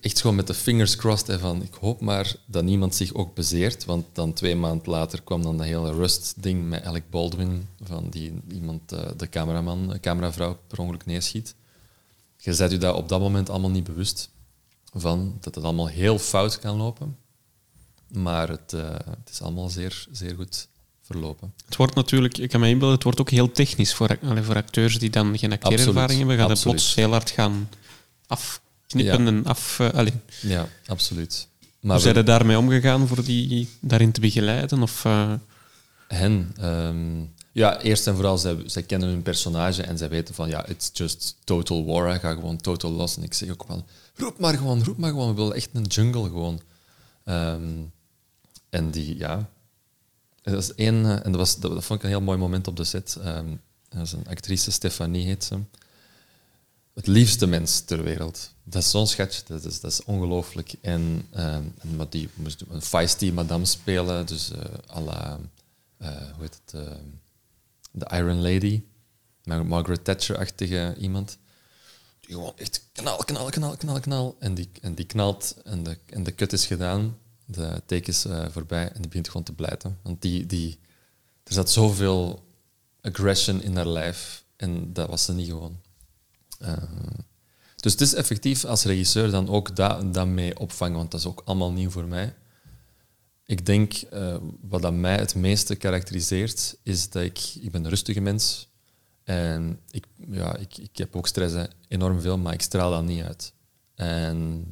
Speaker 2: echt gewoon met de fingers crossed hè, van ik hoop maar dat niemand zich ook bezeert, want dan twee maanden later kwam dan dat hele Rust-ding met Alec Baldwin, van die iemand, uh, de cameraman, cameravrouw per ongeluk neerschiet. Je bent u daar op dat moment allemaal niet bewust van, dat het allemaal heel fout kan lopen, maar het, uh, het is allemaal zeer, zeer goed verlopen.
Speaker 1: Het wordt natuurlijk, ik kan me inbeelden, het wordt ook heel technisch voor, voor acteurs die dan geen acteerervaring hebben, gaan het plots heel hard gaan af knippen en af... Uh,
Speaker 2: ja, absoluut.
Speaker 1: Maar Hoe zijn we... daarmee omgegaan voor die daarin te begeleiden? Of, uh...
Speaker 2: Hen? Um, ja, eerst en vooral, zij, zij kennen hun personage en zij weten van, ja, it's just total war, ga gewoon total los. En ik zeg ook van, roep maar gewoon, roep maar gewoon, we willen echt een jungle gewoon. Um, en die, ja... Dat, is één, eh, en dat, was, dat, vond ik een heel mooi moment op de set. Um, dat is een actrice, Stefanie heet ze het liefste mens ter wereld. Dat is zo'n schatje, dat is, dat is ongelooflijk. En, uh, en die moest een feisty madame spelen, dus uh, à la, uh, hoe heet het, de Iron Lady, Margaret Thatcher-achtige iemand. Gewoon echt knal, knal, knal, knal, knal. En die, en die knalt en de, en de kut is gedaan, de take is voorbij en die begint gewoon te blijten. Want die, die, er zat zoveel aggression in haar lijf en dat was ze niet gewoon. Uh, dus het is effectief als regisseur dan ook dat, dat opvangen, want dat is ook allemaal nieuw voor mij. Ik denk, uh, wat dat mij het meeste karakteriseert, is dat ik, ik ben een rustige mens en ik, ja, ik, ik heb ook stress, enorm veel, maar ik straal dat niet uit. En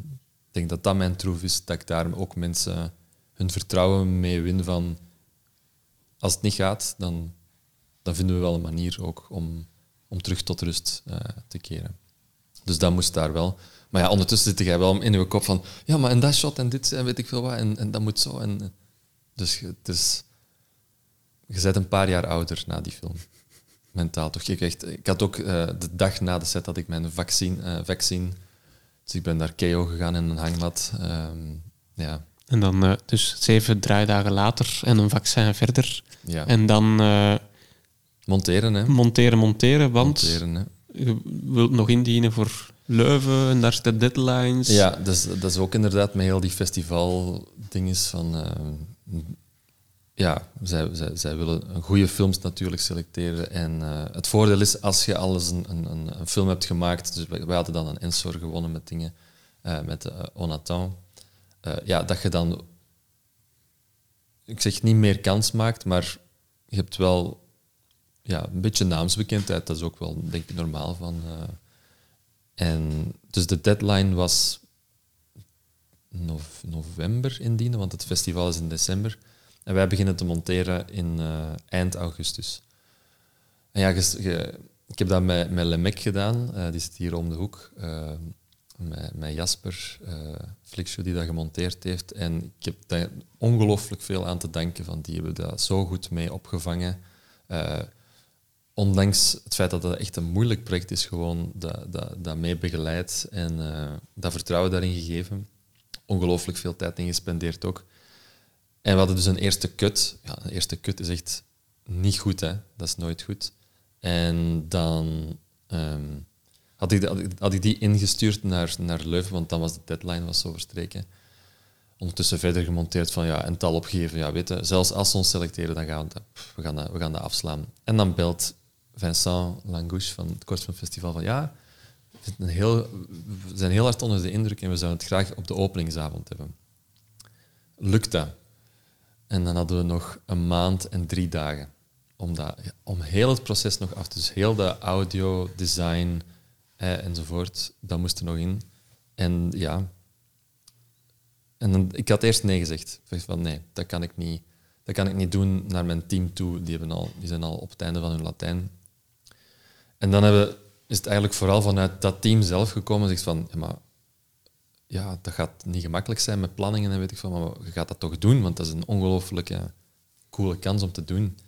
Speaker 2: ik denk dat dat mijn troef is, dat ik daar ook mensen hun vertrouwen mee win van als het niet gaat, dan, dan vinden we wel een manier ook om om terug tot rust uh, te keren. Dus dat moest daar wel. Maar ja, ondertussen zit jij wel in je kop van, ja, maar en dat shot en dit en weet ik veel wat, en, en dat moet zo. En, dus het je bent een paar jaar ouder na die film. Mentaal toch? Ik, echt, ik had ook uh, de dag na de set had ik mijn vaccin, uh, vaccin. Dus ik ben naar KO gegaan in een hangmat. Um, ja.
Speaker 1: En dan uh, dus zeven draaidagen later en een vaccin verder. Ja. En dan
Speaker 2: Monteren, hè?
Speaker 1: Monteren, monteren, want
Speaker 2: Monteren, hè?
Speaker 1: je wilt nog indienen voor Leuven en daar zitten deadlines.
Speaker 2: Ja, dus, dat is ook inderdaad met heel die festival-dinges van... eh, ja, zij, zij, zij willen goede films natuurlijk selecteren. En eh, het voordeel is, als je al eens een, een, een film hebt gemaakt... Dus wij, hadden dan een Ensor gewonnen met dingen, eh, met uh, Onatan. Uh, ja, dat je dan... Ik zeg niet meer kans maakt, maar je hebt wel ja, een beetje naamsbekendheid. Dat is ook wel, denk ik, normaal van... En dus de deadline was november indienen, want het festival is in december. En wij beginnen te monteren in uh, eind augustus. En ja, ik heb dat met, met Lemek gedaan, uh, die zit hier om de hoek. Uh, met, met Jasper uh, die dat gemonteerd heeft. En ik heb daar ongelooflijk veel aan te danken van. Die hebben dat zo goed mee opgevangen. ondanks het feit dat het echt een moeilijk project is, gewoon dat, dat, dat begeleid en dat vertrouwen daarin gegeven. Ongelooflijk veel tijd in gespendeerd ook. En we hadden dus een eerste cut. Ja, een eerste cut is echt niet goed, hè. Dat is nooit goed. En dan um, had, ik, had, ik, die ingestuurd naar, naar Leuven, want dan was de deadline was zo verstreken. Ondertussen verder gemonteerd van ja, een tal opgegeven. Ja, weet zelfs als ze ons selecteren, dan gaan we gaan dat, we gaan dat afslaan. En dan belt Vincent Langouche van het Kortfilmfestival van ja, een heel, we zijn heel hard onder de indruk en we zouden het graag op de openingsavond hebben. Lukt dat? En dan hadden we nog een maand en drie dagen om, dat, om heel het proces nog af te Dus heel de audio, design eh, enzovoort, dat moest er nog in. En ja, en dan, ik had eerst nee gezegd. Ik van nee, dat kan ik niet, dat kan ik niet doen naar mijn team toe. Die, hebben al, die zijn al op het einde van hun Latijn. En dan hebben, is het eigenlijk vooral vanuit dat team zelf gekomen. Zegt van, maar ja, dat gaat niet gemakkelijk zijn met planningen en weet ik van, maar je gaat dat toch doen, want dat is een ongelooflijke coole kans om te doen.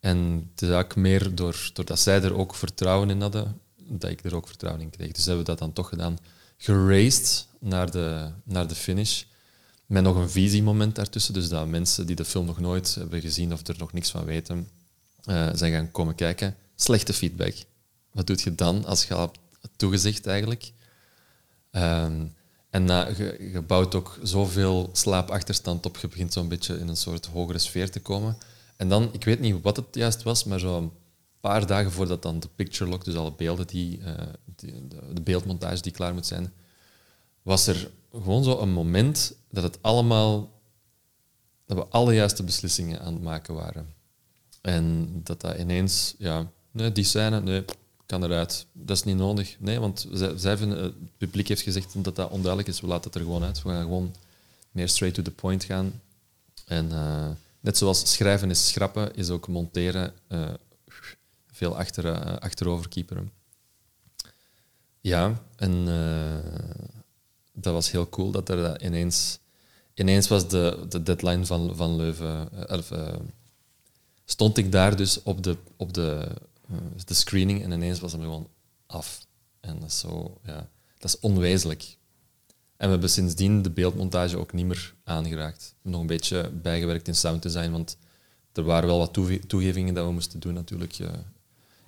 Speaker 2: En het is eigenlijk meer door, doordat zij er ook vertrouwen in hadden, dat ik er ook vertrouwen in kreeg. Dus hebben we dat dan toch gedaan. Geraced naar de, naar de finish. Met nog een visiemoment daartussen. Dus dat mensen die de film nog nooit hebben gezien of er nog niks van weten, uh, zijn gaan komen kijken. Slechte feedback. Wat doe je dan als je al toegezegd eigenlijk? Um, en na, je, bouwt ook zoveel slaapachterstand op. Je begint zo'n beetje in een soort hogere sfeer te komen. En dan, ik weet niet wat het juist was, maar zo'n paar dagen voordat dan de picture lock, dus alle beelden die, de, de, beeldmontage die klaar moet zijn, was er gewoon zo een moment dat het allemaal, dat we alle juiste beslissingen aan het maken waren. En dat dat ineens, ja, nee, die scène, nee, kan eruit. Dat is niet nodig. Nee, want zij, zij vinden, het publiek heeft gezegd dat dat onduidelijk is. We laten het er gewoon uit. We gaan gewoon meer straight to the point gaan. En uh, net zoals schrijven is schrappen, is ook monteren uh, veel achter, achterover keeperen. Ja, en dat was heel cool dat er ineens... Ineens was de, de deadline van, van Leuven... Of, stond ik daar dus op de, op de de screening en ineens was hem gewoon af. En dat is zo, ja, dat is onwezenlijk. En we hebben sindsdien de beeldmontage ook niet meer aangeraakt. Nog een beetje bijgewerkt in sounddesign, want er waren wel wat toegevingen dat we moesten doen natuurlijk. Ja,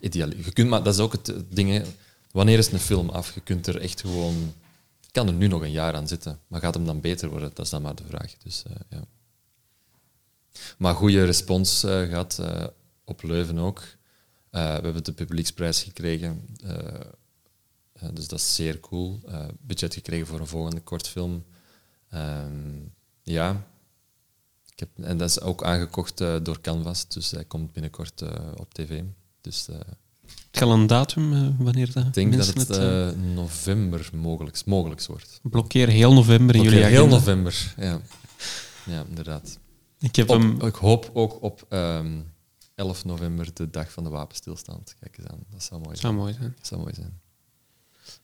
Speaker 2: ideaal. Je kunt, maar dat is ook het ding. Wanneer is een film af? Je kunt er echt gewoon... Kan er nu nog een jaar aan zitten, maar gaat hem dan beter worden? Dat is dan maar de vraag. Dus, uh, ja. Maar goede respons uh, uh, op Leuven ook. Uh, we hebben de publieksprijs gekregen. Uh, uh, dus dat is zeer cool. budget gekregen voor een volgende kortfilm. Um, ja. Ik heb, en dat is ook aangekocht door Canvas, dus hij komt binnenkort op tv. Dus,
Speaker 1: je al een datum wanneer dat
Speaker 2: Ik denk dat het, het november mogelijk, mogelijk wordt.
Speaker 1: Blokkeer heel november in jullie
Speaker 2: agenda. Heel november, ja. Ja, inderdaad.
Speaker 1: Ik, heb
Speaker 2: op,
Speaker 1: hem...
Speaker 2: ik hoop ook op... Um, 11 november, de dag van de wapenstilstand. Kijk eens aan, dat zou mooi
Speaker 1: zijn. Zou mooi zijn.
Speaker 2: Dat zou mooi zijn.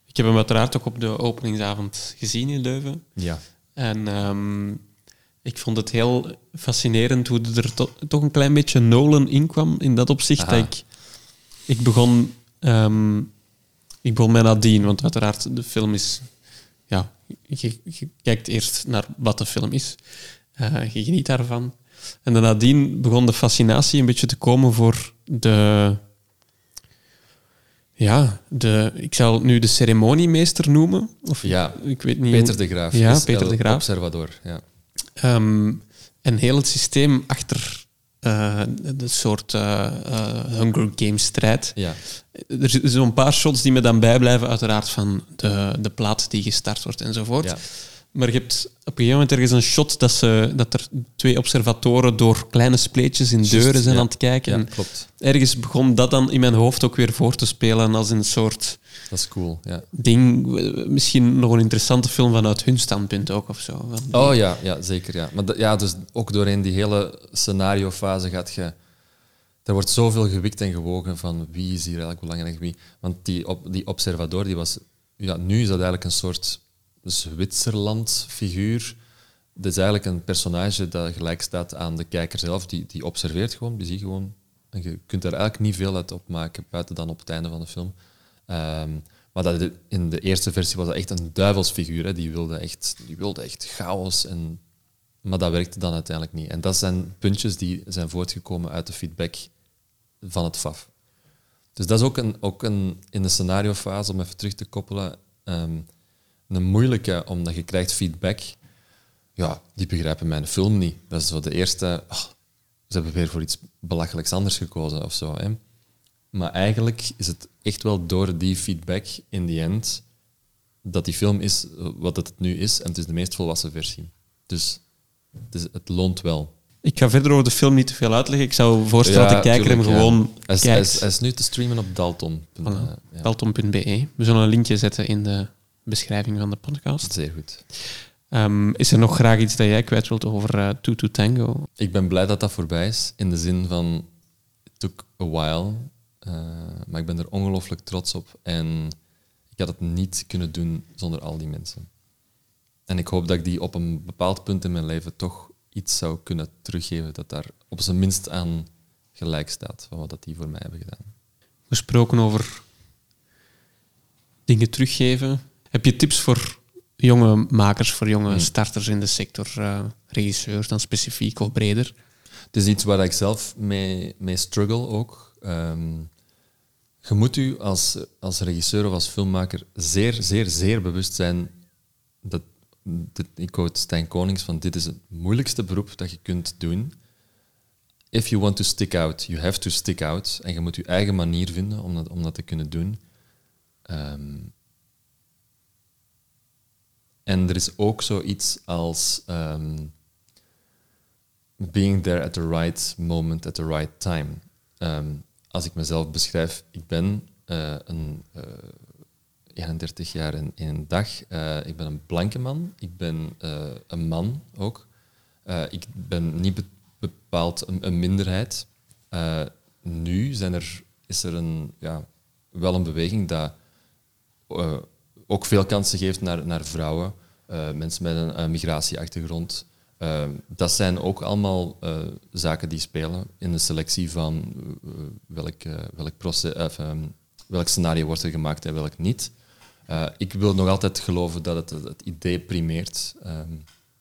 Speaker 1: Ik heb hem uiteraard ook op de openingsavond gezien in Leuven.
Speaker 2: Ja.
Speaker 1: En um, ik vond het heel fascinerend hoe er to toch een klein beetje Nolan in kwam in dat opzicht. Dat ik, ik, begon, um, ik begon met Nadine, want uiteraard de film is... Ja, je, je kijkt eerst naar wat de film is. Uh, je geniet daarvan. En dan nadien begon de fascinatie een beetje te komen voor de... Ja, de, ik zal het nu de ceremoniemeester noemen. Of,
Speaker 2: ja,
Speaker 1: ik weet niet
Speaker 2: Peter de Graaf.
Speaker 1: Ja, Peter de Graaf.
Speaker 2: Observador, ja.
Speaker 1: Um, en heel het systeem achter uh, de soort uh, uh, Hunger Games strijd.
Speaker 2: Ja.
Speaker 1: Er zijn zo'n paar shots die me dan bijblijven, uiteraard van de, de plaat die gestart wordt enzovoort.
Speaker 2: Ja.
Speaker 1: Maar je hebt op een gegeven moment ergens een shot dat, ze, dat er twee observatoren door kleine spleetjes in
Speaker 2: Just,
Speaker 1: deuren zijn
Speaker 2: ja.
Speaker 1: aan het kijken.
Speaker 2: Ja,
Speaker 1: En
Speaker 2: klopt.
Speaker 1: ergens begon dat dan in mijn hoofd ook weer voor te spelen als een soort
Speaker 2: Dat is cool, ja.
Speaker 1: ding. Misschien nog een interessante film vanuit hun standpunt ook of zo.
Speaker 2: Oh ja, ja zeker. Ja. Maar ja, dus ook doorheen die hele scenariofase gaat je... Er wordt zoveel gewikt en gewogen van wie is hier eigenlijk belangrijk, wie. Want die, op, die observador, die was... Ja, nu is dat eigenlijk een soort Zwitserland-figuur. Dat is eigenlijk een personage dat gelijk staat aan de kijker zelf. Die, die observeert gewoon, die ziet gewoon... En je kunt er eigenlijk niet veel uit opmaken, buiten dan op het einde van de film. Ehm, maar dat, in de eerste versie was dat echt een duivelsfiguur. Hè. Die, wilde echt, die wilde echt chaos. En, maar dat werkte dan uiteindelijk niet. En dat zijn puntjes die zijn voortgekomen uit de feedback van het FAF. Dus dat is ook, een, ook een, in de scenariofase, om even terug te koppelen, ehm, een moeilijke, omdat je krijgt feedback. Ja, die begrijpen mijn film niet. Dat is zo de eerste... ah, ze hebben weer voor iets belachelijks anders gekozen of zo. Hè. Maar eigenlijk is het echt wel door die feedback in the end dat die film is wat het nu is en het is de meest volwassen versie. Dus het, is, het loont wel.
Speaker 1: Ik ga verder over de film niet te veel uitleggen. Ik zou voorstellen dat de kijker hem
Speaker 2: ja.
Speaker 1: gewoon
Speaker 2: Hij is, hij, is, hij is nu te streamen op Dalton.
Speaker 1: Voilà.
Speaker 2: Eh, ja,
Speaker 1: Dalton.be. We zullen een linkje zetten in de beschrijving van de podcast.
Speaker 2: Zeer goed.
Speaker 1: Ehm, is er nog graag iets dat jij kwijt wilt over eh Two to Tango?
Speaker 2: Ik ben blij dat dat voorbij is, in de zin van, it took a while, eh, maar ik ben er ongelooflijk trots op en ik had het niet kunnen doen zonder al die mensen. En ik hoop dat ik die op een bepaald punt in mijn leven toch iets zou kunnen teruggeven dat daar op zijn minst aan gelijk staat van wat dat die voor mij hebben gedaan.
Speaker 1: Gesproken over dingen teruggeven. Heb je tips voor jonge makers, voor jonge
Speaker 2: Hmm.
Speaker 1: starters in de sector, eh, regisseurs dan specifiek of breder?
Speaker 2: Het is iets waar ik zelf mee, mee struggle ook. Ehm, je moet u als, als regisseur of als filmmaker zeer, zeer, zeer bewust zijn dat, dit, ik quote Stijn Konings, van dit is het moeilijkste beroep dat je kunt doen. If you want to stick out, you have to stick out. En je moet je eigen manier vinden om dat, om dat te kunnen doen. Ehm, en er is ook zoiets als... ehm, being there at the right moment, at the right time. Ehm, als ik mezelf beschrijf, ik ben eh, een eh 31 jaar in, een dag. Eh, ik ben een blanke man. Ik ben eh, een man ook. Eh, ik ben niet be- bepaald een, een minderheid. Eh, nu zijn er, is er een, ja, wel een beweging dat eh, ook veel kansen geeft naar, naar vrouwen, eh, mensen met een, migratieachtergrond. Eh, dat zijn ook allemaal eh, zaken die spelen in de selectie van welk, welk, proces, ehm, welk scenario wordt er gemaakt en welk niet. Ik wil nog altijd geloven dat het het idee primeert. Ehm,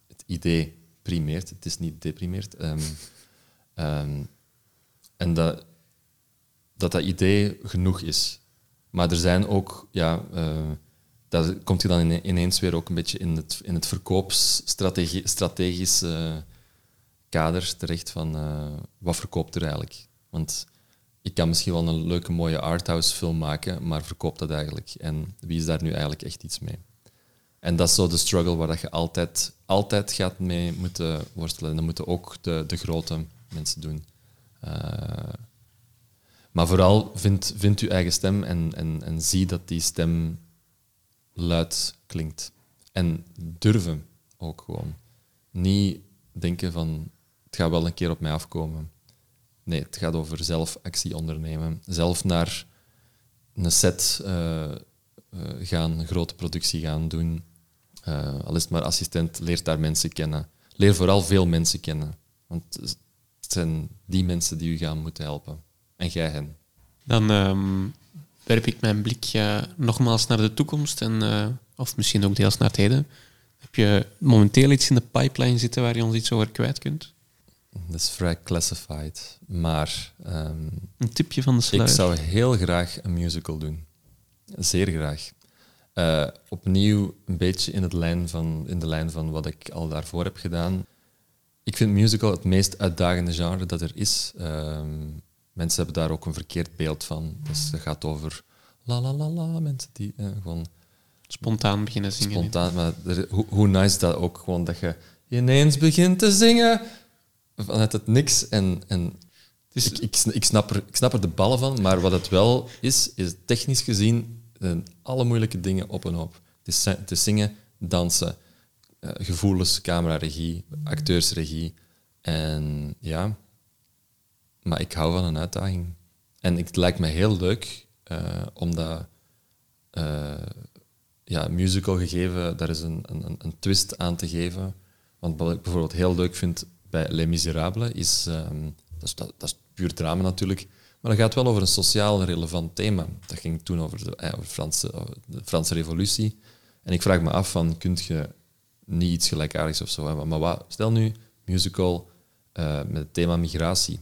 Speaker 2: het idee primeert, het is niet deprimeert. Ehm, en dat, dat dat idee genoeg is. Maar er zijn ook, ja, dat komt je dan ine- ineens weer ook een beetje in het, in het verkoopsstrategie strategisch eh, kader terecht van eh, wat verkoopt er eigenlijk. Want ik kan misschien wel een leuke, mooie arthouse film maken, maar verkoopt dat eigenlijk? En wie is daar nu eigenlijk echt iets mee? En dat is zo de struggle waar dat je altijd, altijd gaat mee moeten worstelen. En dat moeten ook de, de grote mensen doen. Eh, maar vooral vind, vind uw eigen stem en, en, en zie dat die stem luid klinkt. En durven ook gewoon. Niet denken van het gaat wel een keer op mij afkomen. Nee, het gaat over zelf actie ondernemen. Zelf naar een set eh, gaan, grote productie gaan doen. Eh, al is het maar assistent, leer daar mensen kennen. Leer vooral veel mensen kennen. Want het zijn die mensen die u gaan moeten helpen. En jij hen.
Speaker 1: Dan ehm, werp ik mijn blik nogmaals naar de toekomst, en, eh, of misschien ook deels naar het heden. Heb je momenteel iets in de pipeline zitten waar je ons iets over kwijt kunt?
Speaker 2: dat is vrij classified. Maar... ehm,
Speaker 1: Een tipje van de sluier.
Speaker 2: ik zou heel graag een musical doen. Zeer graag. Eh, opnieuw een beetje in, het lijn van, in de lijn van wat ik al daarvoor heb gedaan. Ik vind musical het meest uitdagende genre dat er is. Ehm, mensen hebben daar ook een verkeerd beeld van. Dus het gaat over la la la la, mensen die eh, gewoon
Speaker 1: Spontaan beginnen zingen.
Speaker 2: spontaan. Maar er- hoe, hoe nice dat ook gewoon dat je ineens begint te zingen vanuit het niks. En, en
Speaker 1: Dus-
Speaker 2: ik, ik, ik, snap er, ik snap er de ballen van, maar wat het wel is, is technisch gezien eh, alle moeilijke dingen op een hoop. Het is, zi- het is zingen, dansen, eh, gevoelens, cameraregie, acteursregie. En ja, maar ik hou van een uitdaging. En het lijkt me heel leuk, eh, omdat eh, ja, musical gegeven, daar is een, een, een twist aan te geven. Want wat ik bijvoorbeeld heel leuk vind bij Les Miserables is, ehm, dat, is dat, dat is puur drama natuurlijk, maar dat gaat wel over een sociaal relevant thema. Dat ging toen over de, eh, Franse, Franse revolutie. En ik vraag me af van, kunt je niet iets gelijkaardigs of zo hebben? Maar wat, stel nu, musical met het thema migratie.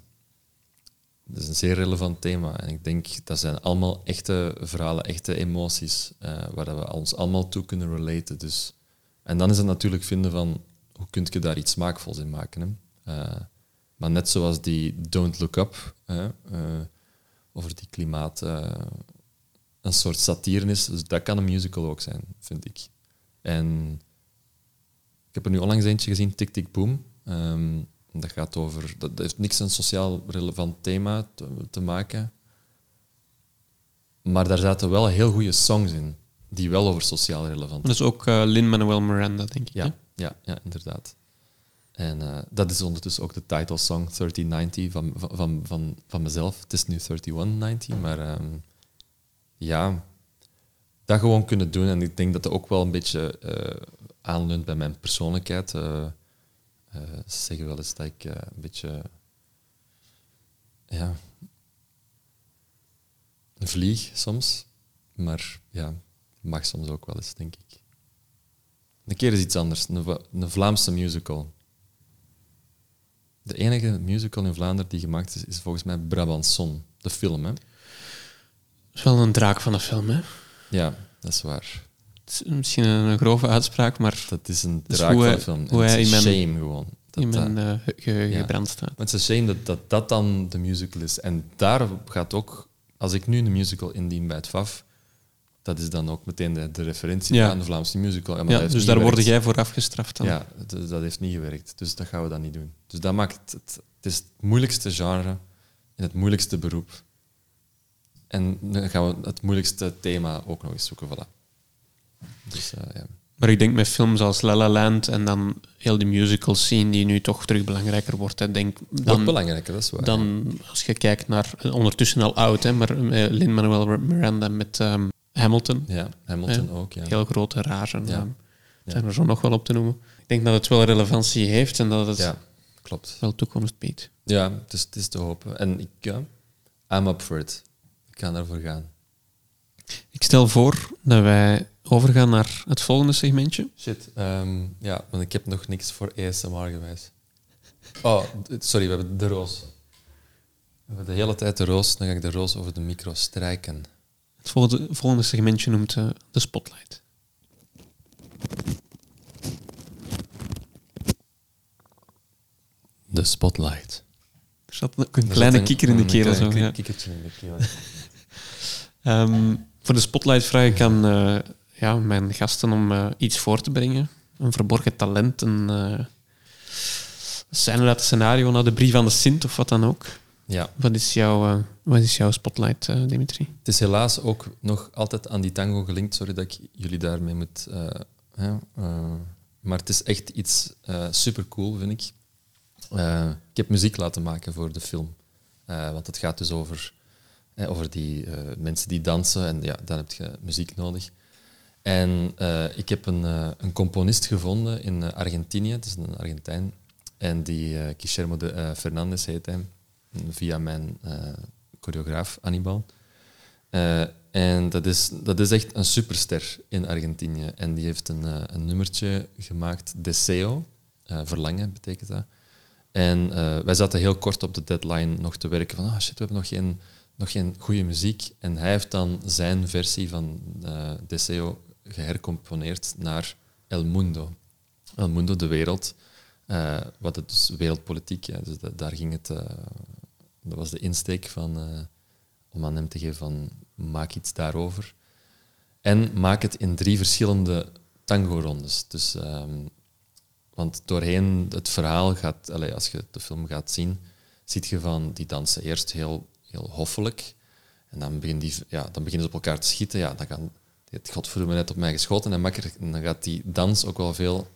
Speaker 2: Dat is een zeer relevant thema. En ik denk dat zijn allemaal echte verhalen, echte emoties, eh, waar we ons allemaal toe kunnen relaten. Dus. En dan is het natuurlijk vinden van hoe kun je daar iets smaakvols in maken. Hè? Eh, maar net zoals die Don't Look Up, hè, eh, over die klimaat, een soort satire is. Dus dat kan een musical ook zijn, vind ik. En ik heb er nu onlangs eentje gezien, Tick Tick Boom. Ehm, dat gaat over... Dat, heeft niks een sociaal relevant thema te, te maken. Maar daar zaten wel heel goede songs in, die wel over sociaal relevant
Speaker 1: Dat is ook eh, Lin-Manuel Miranda, denk ik. hè?
Speaker 2: ja, ja, ja, inderdaad. En eh, dat is ondertussen ook de titelsong 3090 van, van, van, van, van mezelf. Het is nu 3190, maar ehm, ja, dat gewoon kunnen doen. En ik denk dat dat ook wel een beetje eh aanleunt bij mijn persoonlijkheid. Ze zeggen wel eens dat ik eh, een beetje... Ja... Een vlieg soms. Maar ja, mag soms ook wel eens, denk ik. Een keer is iets anders. Een, een Vlaamse musical. De enige musical in Vlaanderen die gemaakt is, is volgens mij Brabanson. De film, hè?
Speaker 1: Dat is wel een draak van een film, hè?
Speaker 2: Ja, dat is waar.
Speaker 1: Het is misschien een grove uitspraak, maar
Speaker 2: Dat is een
Speaker 1: Dus
Speaker 2: draak van de film.
Speaker 1: Hoe
Speaker 2: het
Speaker 1: hij in mijn-
Speaker 2: shame gewoon. Dat
Speaker 1: in
Speaker 2: dat-
Speaker 1: mijn ge- geheugen
Speaker 2: ja.
Speaker 1: gebrand staat.
Speaker 2: Maar het is een shame dat, dat dat dan de musical is. En daar gaat ook... Als ik nu een musical indien bij het FAF, dat is dan ook meteen de, de referentie
Speaker 1: Ja.
Speaker 2: aan de Vlaamse musical. Ja,
Speaker 1: dus daar word jij voor afgestraft dan.
Speaker 2: Ja, dat heeft niet gewerkt. Dus dat gaan we dan niet doen. Dus dat maakt het... Het is het moeilijkste genre in het moeilijkste beroep. En dan gaan we het moeilijkste thema ook nog eens zoeken. Voilà. Dus eh, ja.
Speaker 1: Maar ik denk met films als La La Land en dan heel die musical scene die nu toch terug belangrijker wordt. Hè, denk,
Speaker 2: Wordt
Speaker 1: dan,
Speaker 2: belangrijker, dat is waar.
Speaker 1: dan als je kijkt naar, ondertussen al oud, hè, maar eh, Lin-Manuel Miranda met ehm, Hamilton.
Speaker 2: Ja, Hamilton ook, ja.
Speaker 1: Heel grote rage.
Speaker 2: Ja.
Speaker 1: zijn er zo nog wel op te noemen. Ik denk dat het wel relevantie heeft en dat het
Speaker 2: Ja, klopt.
Speaker 1: wel toekomst biedt.
Speaker 2: Ja, het is, het is te hopen. En ik, ja, I'm up for it. Ik ga ervoor gaan.
Speaker 1: Ik stel voor dat wij overgaan naar het volgende segmentje.
Speaker 2: Shit. ehm, ja, want ik heb nog niks voor ASMR gewijs. Oh, sorry, we hebben de roos. We hebben de hele tijd de roos. Dan ga ik de roos over de micro strijken.
Speaker 1: Het volgende, volgende segmentje noemt eh, de Spotlight.
Speaker 2: De spotlight.
Speaker 1: Er zat ook een kleine
Speaker 2: een-
Speaker 1: kikker in de
Speaker 2: klein
Speaker 1: Zo, ja.
Speaker 2: kikkertje in de keel.
Speaker 1: Ehm, voor de Spotlight vraag ik aan eh, ja, mijn gasten om eh, iets voor te brengen. Een verborgen talent, een uh, scène uit het scenario naar de brief aan de Sint of wat dan ook.
Speaker 2: Ja,
Speaker 1: Wat is jouw, eh, wat is jouw Spotlight, eh, Dimitri?
Speaker 2: het is helaas ook nog altijd aan die tango gelinkt. Sorry dat ik jullie daarmee moet... eh, hè, eh, maar het is echt iets supercool, vind ik. Ik heb muziek laten maken voor de film. Want het gaat dus over, eh, over die uh, mensen die dansen. En ja, dan heb je muziek nodig. En uh, ik heb een, een, componist gevonden in Argentinië. Het is een Argentijn. En die uh, Guillermo de Fernandez heet hij. Via mijn choreograaf Annibal. Uh, en dat is, dat is echt een superster in Argentinië. En die heeft een, een nummertje gemaakt, Deseo. verlangen betekent dat. En wij zaten heel kort op de deadline nog te werken van, ah shit, we hebben nog geen, nog geen goede muziek. En hij heeft dan zijn versie van uh, Deseo gehercomponeerd naar El Mundo. El Mundo, de wereld. Uh, wat het dus wereldpolitiek, dus daar ging het... dat was de insteek van, om aan hem te geven van, maak iets daarover. En maak het in drie verschillende tango-rondes. Dus um, want doorheen het verhaal gaat, allez, als je de film gaat zien, ziet je van die dansen eerst heel, heel hoffelijk. En dan, beginnen die, ja, dan beginnen ze op elkaar te schieten. Ja, dan het godverdomme net op mij geschoten. En, makker, dan gaat die dans ook wel veel,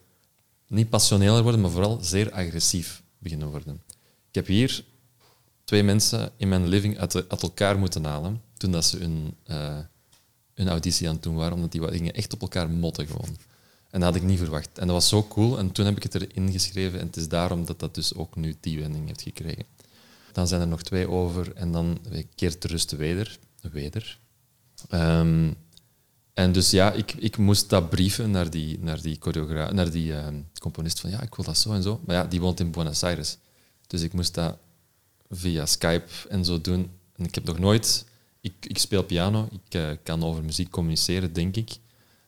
Speaker 2: niet passioneler worden, maar vooral zeer agressief beginnen worden. Ik heb hier twee mensen in mijn living uit, uit elkaar moeten halen toen dat ze hun, uh, hun auditie aan het doen waren, omdat die gingen echt op elkaar motten gewoon. En dat had ik niet verwacht. En dat was zo cool. En toen heb ik het erin geschreven. En het is daarom dat dat dus ook nu die wending heeft gekregen. Dan zijn er nog twee over. En dan keert de rust weder. weder. Um, en dus ja, ik, ik moest dat brieven naar die, naar die, naar die uh, componist. Van ja, ik wil dat zo en zo. Maar ja, die woont in Buenos Aires. Dus ik moest dat via Skype en zo doen. En ik heb nog nooit... Ik, ik speel piano. Ik uh, kan over muziek communiceren, denk ik.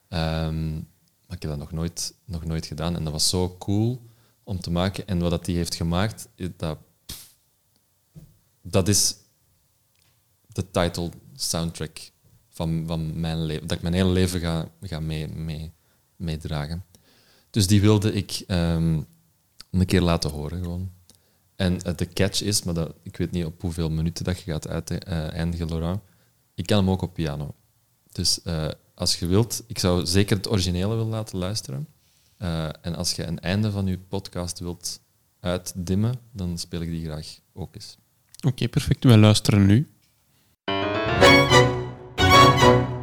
Speaker 2: Um, maar ik heb dat nog nooit, nog nooit gedaan. En dat was zo cool om te maken. En wat dat die heeft gemaakt, dat, dat is de title soundtrack van, van mijn leven. Dat ik mijn hele leven ga, ga mee, mee, meedragen. Dus die wilde ik um, een keer laten horen gewoon. En uh, de catch is, maar dat, ik weet niet op hoeveel minuten dat je gaat uh, eindigen, Laurent. Ik kan hem ook op piano. Dus uh, als je wilt, ik zou zeker het originele willen laten luisteren. Uh, en als je een einde van je podcast wilt uitdimmen, dan speel ik die graag ook eens.
Speaker 1: Oké, perfect. Wij luisteren nu.
Speaker 3: Con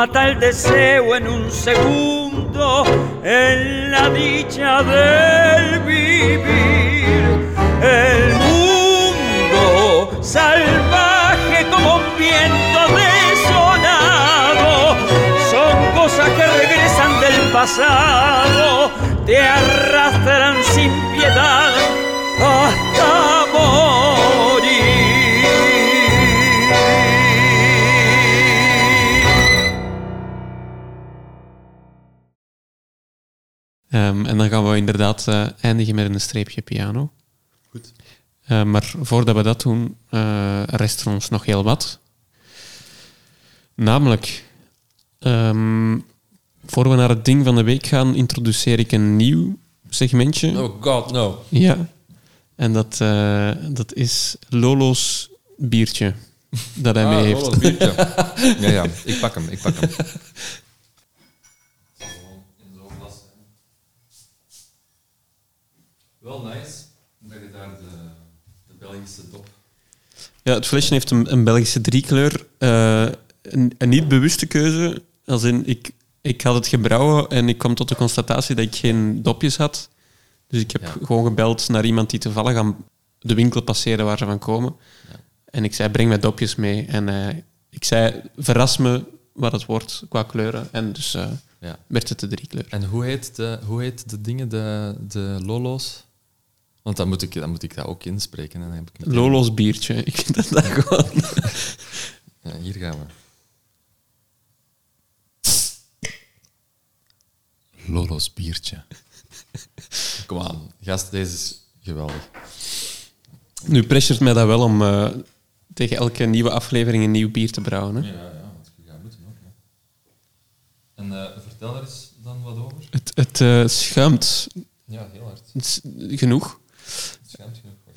Speaker 3: mata el deseo en un segundo en la dicha del vivir. El mundo salvaje como un viento desolado son cosas que regresan del pasado, te arrastran sin piedad
Speaker 1: Um, en dan gaan we inderdaad uh, eindigen met een streepje piano.
Speaker 2: Goed.
Speaker 1: Uh, maar voordat we dat doen, uh, rest er ons nog heel wat. Namelijk, um, voor we naar het ding van de week gaan, introduceer ik een nieuw segmentje.
Speaker 2: Oh god, no.
Speaker 1: Ja. En dat, dat is Lolo's biertje. Dat hij
Speaker 2: ah,
Speaker 1: mee heeft.
Speaker 2: Lolo's biertje. ja, ja, ik pak hem, ik pak hem. Wel nice dat je daar de, de Belgische dop.
Speaker 1: Ja, het flesje heeft een, een Belgische driekleur. Uh, een, een niet bewuste keuze. Als in, ik, ik had het gebrouwen en ik kwam tot de constatatie dat ik geen dopjes had. Dus ik heb
Speaker 2: Ja.
Speaker 1: gewoon gebeld naar iemand die toevallig aan de winkel passeerde waar ze van komen.
Speaker 2: Ja.
Speaker 1: En ik zei, breng mij dopjes mee. En eh, ik zei, verras me wat het wordt qua kleuren. En dus eh,
Speaker 2: Ja.
Speaker 1: werd het de driekleur.
Speaker 2: En hoe heet de, hoe heet de dingen, de, de Lolo's? Want dan moet ik, dan moet ik dat ook inspreken. En dan heb ik
Speaker 1: Lolo's biertje. Ik vind dat, dat gewoon...
Speaker 2: Ja, hier gaan we. Lolo's biertje. Kom aan, gast, deze is geweldig.
Speaker 1: Nu pressureert mij dat wel om eh, tegen elke nieuwe aflevering een nieuw bier te brouwen. Hè?
Speaker 2: Ja, ja, want je gaat moeten ook. En eh, vertel er eens dan wat over.
Speaker 1: Het, het eh, schuimt
Speaker 2: Ja, heel hard.
Speaker 1: Genoeg.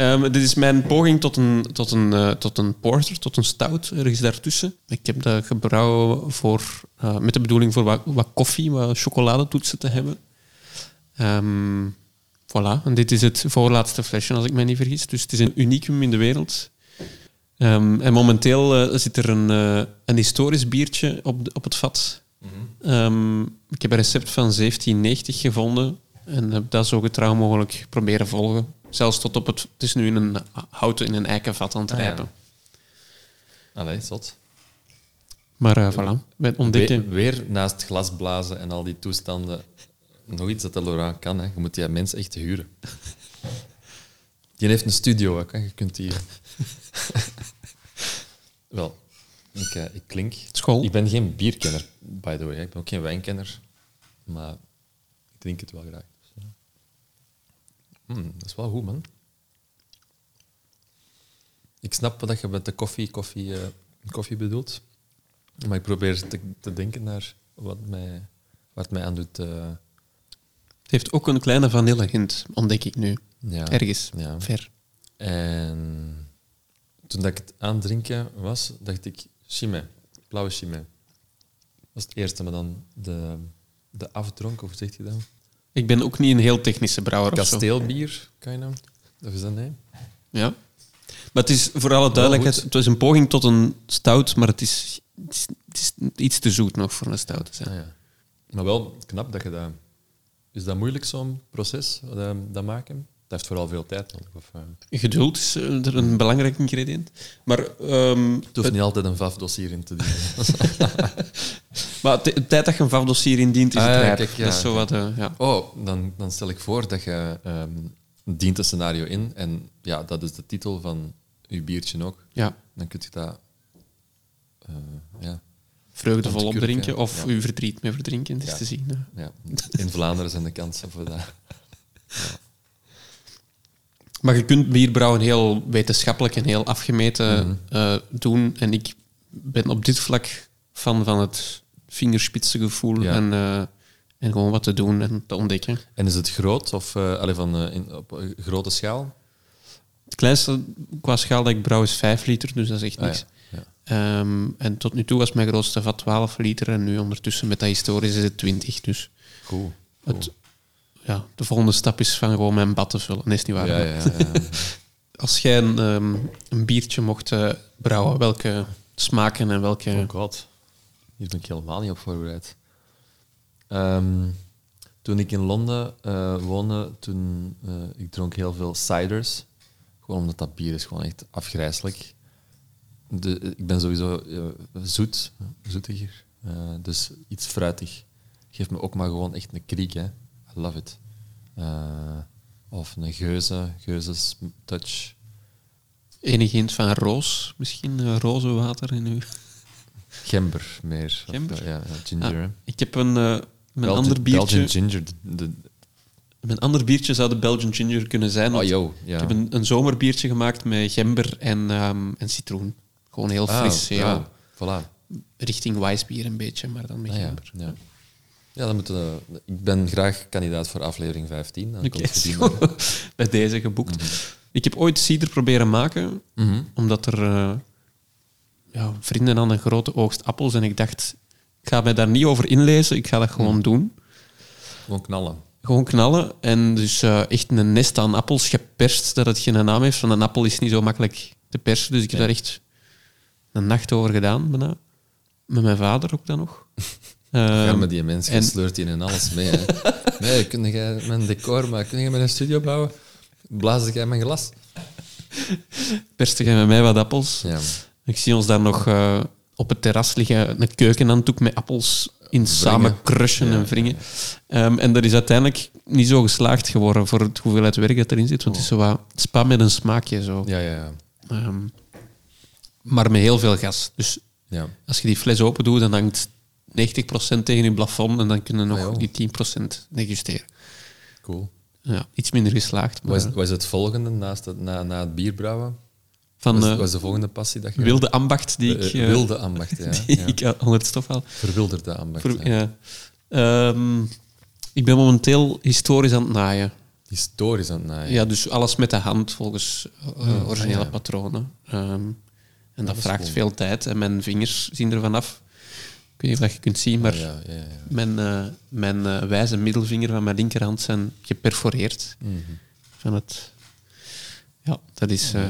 Speaker 1: Ehm, dit is mijn poging tot een, tot, een, eh, tot een porter, tot een stout, ergens daartussen. Ik heb dat gebrouwen voor, eh, met de bedoeling voor wat, wat koffie, wat chocoladetoetsen te hebben. Ehm, voilà, en dit is het voorlaatste flesje, als ik mij niet vergis. Dus het is een unicum in de wereld. Ehm, en momenteel eh, zit er een, een historisch biertje op, de- op het vat. Ehm, ik heb een recept van 1790 gevonden en heb dat zo getrouw mogelijk proberen volgen. Zelfs tot op het... Het is nu in een houten, in een eikenvat aan het
Speaker 2: Ah, ja.
Speaker 1: rijpen.
Speaker 2: Allee, zot.
Speaker 1: Maar eh voilà,
Speaker 2: Weer,
Speaker 1: ontdekken...
Speaker 2: weer naast glas blazen en al die toestanden nog iets dat de Laurent kan. Hè. Je moet die mens echt huren. Die heeft een studio ook. Hè. Je kunt die... Wel, ik, eh, ik klink...
Speaker 1: School.
Speaker 2: Ik ben geen bierkenner, by the way. Ik ben ook geen wijnkenner. Maar ik drink het wel graag. Hmm, dat is wel goed, man. Ik snap wat je met de koffie, koffie, eh, koffie bedoelt. Maar ik probeer te, te denken naar wat, mij, wat mij aan doet. eh,
Speaker 1: Het heeft ook een kleine vanillehint, ontdek ik nu.
Speaker 2: ja.
Speaker 1: Ergens,
Speaker 2: Ja.
Speaker 1: ver.
Speaker 2: En toen dat ik het aan het drinken was, dacht ik, chimay, blauwe chimay. Dat was het eerste, maar dan de, de afdronk, of hoe zeg je dat?
Speaker 1: Ik ben ook niet een heel technische brouwer.
Speaker 2: Kasteelbier, kan je nou? Of is dat nee?
Speaker 1: Ja. Maar het is voor alle duidelijkheid, het was een poging tot een stout, maar het is, het is, het is iets te zoet nog voor een stout te zijn.
Speaker 2: Ah, ja. Maar wel knap dat je dat... Is dat moeilijk, zo'n proces, dat, dat maken? Heeft vooral veel tijd nodig. Of, eh,
Speaker 1: Geduld is eh, er een belangrijk ingrediënt. Maar, ehm,
Speaker 2: het hoeft niet altijd een VAF-dossier in te dienen.
Speaker 1: maar de tijd dat je een VAF-dossier indient, is
Speaker 2: Ah,
Speaker 1: het rijp.
Speaker 2: kijk, ja,
Speaker 1: dat is zo wat, eh, ja.
Speaker 2: oh, dan, dan stel ik voor dat je ehm, dient een scenario in. En ja, dat is de titel van je biertje ook.
Speaker 1: ja,
Speaker 2: Dan kun je dat... eh, ja,
Speaker 1: vreugdevol opdrinken of
Speaker 2: ja.
Speaker 1: uw verdriet mee verdrinken, is
Speaker 2: Ja.
Speaker 1: te zien.
Speaker 2: ja. In Vlaanderen zijn de kansen voor dat...
Speaker 1: Maar je kunt bierbrouwen heel wetenschappelijk en heel afgemeten
Speaker 2: Mhm.
Speaker 1: eh, doen. En ik ben op dit vlak fan van het vingerspitsengevoel
Speaker 2: Ja.
Speaker 1: en, eh, en gewoon wat te doen en te ontdekken.
Speaker 2: En is het groot of uh, allee, van, eh, in, op een grote schaal?
Speaker 1: Het kleinste qua schaal dat ik brouw is 5 liter, dus dat is echt
Speaker 2: Ah,
Speaker 1: niks.
Speaker 2: ja. Ja.
Speaker 1: Ehm, en tot nu toe was mijn grootste vat 12 liter en nu ondertussen met dat historisch is het 20. Dus
Speaker 2: Cool.
Speaker 1: het, ja, de volgende stap is van gewoon mijn bad te vullen. Nee, is niet waar.
Speaker 2: Ja, ja, ja.
Speaker 1: Als jij een, ehm, een biertje mocht eh, brouwen, welke smaken en welke...
Speaker 2: Oh god. Hier ben ik helemaal niet op voorbereid. Ehm, toen ik in Londen eh, woonde, toen eh, ik dronk heel veel ciders. Gewoon omdat dat bier is gewoon echt afgrijselijk. De, ik ben sowieso zoet, zoetiger. Dus iets fruitig. Geeft me ook maar gewoon echt een kriek, hè. Love it. Eh, of een geuze, geuzes touch.
Speaker 1: Enig hint van roos, misschien uh, rozenwater in uw...
Speaker 2: Gember meer.
Speaker 1: Gember?
Speaker 2: ja, ja, ginger.
Speaker 1: Ah, ik heb een, eh, mijn,
Speaker 2: Belgian-
Speaker 1: ander biertje,
Speaker 2: Belgian ginger. de- de-
Speaker 1: mijn ander biertje zou de Belgian Ginger kunnen zijn.
Speaker 2: oh, yo. Ja.
Speaker 1: Ik heb een, een zomerbiertje gemaakt met gember en, ehm, en citroen. Gewoon heel
Speaker 2: Ah,
Speaker 1: fris,
Speaker 2: ja. Voilà.
Speaker 1: richting Weissbier een beetje, maar dan met
Speaker 2: Ah,
Speaker 1: gember.
Speaker 2: Ja. Ja, dan moeten we- ik ben graag kandidaat voor aflevering 15. Dan komt
Speaker 1: zo.
Speaker 2: maar.
Speaker 1: bij deze geboekt. Ik heb ooit cider proberen maken,
Speaker 2: Mhm.
Speaker 1: omdat er eh, ja, vrienden aan een grote oogst appels en ik dacht, ik ga mij daar niet over inlezen, ik ga dat gewoon doen.
Speaker 2: Gewoon knallen.
Speaker 1: Gewoon knallen en dus eh, echt een nest aan appels geperst, dat het geen naam heeft, want een appel is niet zo makkelijk te persen, dus ik heb
Speaker 2: Nee.
Speaker 1: daar echt een nacht over gedaan, bijna. Met mijn vader ook dan nog. Ehm,
Speaker 2: ja, maar die mens
Speaker 1: en-
Speaker 2: sleurt in alles mee. Hè. Nee, kun jij mijn decor maken? Kun jij mijn studio bouwen? Blaas jij mijn glas?
Speaker 1: perste jij met mij wat appels.
Speaker 2: Ja.
Speaker 1: Ik zie ons daar nog eh, op het terras liggen, een keukenhanddoek met appels in samen crushen
Speaker 2: Ja,
Speaker 1: en wringen. Ehm, en dat is uiteindelijk niet zo geslaagd geworden voor het hoeveelheid werk dat erin zit, want het is zo wat spa met een smaakje. Zo.
Speaker 2: Ja, ja, ja.
Speaker 1: Ehm, maar met heel veel gas. Dus
Speaker 2: ja.
Speaker 1: als je die fles open doet, dan hangt 90% tegen je plafond en dan kunnen nog
Speaker 2: Ah,
Speaker 1: die 10% negusteren.
Speaker 2: Cool.
Speaker 1: Ja, iets minder geslaagd. Maar
Speaker 2: Wat is, het volgende naast het, na, na het bierbrouwen?
Speaker 1: van
Speaker 2: Wat is,
Speaker 1: eh,
Speaker 2: wat is de volgende passie dat je...
Speaker 1: wilde ambacht die ik,
Speaker 2: Eh,
Speaker 1: eh,
Speaker 2: wilde ambacht, ja.
Speaker 1: die
Speaker 2: ja.
Speaker 1: ik eh, onder het stof haal.
Speaker 2: Verwilderde ambacht. Ja.
Speaker 1: ja. Ehm, ik ben momenteel historisch aan het naaien.
Speaker 2: Historisch aan het naaien.
Speaker 1: Ja, dus alles met de hand volgens eh, originele
Speaker 2: ah, ja.
Speaker 1: patronen. Ehm, en dat vraagt
Speaker 2: cool.
Speaker 1: veel tijd en mijn vingers zien er vanaf. Ik weet niet of dat je kunt zien, maar
Speaker 2: Ah, ja, ja, ja.
Speaker 1: mijn, eh, mijn eh, wijze middelvinger van mijn linkerhand zijn geperforeerd.
Speaker 2: Mhm.
Speaker 1: Van het, ja, dat is eh,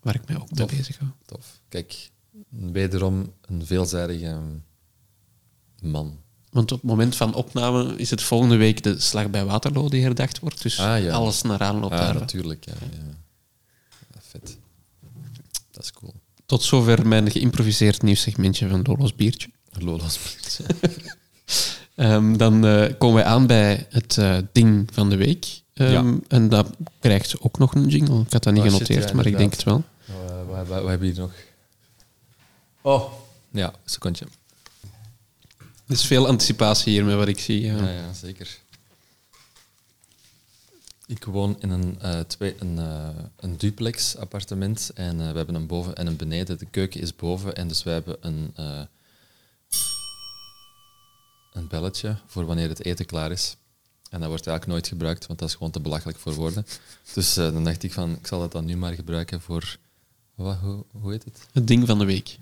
Speaker 1: waar ik mij ook mee bezig hou.
Speaker 2: Tof. Kijk, wederom een veelzijdige ehm, man.
Speaker 1: Want op het moment van opname is het volgende week de slag bij Waterloo die herdacht wordt. Dus
Speaker 2: Ah,
Speaker 1: alles naar aanloop
Speaker 2: Ah,
Speaker 1: daar.
Speaker 2: natuurlijk. Ja, ja. Ja, vet. Dat is cool.
Speaker 1: Tot zover mijn geïmproviseerd nieuwssegmentje van Lolo's Biertje.
Speaker 2: Lola's
Speaker 1: Ehm, dan eh, komen wij aan bij het eh, ding van de week. Ehm,
Speaker 2: Ja.
Speaker 1: En dat krijgt ook nog een jingle. Ik had dat niet
Speaker 2: Oh, shit,
Speaker 1: genoteerd,
Speaker 2: ja,
Speaker 1: maar ik denk het wel.
Speaker 2: Wat, wat, wat, wat hebben we hier nog? Oh. Ja, een secondje.
Speaker 1: Er is veel anticipatie hier met wat ik zie. ja.
Speaker 2: Ja, ja, zeker. Ik woon in een, eh, twee, een, eh, een duplex appartement en eh, we hebben een boven en een beneden. De keuken is boven en dus wij hebben een, eh, een belletje voor wanneer het eten klaar is. En dat wordt eigenlijk nooit gebruikt, want dat is gewoon te belachelijk voor woorden. Dus eh, dan dacht ik van, ik zal dat dan nu maar gebruiken voor... Wat, hoe, hoe heet het?
Speaker 1: Het ding van de week.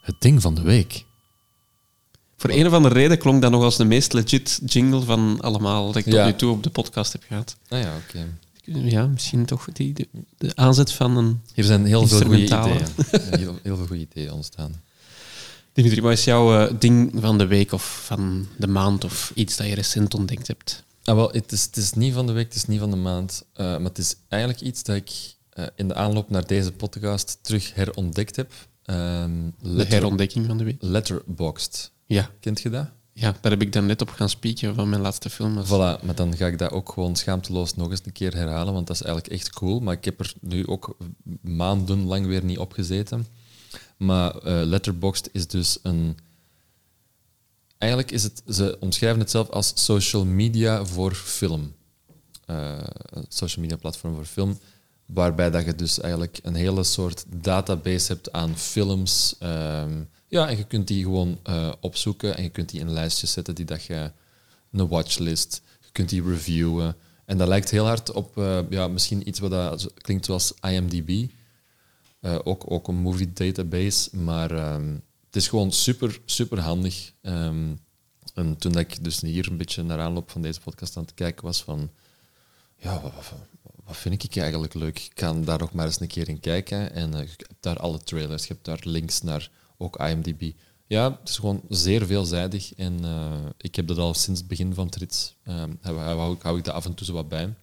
Speaker 2: Het ding van de week.
Speaker 1: Voor een of andere reden klonk dat nog als de meest legit jingle van allemaal dat ik tot
Speaker 2: Ja.
Speaker 1: nu toe op de podcast heb gehad.
Speaker 2: Ah ja, oké.
Speaker 1: Ja, misschien toch die, de, de aanzet van een...
Speaker 2: Hier zijn heel veel goede ideeën. Heel, heel veel goede ideeën ontstaan.
Speaker 1: Dimitri, wat is jouw eh, ding van de week of van de maand of iets dat je recent ontdekt hebt?
Speaker 2: Ah, wel, het, is, het is niet van de week, het is niet van de maand. eh, maar het is eigenlijk iets dat ik eh, in de aanloop naar deze podcast terug herontdekt heb. Ehm
Speaker 1: De herontdekking van de week?
Speaker 2: Letterboxd.
Speaker 1: Ja.
Speaker 2: Kent je dat?
Speaker 1: ja, daar heb ik dan net op gaan spieken van mijn laatste film.
Speaker 2: Voilà, maar dan ga ik dat ook gewoon schaamteloos nog eens een keer herhalen, want dat is eigenlijk echt cool. Maar ik heb er nu ook maandenlang weer niet op gezeten. Maar eh Letterboxd is dus een... Eigenlijk is het... Ze omschrijven het zelf als social media voor film. Eh, een social media platform voor film, waarbij dat je dus eigenlijk een hele soort database hebt aan films. ehm, ja, en je kunt die gewoon eh, opzoeken en je kunt die in lijstjes zetten die dat je een watchlist. Je kunt die reviewen. En dat lijkt heel hard op eh, ja, misschien iets wat dat klinkt zoals IMDb. Eh, ook, ook een movie database. Maar ehm, het is gewoon super, super handig. Ehm, en toen dat ik dus hier een beetje naar aanloop van deze podcast aan het kijken was van... Ja, wat, wat- wat vind ik eigenlijk leuk? Ik kan daar nog maar eens een keer in kijken. En je hebt daar alle trailers, je hebt daar links naar ook IMDb. Ja, het is gewoon zeer veelzijdig. En eh, ik heb dat al sinds het begin van het rit. ehm, hou, hou, hou ik dat af en toe zo wat bij.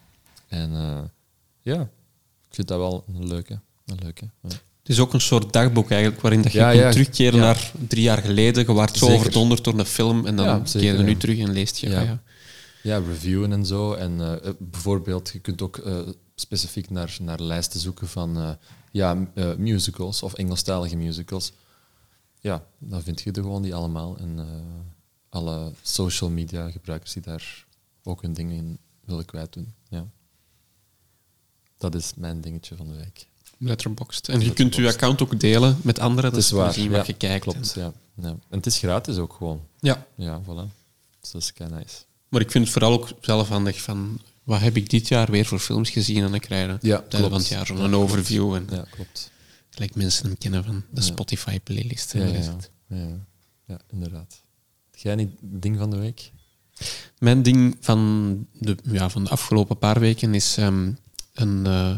Speaker 2: En eh, ja, ik vind dat wel een leuke. Een leuke ja.
Speaker 1: Het is ook een soort dagboek eigenlijk, waarin dat je
Speaker 2: Ja,
Speaker 1: kunt terugkeren naar drie jaar geleden. Je waart zo overdonderd door een film en dan keer je nu terug en leest je.
Speaker 2: Ja.
Speaker 1: ah ja.
Speaker 2: Ja, reviewen en zo. En eh, bijvoorbeeld, je kunt ook specifiek naar, naar lijsten zoeken van ja, musicals of Engelstalige musicals. Ja, dan vind je er gewoon die allemaal. En eh, alle social media gebruikers die daar ook hun dingen in willen kwijt doen. Ja. Dat is mijn dingetje van de week.
Speaker 1: Letterboxd. En je kunt je account ook delen met anderen,
Speaker 2: Het
Speaker 1: dus
Speaker 2: is waar.
Speaker 1: zien
Speaker 2: ja,
Speaker 1: je kijkt.
Speaker 2: Klopt, ja. ja. En het is gratis ook gewoon.
Speaker 1: Ja,
Speaker 2: Ja, voilà. Dus dat is kei nice.
Speaker 1: maar ik vind het vooral ook zelf handig van wat heb ik dit jaar weer voor films gezien en dan krijg je
Speaker 2: Ja,
Speaker 1: van
Speaker 2: klopt.
Speaker 1: het jaar zo'n overview en
Speaker 2: Ja, klopt.
Speaker 1: Gelijk mensen hem kennen van de. Spotify-playlist.
Speaker 2: Ja, ja, ja. ja, inderdaad. Jij niet ding van de week?
Speaker 1: Mijn ding van de, ja, van de afgelopen paar weken is ehm, een eh,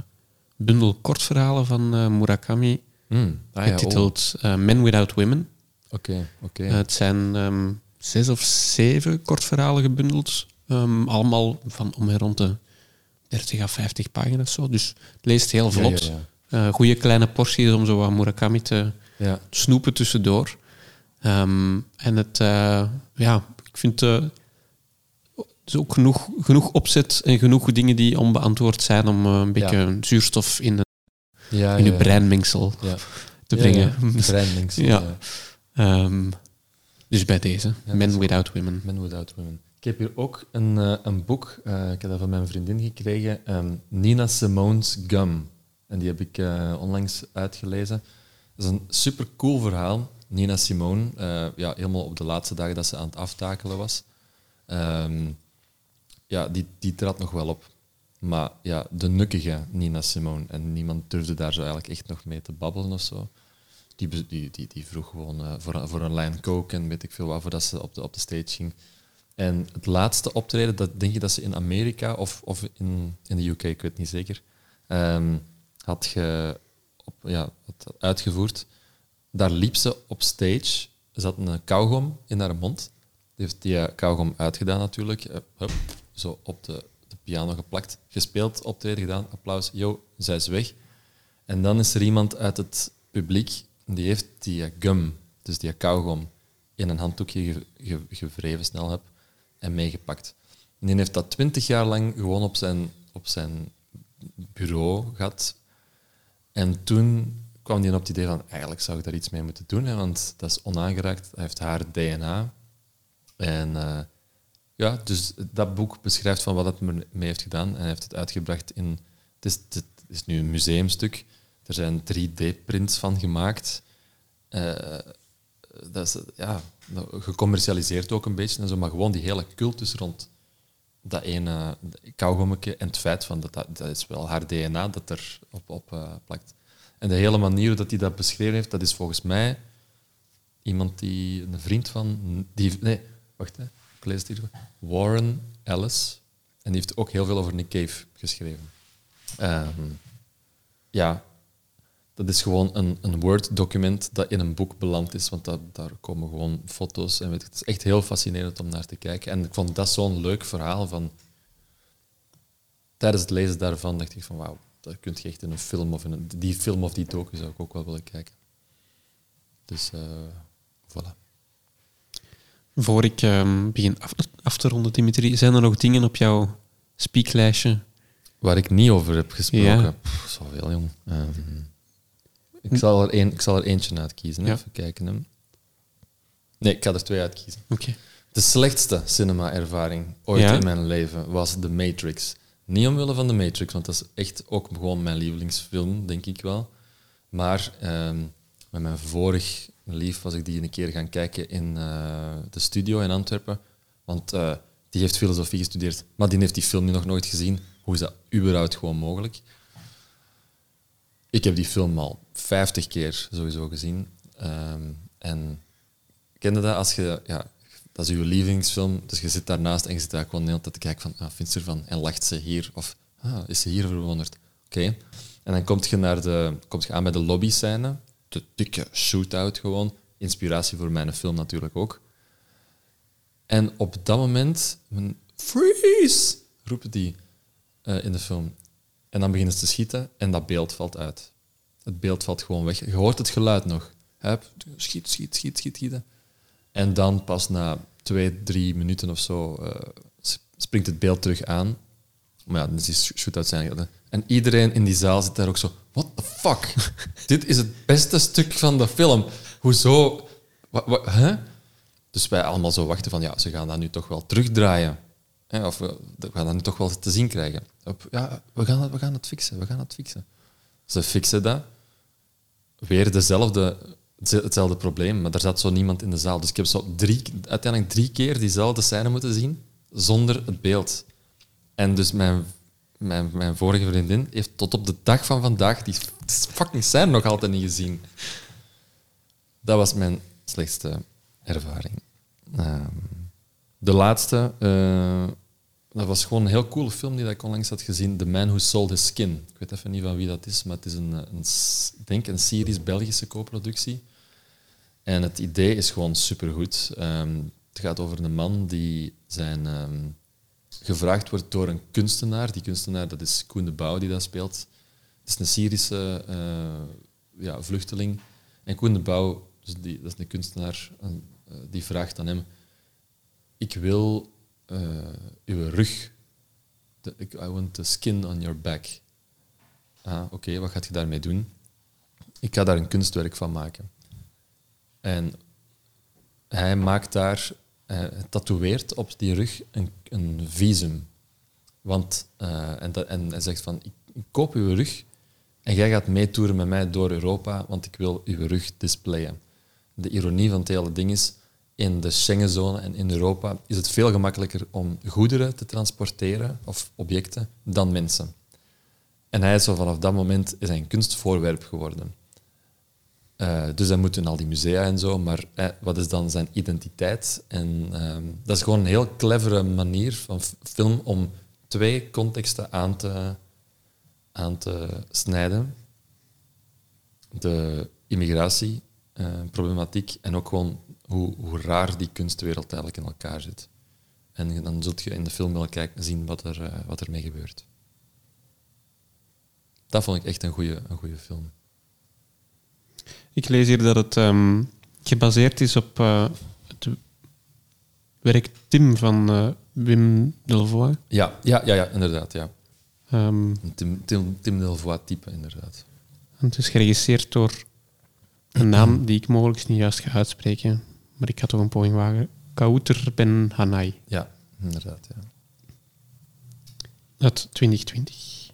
Speaker 1: bundel kortverhalen van eh, Murakami.
Speaker 2: Ah, ja, oh.
Speaker 1: getiteld eh, Men Without Women.
Speaker 2: Oké, oké.
Speaker 1: Het zijn ehm, zes of zeven kortverhalen gebundeld. Ehm, allemaal van om en rond de 30 à 50 pagina's zo. Dus het leest heel vlot.
Speaker 2: ja, ja.
Speaker 1: Goede kleine porties om zo wat Murakami te
Speaker 2: Ja,
Speaker 1: snoepen tussendoor. Ehm, en het, eh, ja, ik vind eh, het is ook genoeg, genoeg opzet en genoeg dingen die onbeantwoord zijn om eh, een beetje zuurstof in, het,
Speaker 2: ja,
Speaker 1: in
Speaker 2: ja,
Speaker 1: je breinmengsel
Speaker 2: Ja.
Speaker 1: te brengen.
Speaker 2: Ja, Breinlinks.
Speaker 1: Ja. Ehm, dus bij deze, Men Without Women.
Speaker 2: Men Without Women. Ik heb hier ook een, eh, een boek, eh, ik heb dat van mijn vriendin gekregen, ehm, Nina Simone's Gum. En die heb ik eh, onlangs uitgelezen. Dat is een super cool verhaal. Nina Simone, eh, ja, helemaal op de laatste dagen dat ze aan het aftakelen was. Ehm, ja, die, die trad nog wel op. Maar ja, de nukkige Nina Simone. En niemand durfde daar zo eigenlijk echt nog mee te babbelen of zo. Die, die, die, die vroeg gewoon eh, voor, voor een lijn coke en weet ik veel wat, voordat ze op de, op de stage ging. En het laatste optreden, dat denk je dat ze in Amerika of, of in, in de UK, ik weet niet zeker, ehm, had, ge, op, ja, had uitgevoerd. Daar liep ze op stage. Zat een kauwgom in haar mond. Die heeft die eh, kauwgom uitgedaan natuurlijk. Eh, hup, zo op de, de piano geplakt. Gespeeld, optreden gedaan, applaus. Yo, zij is weg. En dan is er iemand uit het publiek die heeft die eh, gum, dus die kauwgom, in een handdoekje ge- ge- gevreven snel heb en meegepakt. En die heeft dat twintig jaar lang gewoon op zijn, op zijn bureau gehad. En toen kwam hij op het idee van, eigenlijk zou ik daar iets mee moeten doen, hè, want dat is onaangeraakt. Hij heeft haar DNA. En eh, ja, dus dat boek beschrijft van wat het mee heeft gedaan. En hij heeft het uitgebracht in... Het is, het is nu een museumstuk. Er zijn 3D-prints van gemaakt. Eh, dat is ja, gecommercialiseerd ook een beetje, maar gewoon die hele cultus rond dat ene kauwgommetje en het feit van dat, dat, is wel haar DNA dat er op, op eh, plakt. En de hele manier dat hij dat beschreven heeft, dat is volgens mij iemand die, een vriend van, die, nee, wacht, hè, ik lees het hier. Warren Ellis. En die heeft ook heel veel over Nick Cave geschreven. Ehm, ja, dat is gewoon een, een Word-document dat in een boek beland is, want dat, daar komen gewoon foto's en weet het is echt heel fascinerend om naar te kijken. En ik vond dat zo'n leuk verhaal van... Tijdens het lezen daarvan dacht ik van, wauw, dat kun je echt in een film of in een, die film of die docu zou ik ook wel willen kijken. Dus, uh, voilà.
Speaker 1: Voor ik um, begin af, af, te ronden, Dimitri, zijn er nog dingen op jouw speaklijstje?
Speaker 2: Waar ik niet over heb gesproken? Ja. zoveel, jong. Um, ik, zal er een, ik zal er eentje uitkiezen. Even kijken. Nee, ik ga er twee uitkiezen.
Speaker 1: Oké.
Speaker 2: De slechtste cinema-ervaring ooit in mijn leven was The Matrix. Niet omwille van The Matrix, want dat is echt ook gewoon mijn lievelingsfilm, denk ik wel. Maar ehm, met mijn vorig lief was ik die een keer gaan kijken in uh, de studio in Antwerpen. Want uh, die heeft filosofie gestudeerd, maar die heeft die film nu nog nooit gezien. Hoe is dat überhaupt gewoon mogelijk? Ik heb die film al 50 keer sowieso gezien. Um, en kende dat als je, ja, dat is je lievelingsfilm, dus je zit daarnaast en je zit daar gewoon de hele tijd te kijken van, ah, vindt ze ervan? En lacht ze hier? Of ah, is ze hier verwonderd? Oké. En dan kom je, naar de, komt je aan bij de lobbyscène, de dikke shootout gewoon. Inspiratie voor mijn film natuurlijk ook. En op dat moment, freeze, roepen die uh, in de film. En dan beginnen ze te schieten en dat beeld valt uit. Het beeld valt gewoon weg. Je hoort het geluid nog. Schiet, schiet, schiet, schiet, schieten. En dan pas na twee, drie minuten of zo uh, springt het beeld terug aan. Maar ja, dan is die shootout zijn. En iedereen in die zaal zit daar ook zo... What the fuck? Dit is het beste stuk van de film. Hoezo? Wat, wat, hè? Dus wij allemaal zo wachten van... Ja, ze gaan dat nu toch wel terugdraaien. Of we, gaan dat nu toch wel te zien krijgen. Op, ja, we gaan, het, we gaan het fixen, we gaan het fixen. Ze fixen dat. Weer dezelfde, hetzelfde probleem, maar er zat zo niemand in de zaal. Dus ik heb zo drie, uiteindelijk drie keer diezelfde scène moeten zien, zonder het beeld. En dus mijn, mijn, mijn vorige vriendin heeft tot op de dag van vandaag die fucking scène nog altijd niet gezien. Dat was mijn slechtste ervaring. Ehm, de laatste, uh, dat was gewoon een heel coole film die ik onlangs had gezien. The Man Who Sold His Skin. Ik weet even niet van wie dat is, maar het is een, een denk een series Belgische co-productie. En het idee is gewoon supergoed. Um, het gaat over een man die zijn, um, gevraagd wordt door een kunstenaar. Die kunstenaar, dat is Koen de Bouw die dat speelt. Het is een Syrische uh, ja, vluchteling. En Koen de Bouw, dus die, dat is een kunstenaar, uh, die vraagt aan hem ik wil uh, uw rug. I want the skin on your back. Ah, oké, wat gaat je daarmee doen? Ik ga daar een kunstwerk van maken. En hij maakt daar, hij tatoeëert op die rug een, een visum. Want, uh, en, en hij zegt van, ik, ik koop uw rug en jij gaat meetoeren met mij door Europa, want ik wil uw rug displayen. De ironie van het hele ding is, in de Schengenzone en in Europa is het veel gemakkelijker om goederen te transporteren of objecten dan mensen. En hij is zo vanaf dat moment een kunstvoorwerp geworden. Uh, dus hij moet in al die musea en zo, maar eh, wat is dan zijn identiteit? En ehm, dat is gewoon een heel clevere manier van film om twee contexten aan te, aan te snijden. De immigratieproblematiek en ook gewoon hoe, hoe raar die kunstwereld eigenlijk in elkaar zit. En dan zult je in de film wel kijken, zien wat er, uh, wat ermee gebeurt. Dat vond ik echt een goede een goede film.
Speaker 1: Ik lees hier dat het um, gebaseerd is op uh, het werk Tim van uh, Wim Delvoye.
Speaker 2: Ja, ja, ja, ja inderdaad. Ja.
Speaker 1: Um,
Speaker 2: Tim, Tim, Tim Delvoye-type, inderdaad.
Speaker 1: het is geregisseerd door een naam die ik mogelijk niet juist ga uitspreken maar ik ga toch een poging wagen. Kauter Ben Hanai.
Speaker 2: Ja, inderdaad. Ja.
Speaker 1: Uit 2020.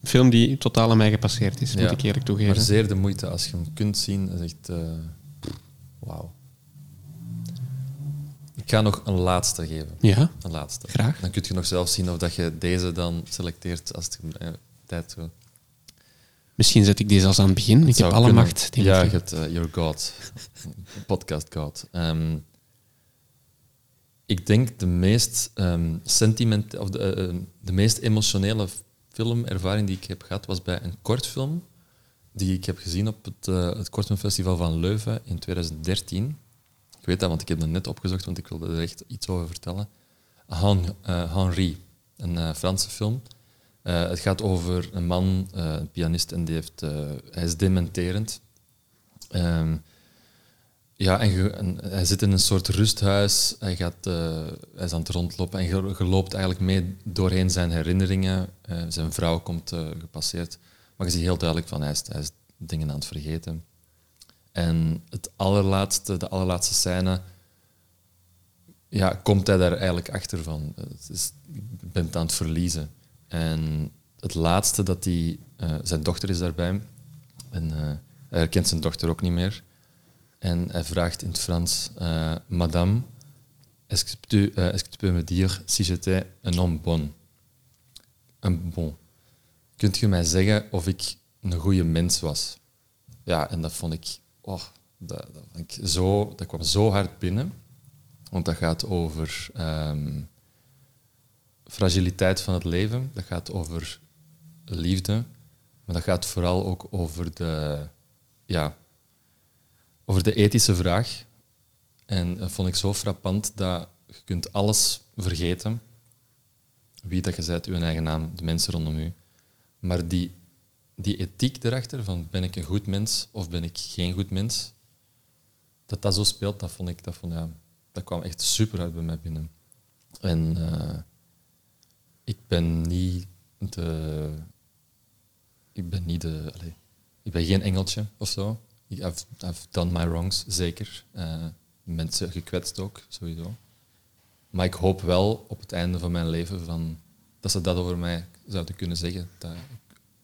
Speaker 1: Een film die totaal aan mij gepasseerd is, moet ik eerlijk toegeven.
Speaker 2: Maar zeer de moeite als je hem kunt zien. is echt... Uh, Wauw. Ik ga nog een laatste geven.
Speaker 1: Ja?
Speaker 2: Een laatste.
Speaker 1: Graag.
Speaker 2: Dan kun je nog zelf zien of dat je deze dan selecteert als het uh, tijd zo.
Speaker 1: Misschien zet ik deze als aan het begin. Ik heb alle
Speaker 2: kunnen.
Speaker 1: macht. Denk
Speaker 2: ja,
Speaker 1: ik.
Speaker 2: hebt uh, Your God. Podcast God. Um, ik denk de meest um, sentiment of de, uh, de meest emotionele filmervaring die ik heb gehad was bij een kortfilm die ik heb gezien op het, uh, het Kortfilmfestival van Leuven in 2013. Ik weet dat, want ik heb dat net opgezocht, want ik wilde er echt iets over vertellen. Han, uh, Henri, een Franse film. Het gaat over een man, een pianist, en die heeft, hij is dementerend. Um, ja, en, hij zit in een soort rusthuis. Hij, gaat, hij is aan het rondlopen en je, loopt eigenlijk mee doorheen zijn herinneringen. zijn vrouw komt gepasseerd. Maar je ziet heel duidelijk van hij is, hij is dingen aan het vergeten. En het allerlaatste, de allerlaatste scène, ja, komt hij daar eigenlijk achter van. Je bent aan het verliezen. En het laatste dat hij... Uh, zijn dochter is daarbij. En uh, hij herkent zijn dochter ook niet meer. En hij vraagt in het Frans... Uh, Madame, est-ce que, tu, est-ce que tu peux me dire si j'étais un homme bon? Un bon. Kunt je mij zeggen of ik een goede mens was? Ja, en dat vond ik... Oh, dat, vond ik zo, dat kwam zo hard binnen. Want dat gaat over um, fragiliteit van het leven. Dat gaat over liefde. Maar dat gaat vooral ook over de, ja, over de ethische vraag. En dat vond ik zo frappant dat je kunt alles vergeten. Wie dat je bent, uw eigen naam, de mensen rondom u. Maar die, die ethiek erachter, van ben ik een goed mens of ben ik geen goed mens, dat dat zo speelt, dat vond ik, dat, vond, ja, dat kwam echt super uit bij mij binnen. En uh, ik ben niet de... Ik ben niet de... Allez, ik ben geen engeltje of zo. Ik I've done my wrongs, zeker. Uh, mensen gekwetst ook, sowieso. Maar ik hoop wel op het einde van mijn leven van, dat ze dat over mij zouden kunnen zeggen. Dat ik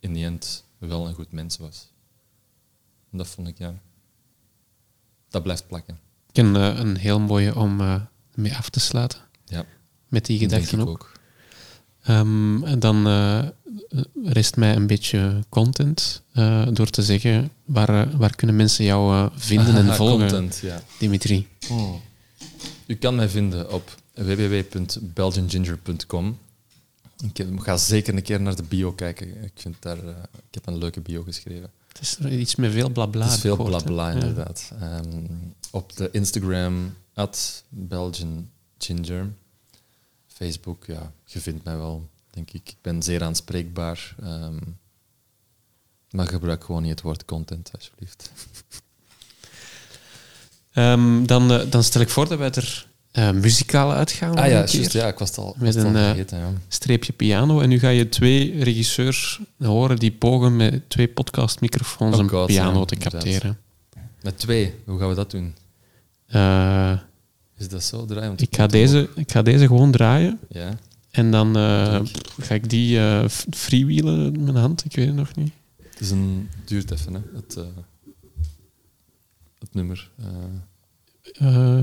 Speaker 2: in die end wel een goed mens was. En dat vond ik, ja... Dat blijft plakken.
Speaker 1: Ik heb uh, een heel mooie om uh, mee af te sluiten.
Speaker 2: Ja.
Speaker 1: Met die gedachten ook.
Speaker 2: ook.
Speaker 1: Um, en dan uh, rest mij een beetje content door te zeggen waar, waar kunnen mensen jou vinden en volgen.
Speaker 2: Content, ja.
Speaker 1: Dimitri.
Speaker 2: Oh. U kan mij vinden op www.belgianginger.com. Ik ga zeker een keer naar de bio kijken. Ik, vind daar, ik heb een leuke bio geschreven.
Speaker 1: Het is iets met veel blabla.
Speaker 2: Het is veel blabla, inderdaad. Ja. Um, op de Instagram, at Belgian Ginger. Facebook, ja, je vindt mij wel, denk ik. Ik ben zeer aanspreekbaar. Um, maar gebruik gewoon niet het woord content, alsjeblieft.
Speaker 1: Um, dan, uh, dan stel ik voor dat wij er uh, muzikale uitgaan.
Speaker 2: Ah ja, juist, ja, ik was het al,
Speaker 1: met
Speaker 2: was
Speaker 1: een
Speaker 2: al vergeten, ja.
Speaker 1: streepje piano. En nu ga je twee regisseurs horen die pogen met twee podcastmicrofoons
Speaker 2: Oh
Speaker 1: een
Speaker 2: God,
Speaker 1: piano
Speaker 2: ja,
Speaker 1: te capteren.
Speaker 2: Met twee, hoe gaan we dat doen?
Speaker 1: Uh,
Speaker 2: Is dat zo draaien?
Speaker 1: Ik, ga deze, ik ga deze gewoon draaien.
Speaker 2: Ja.
Speaker 1: En dan uh, ga ik die uh, freewheelen in mijn hand. Ik weet het nog niet.
Speaker 2: Het is een, duurt even, hè, het, uh, het nummer.
Speaker 1: Uh,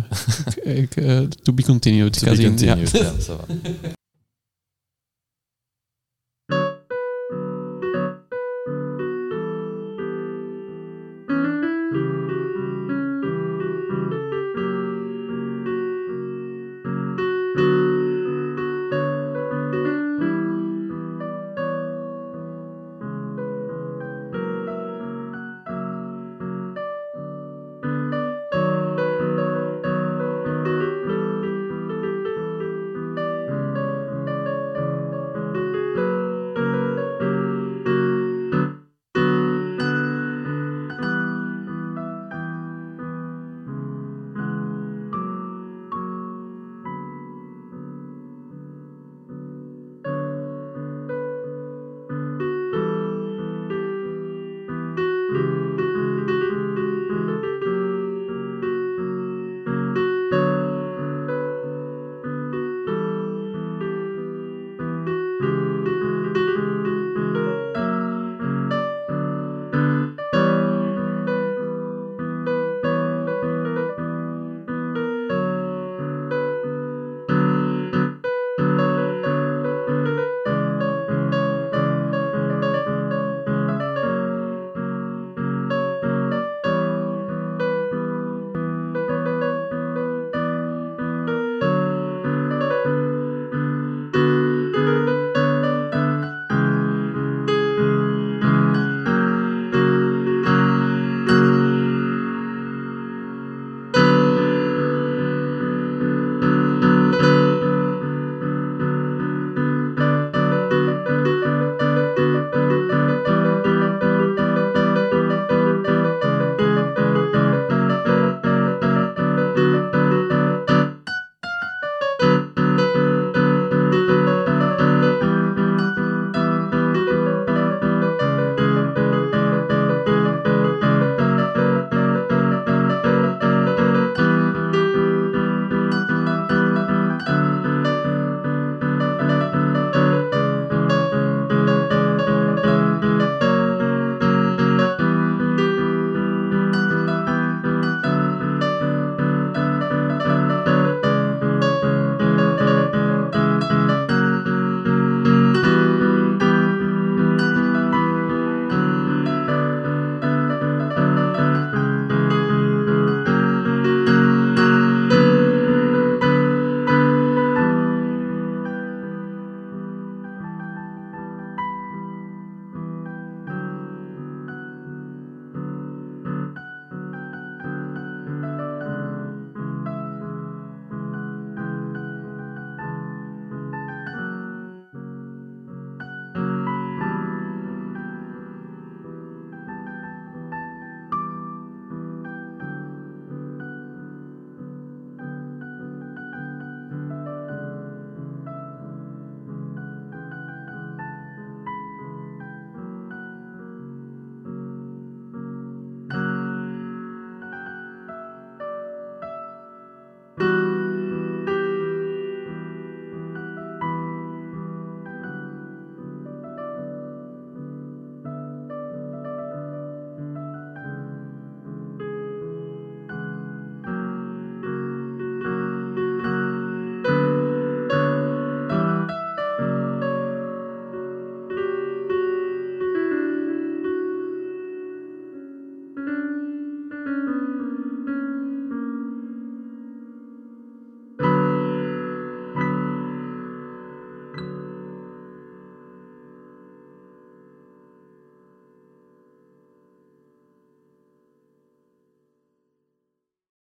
Speaker 1: ik, ik, to be continued.
Speaker 2: To be continued, ja. ja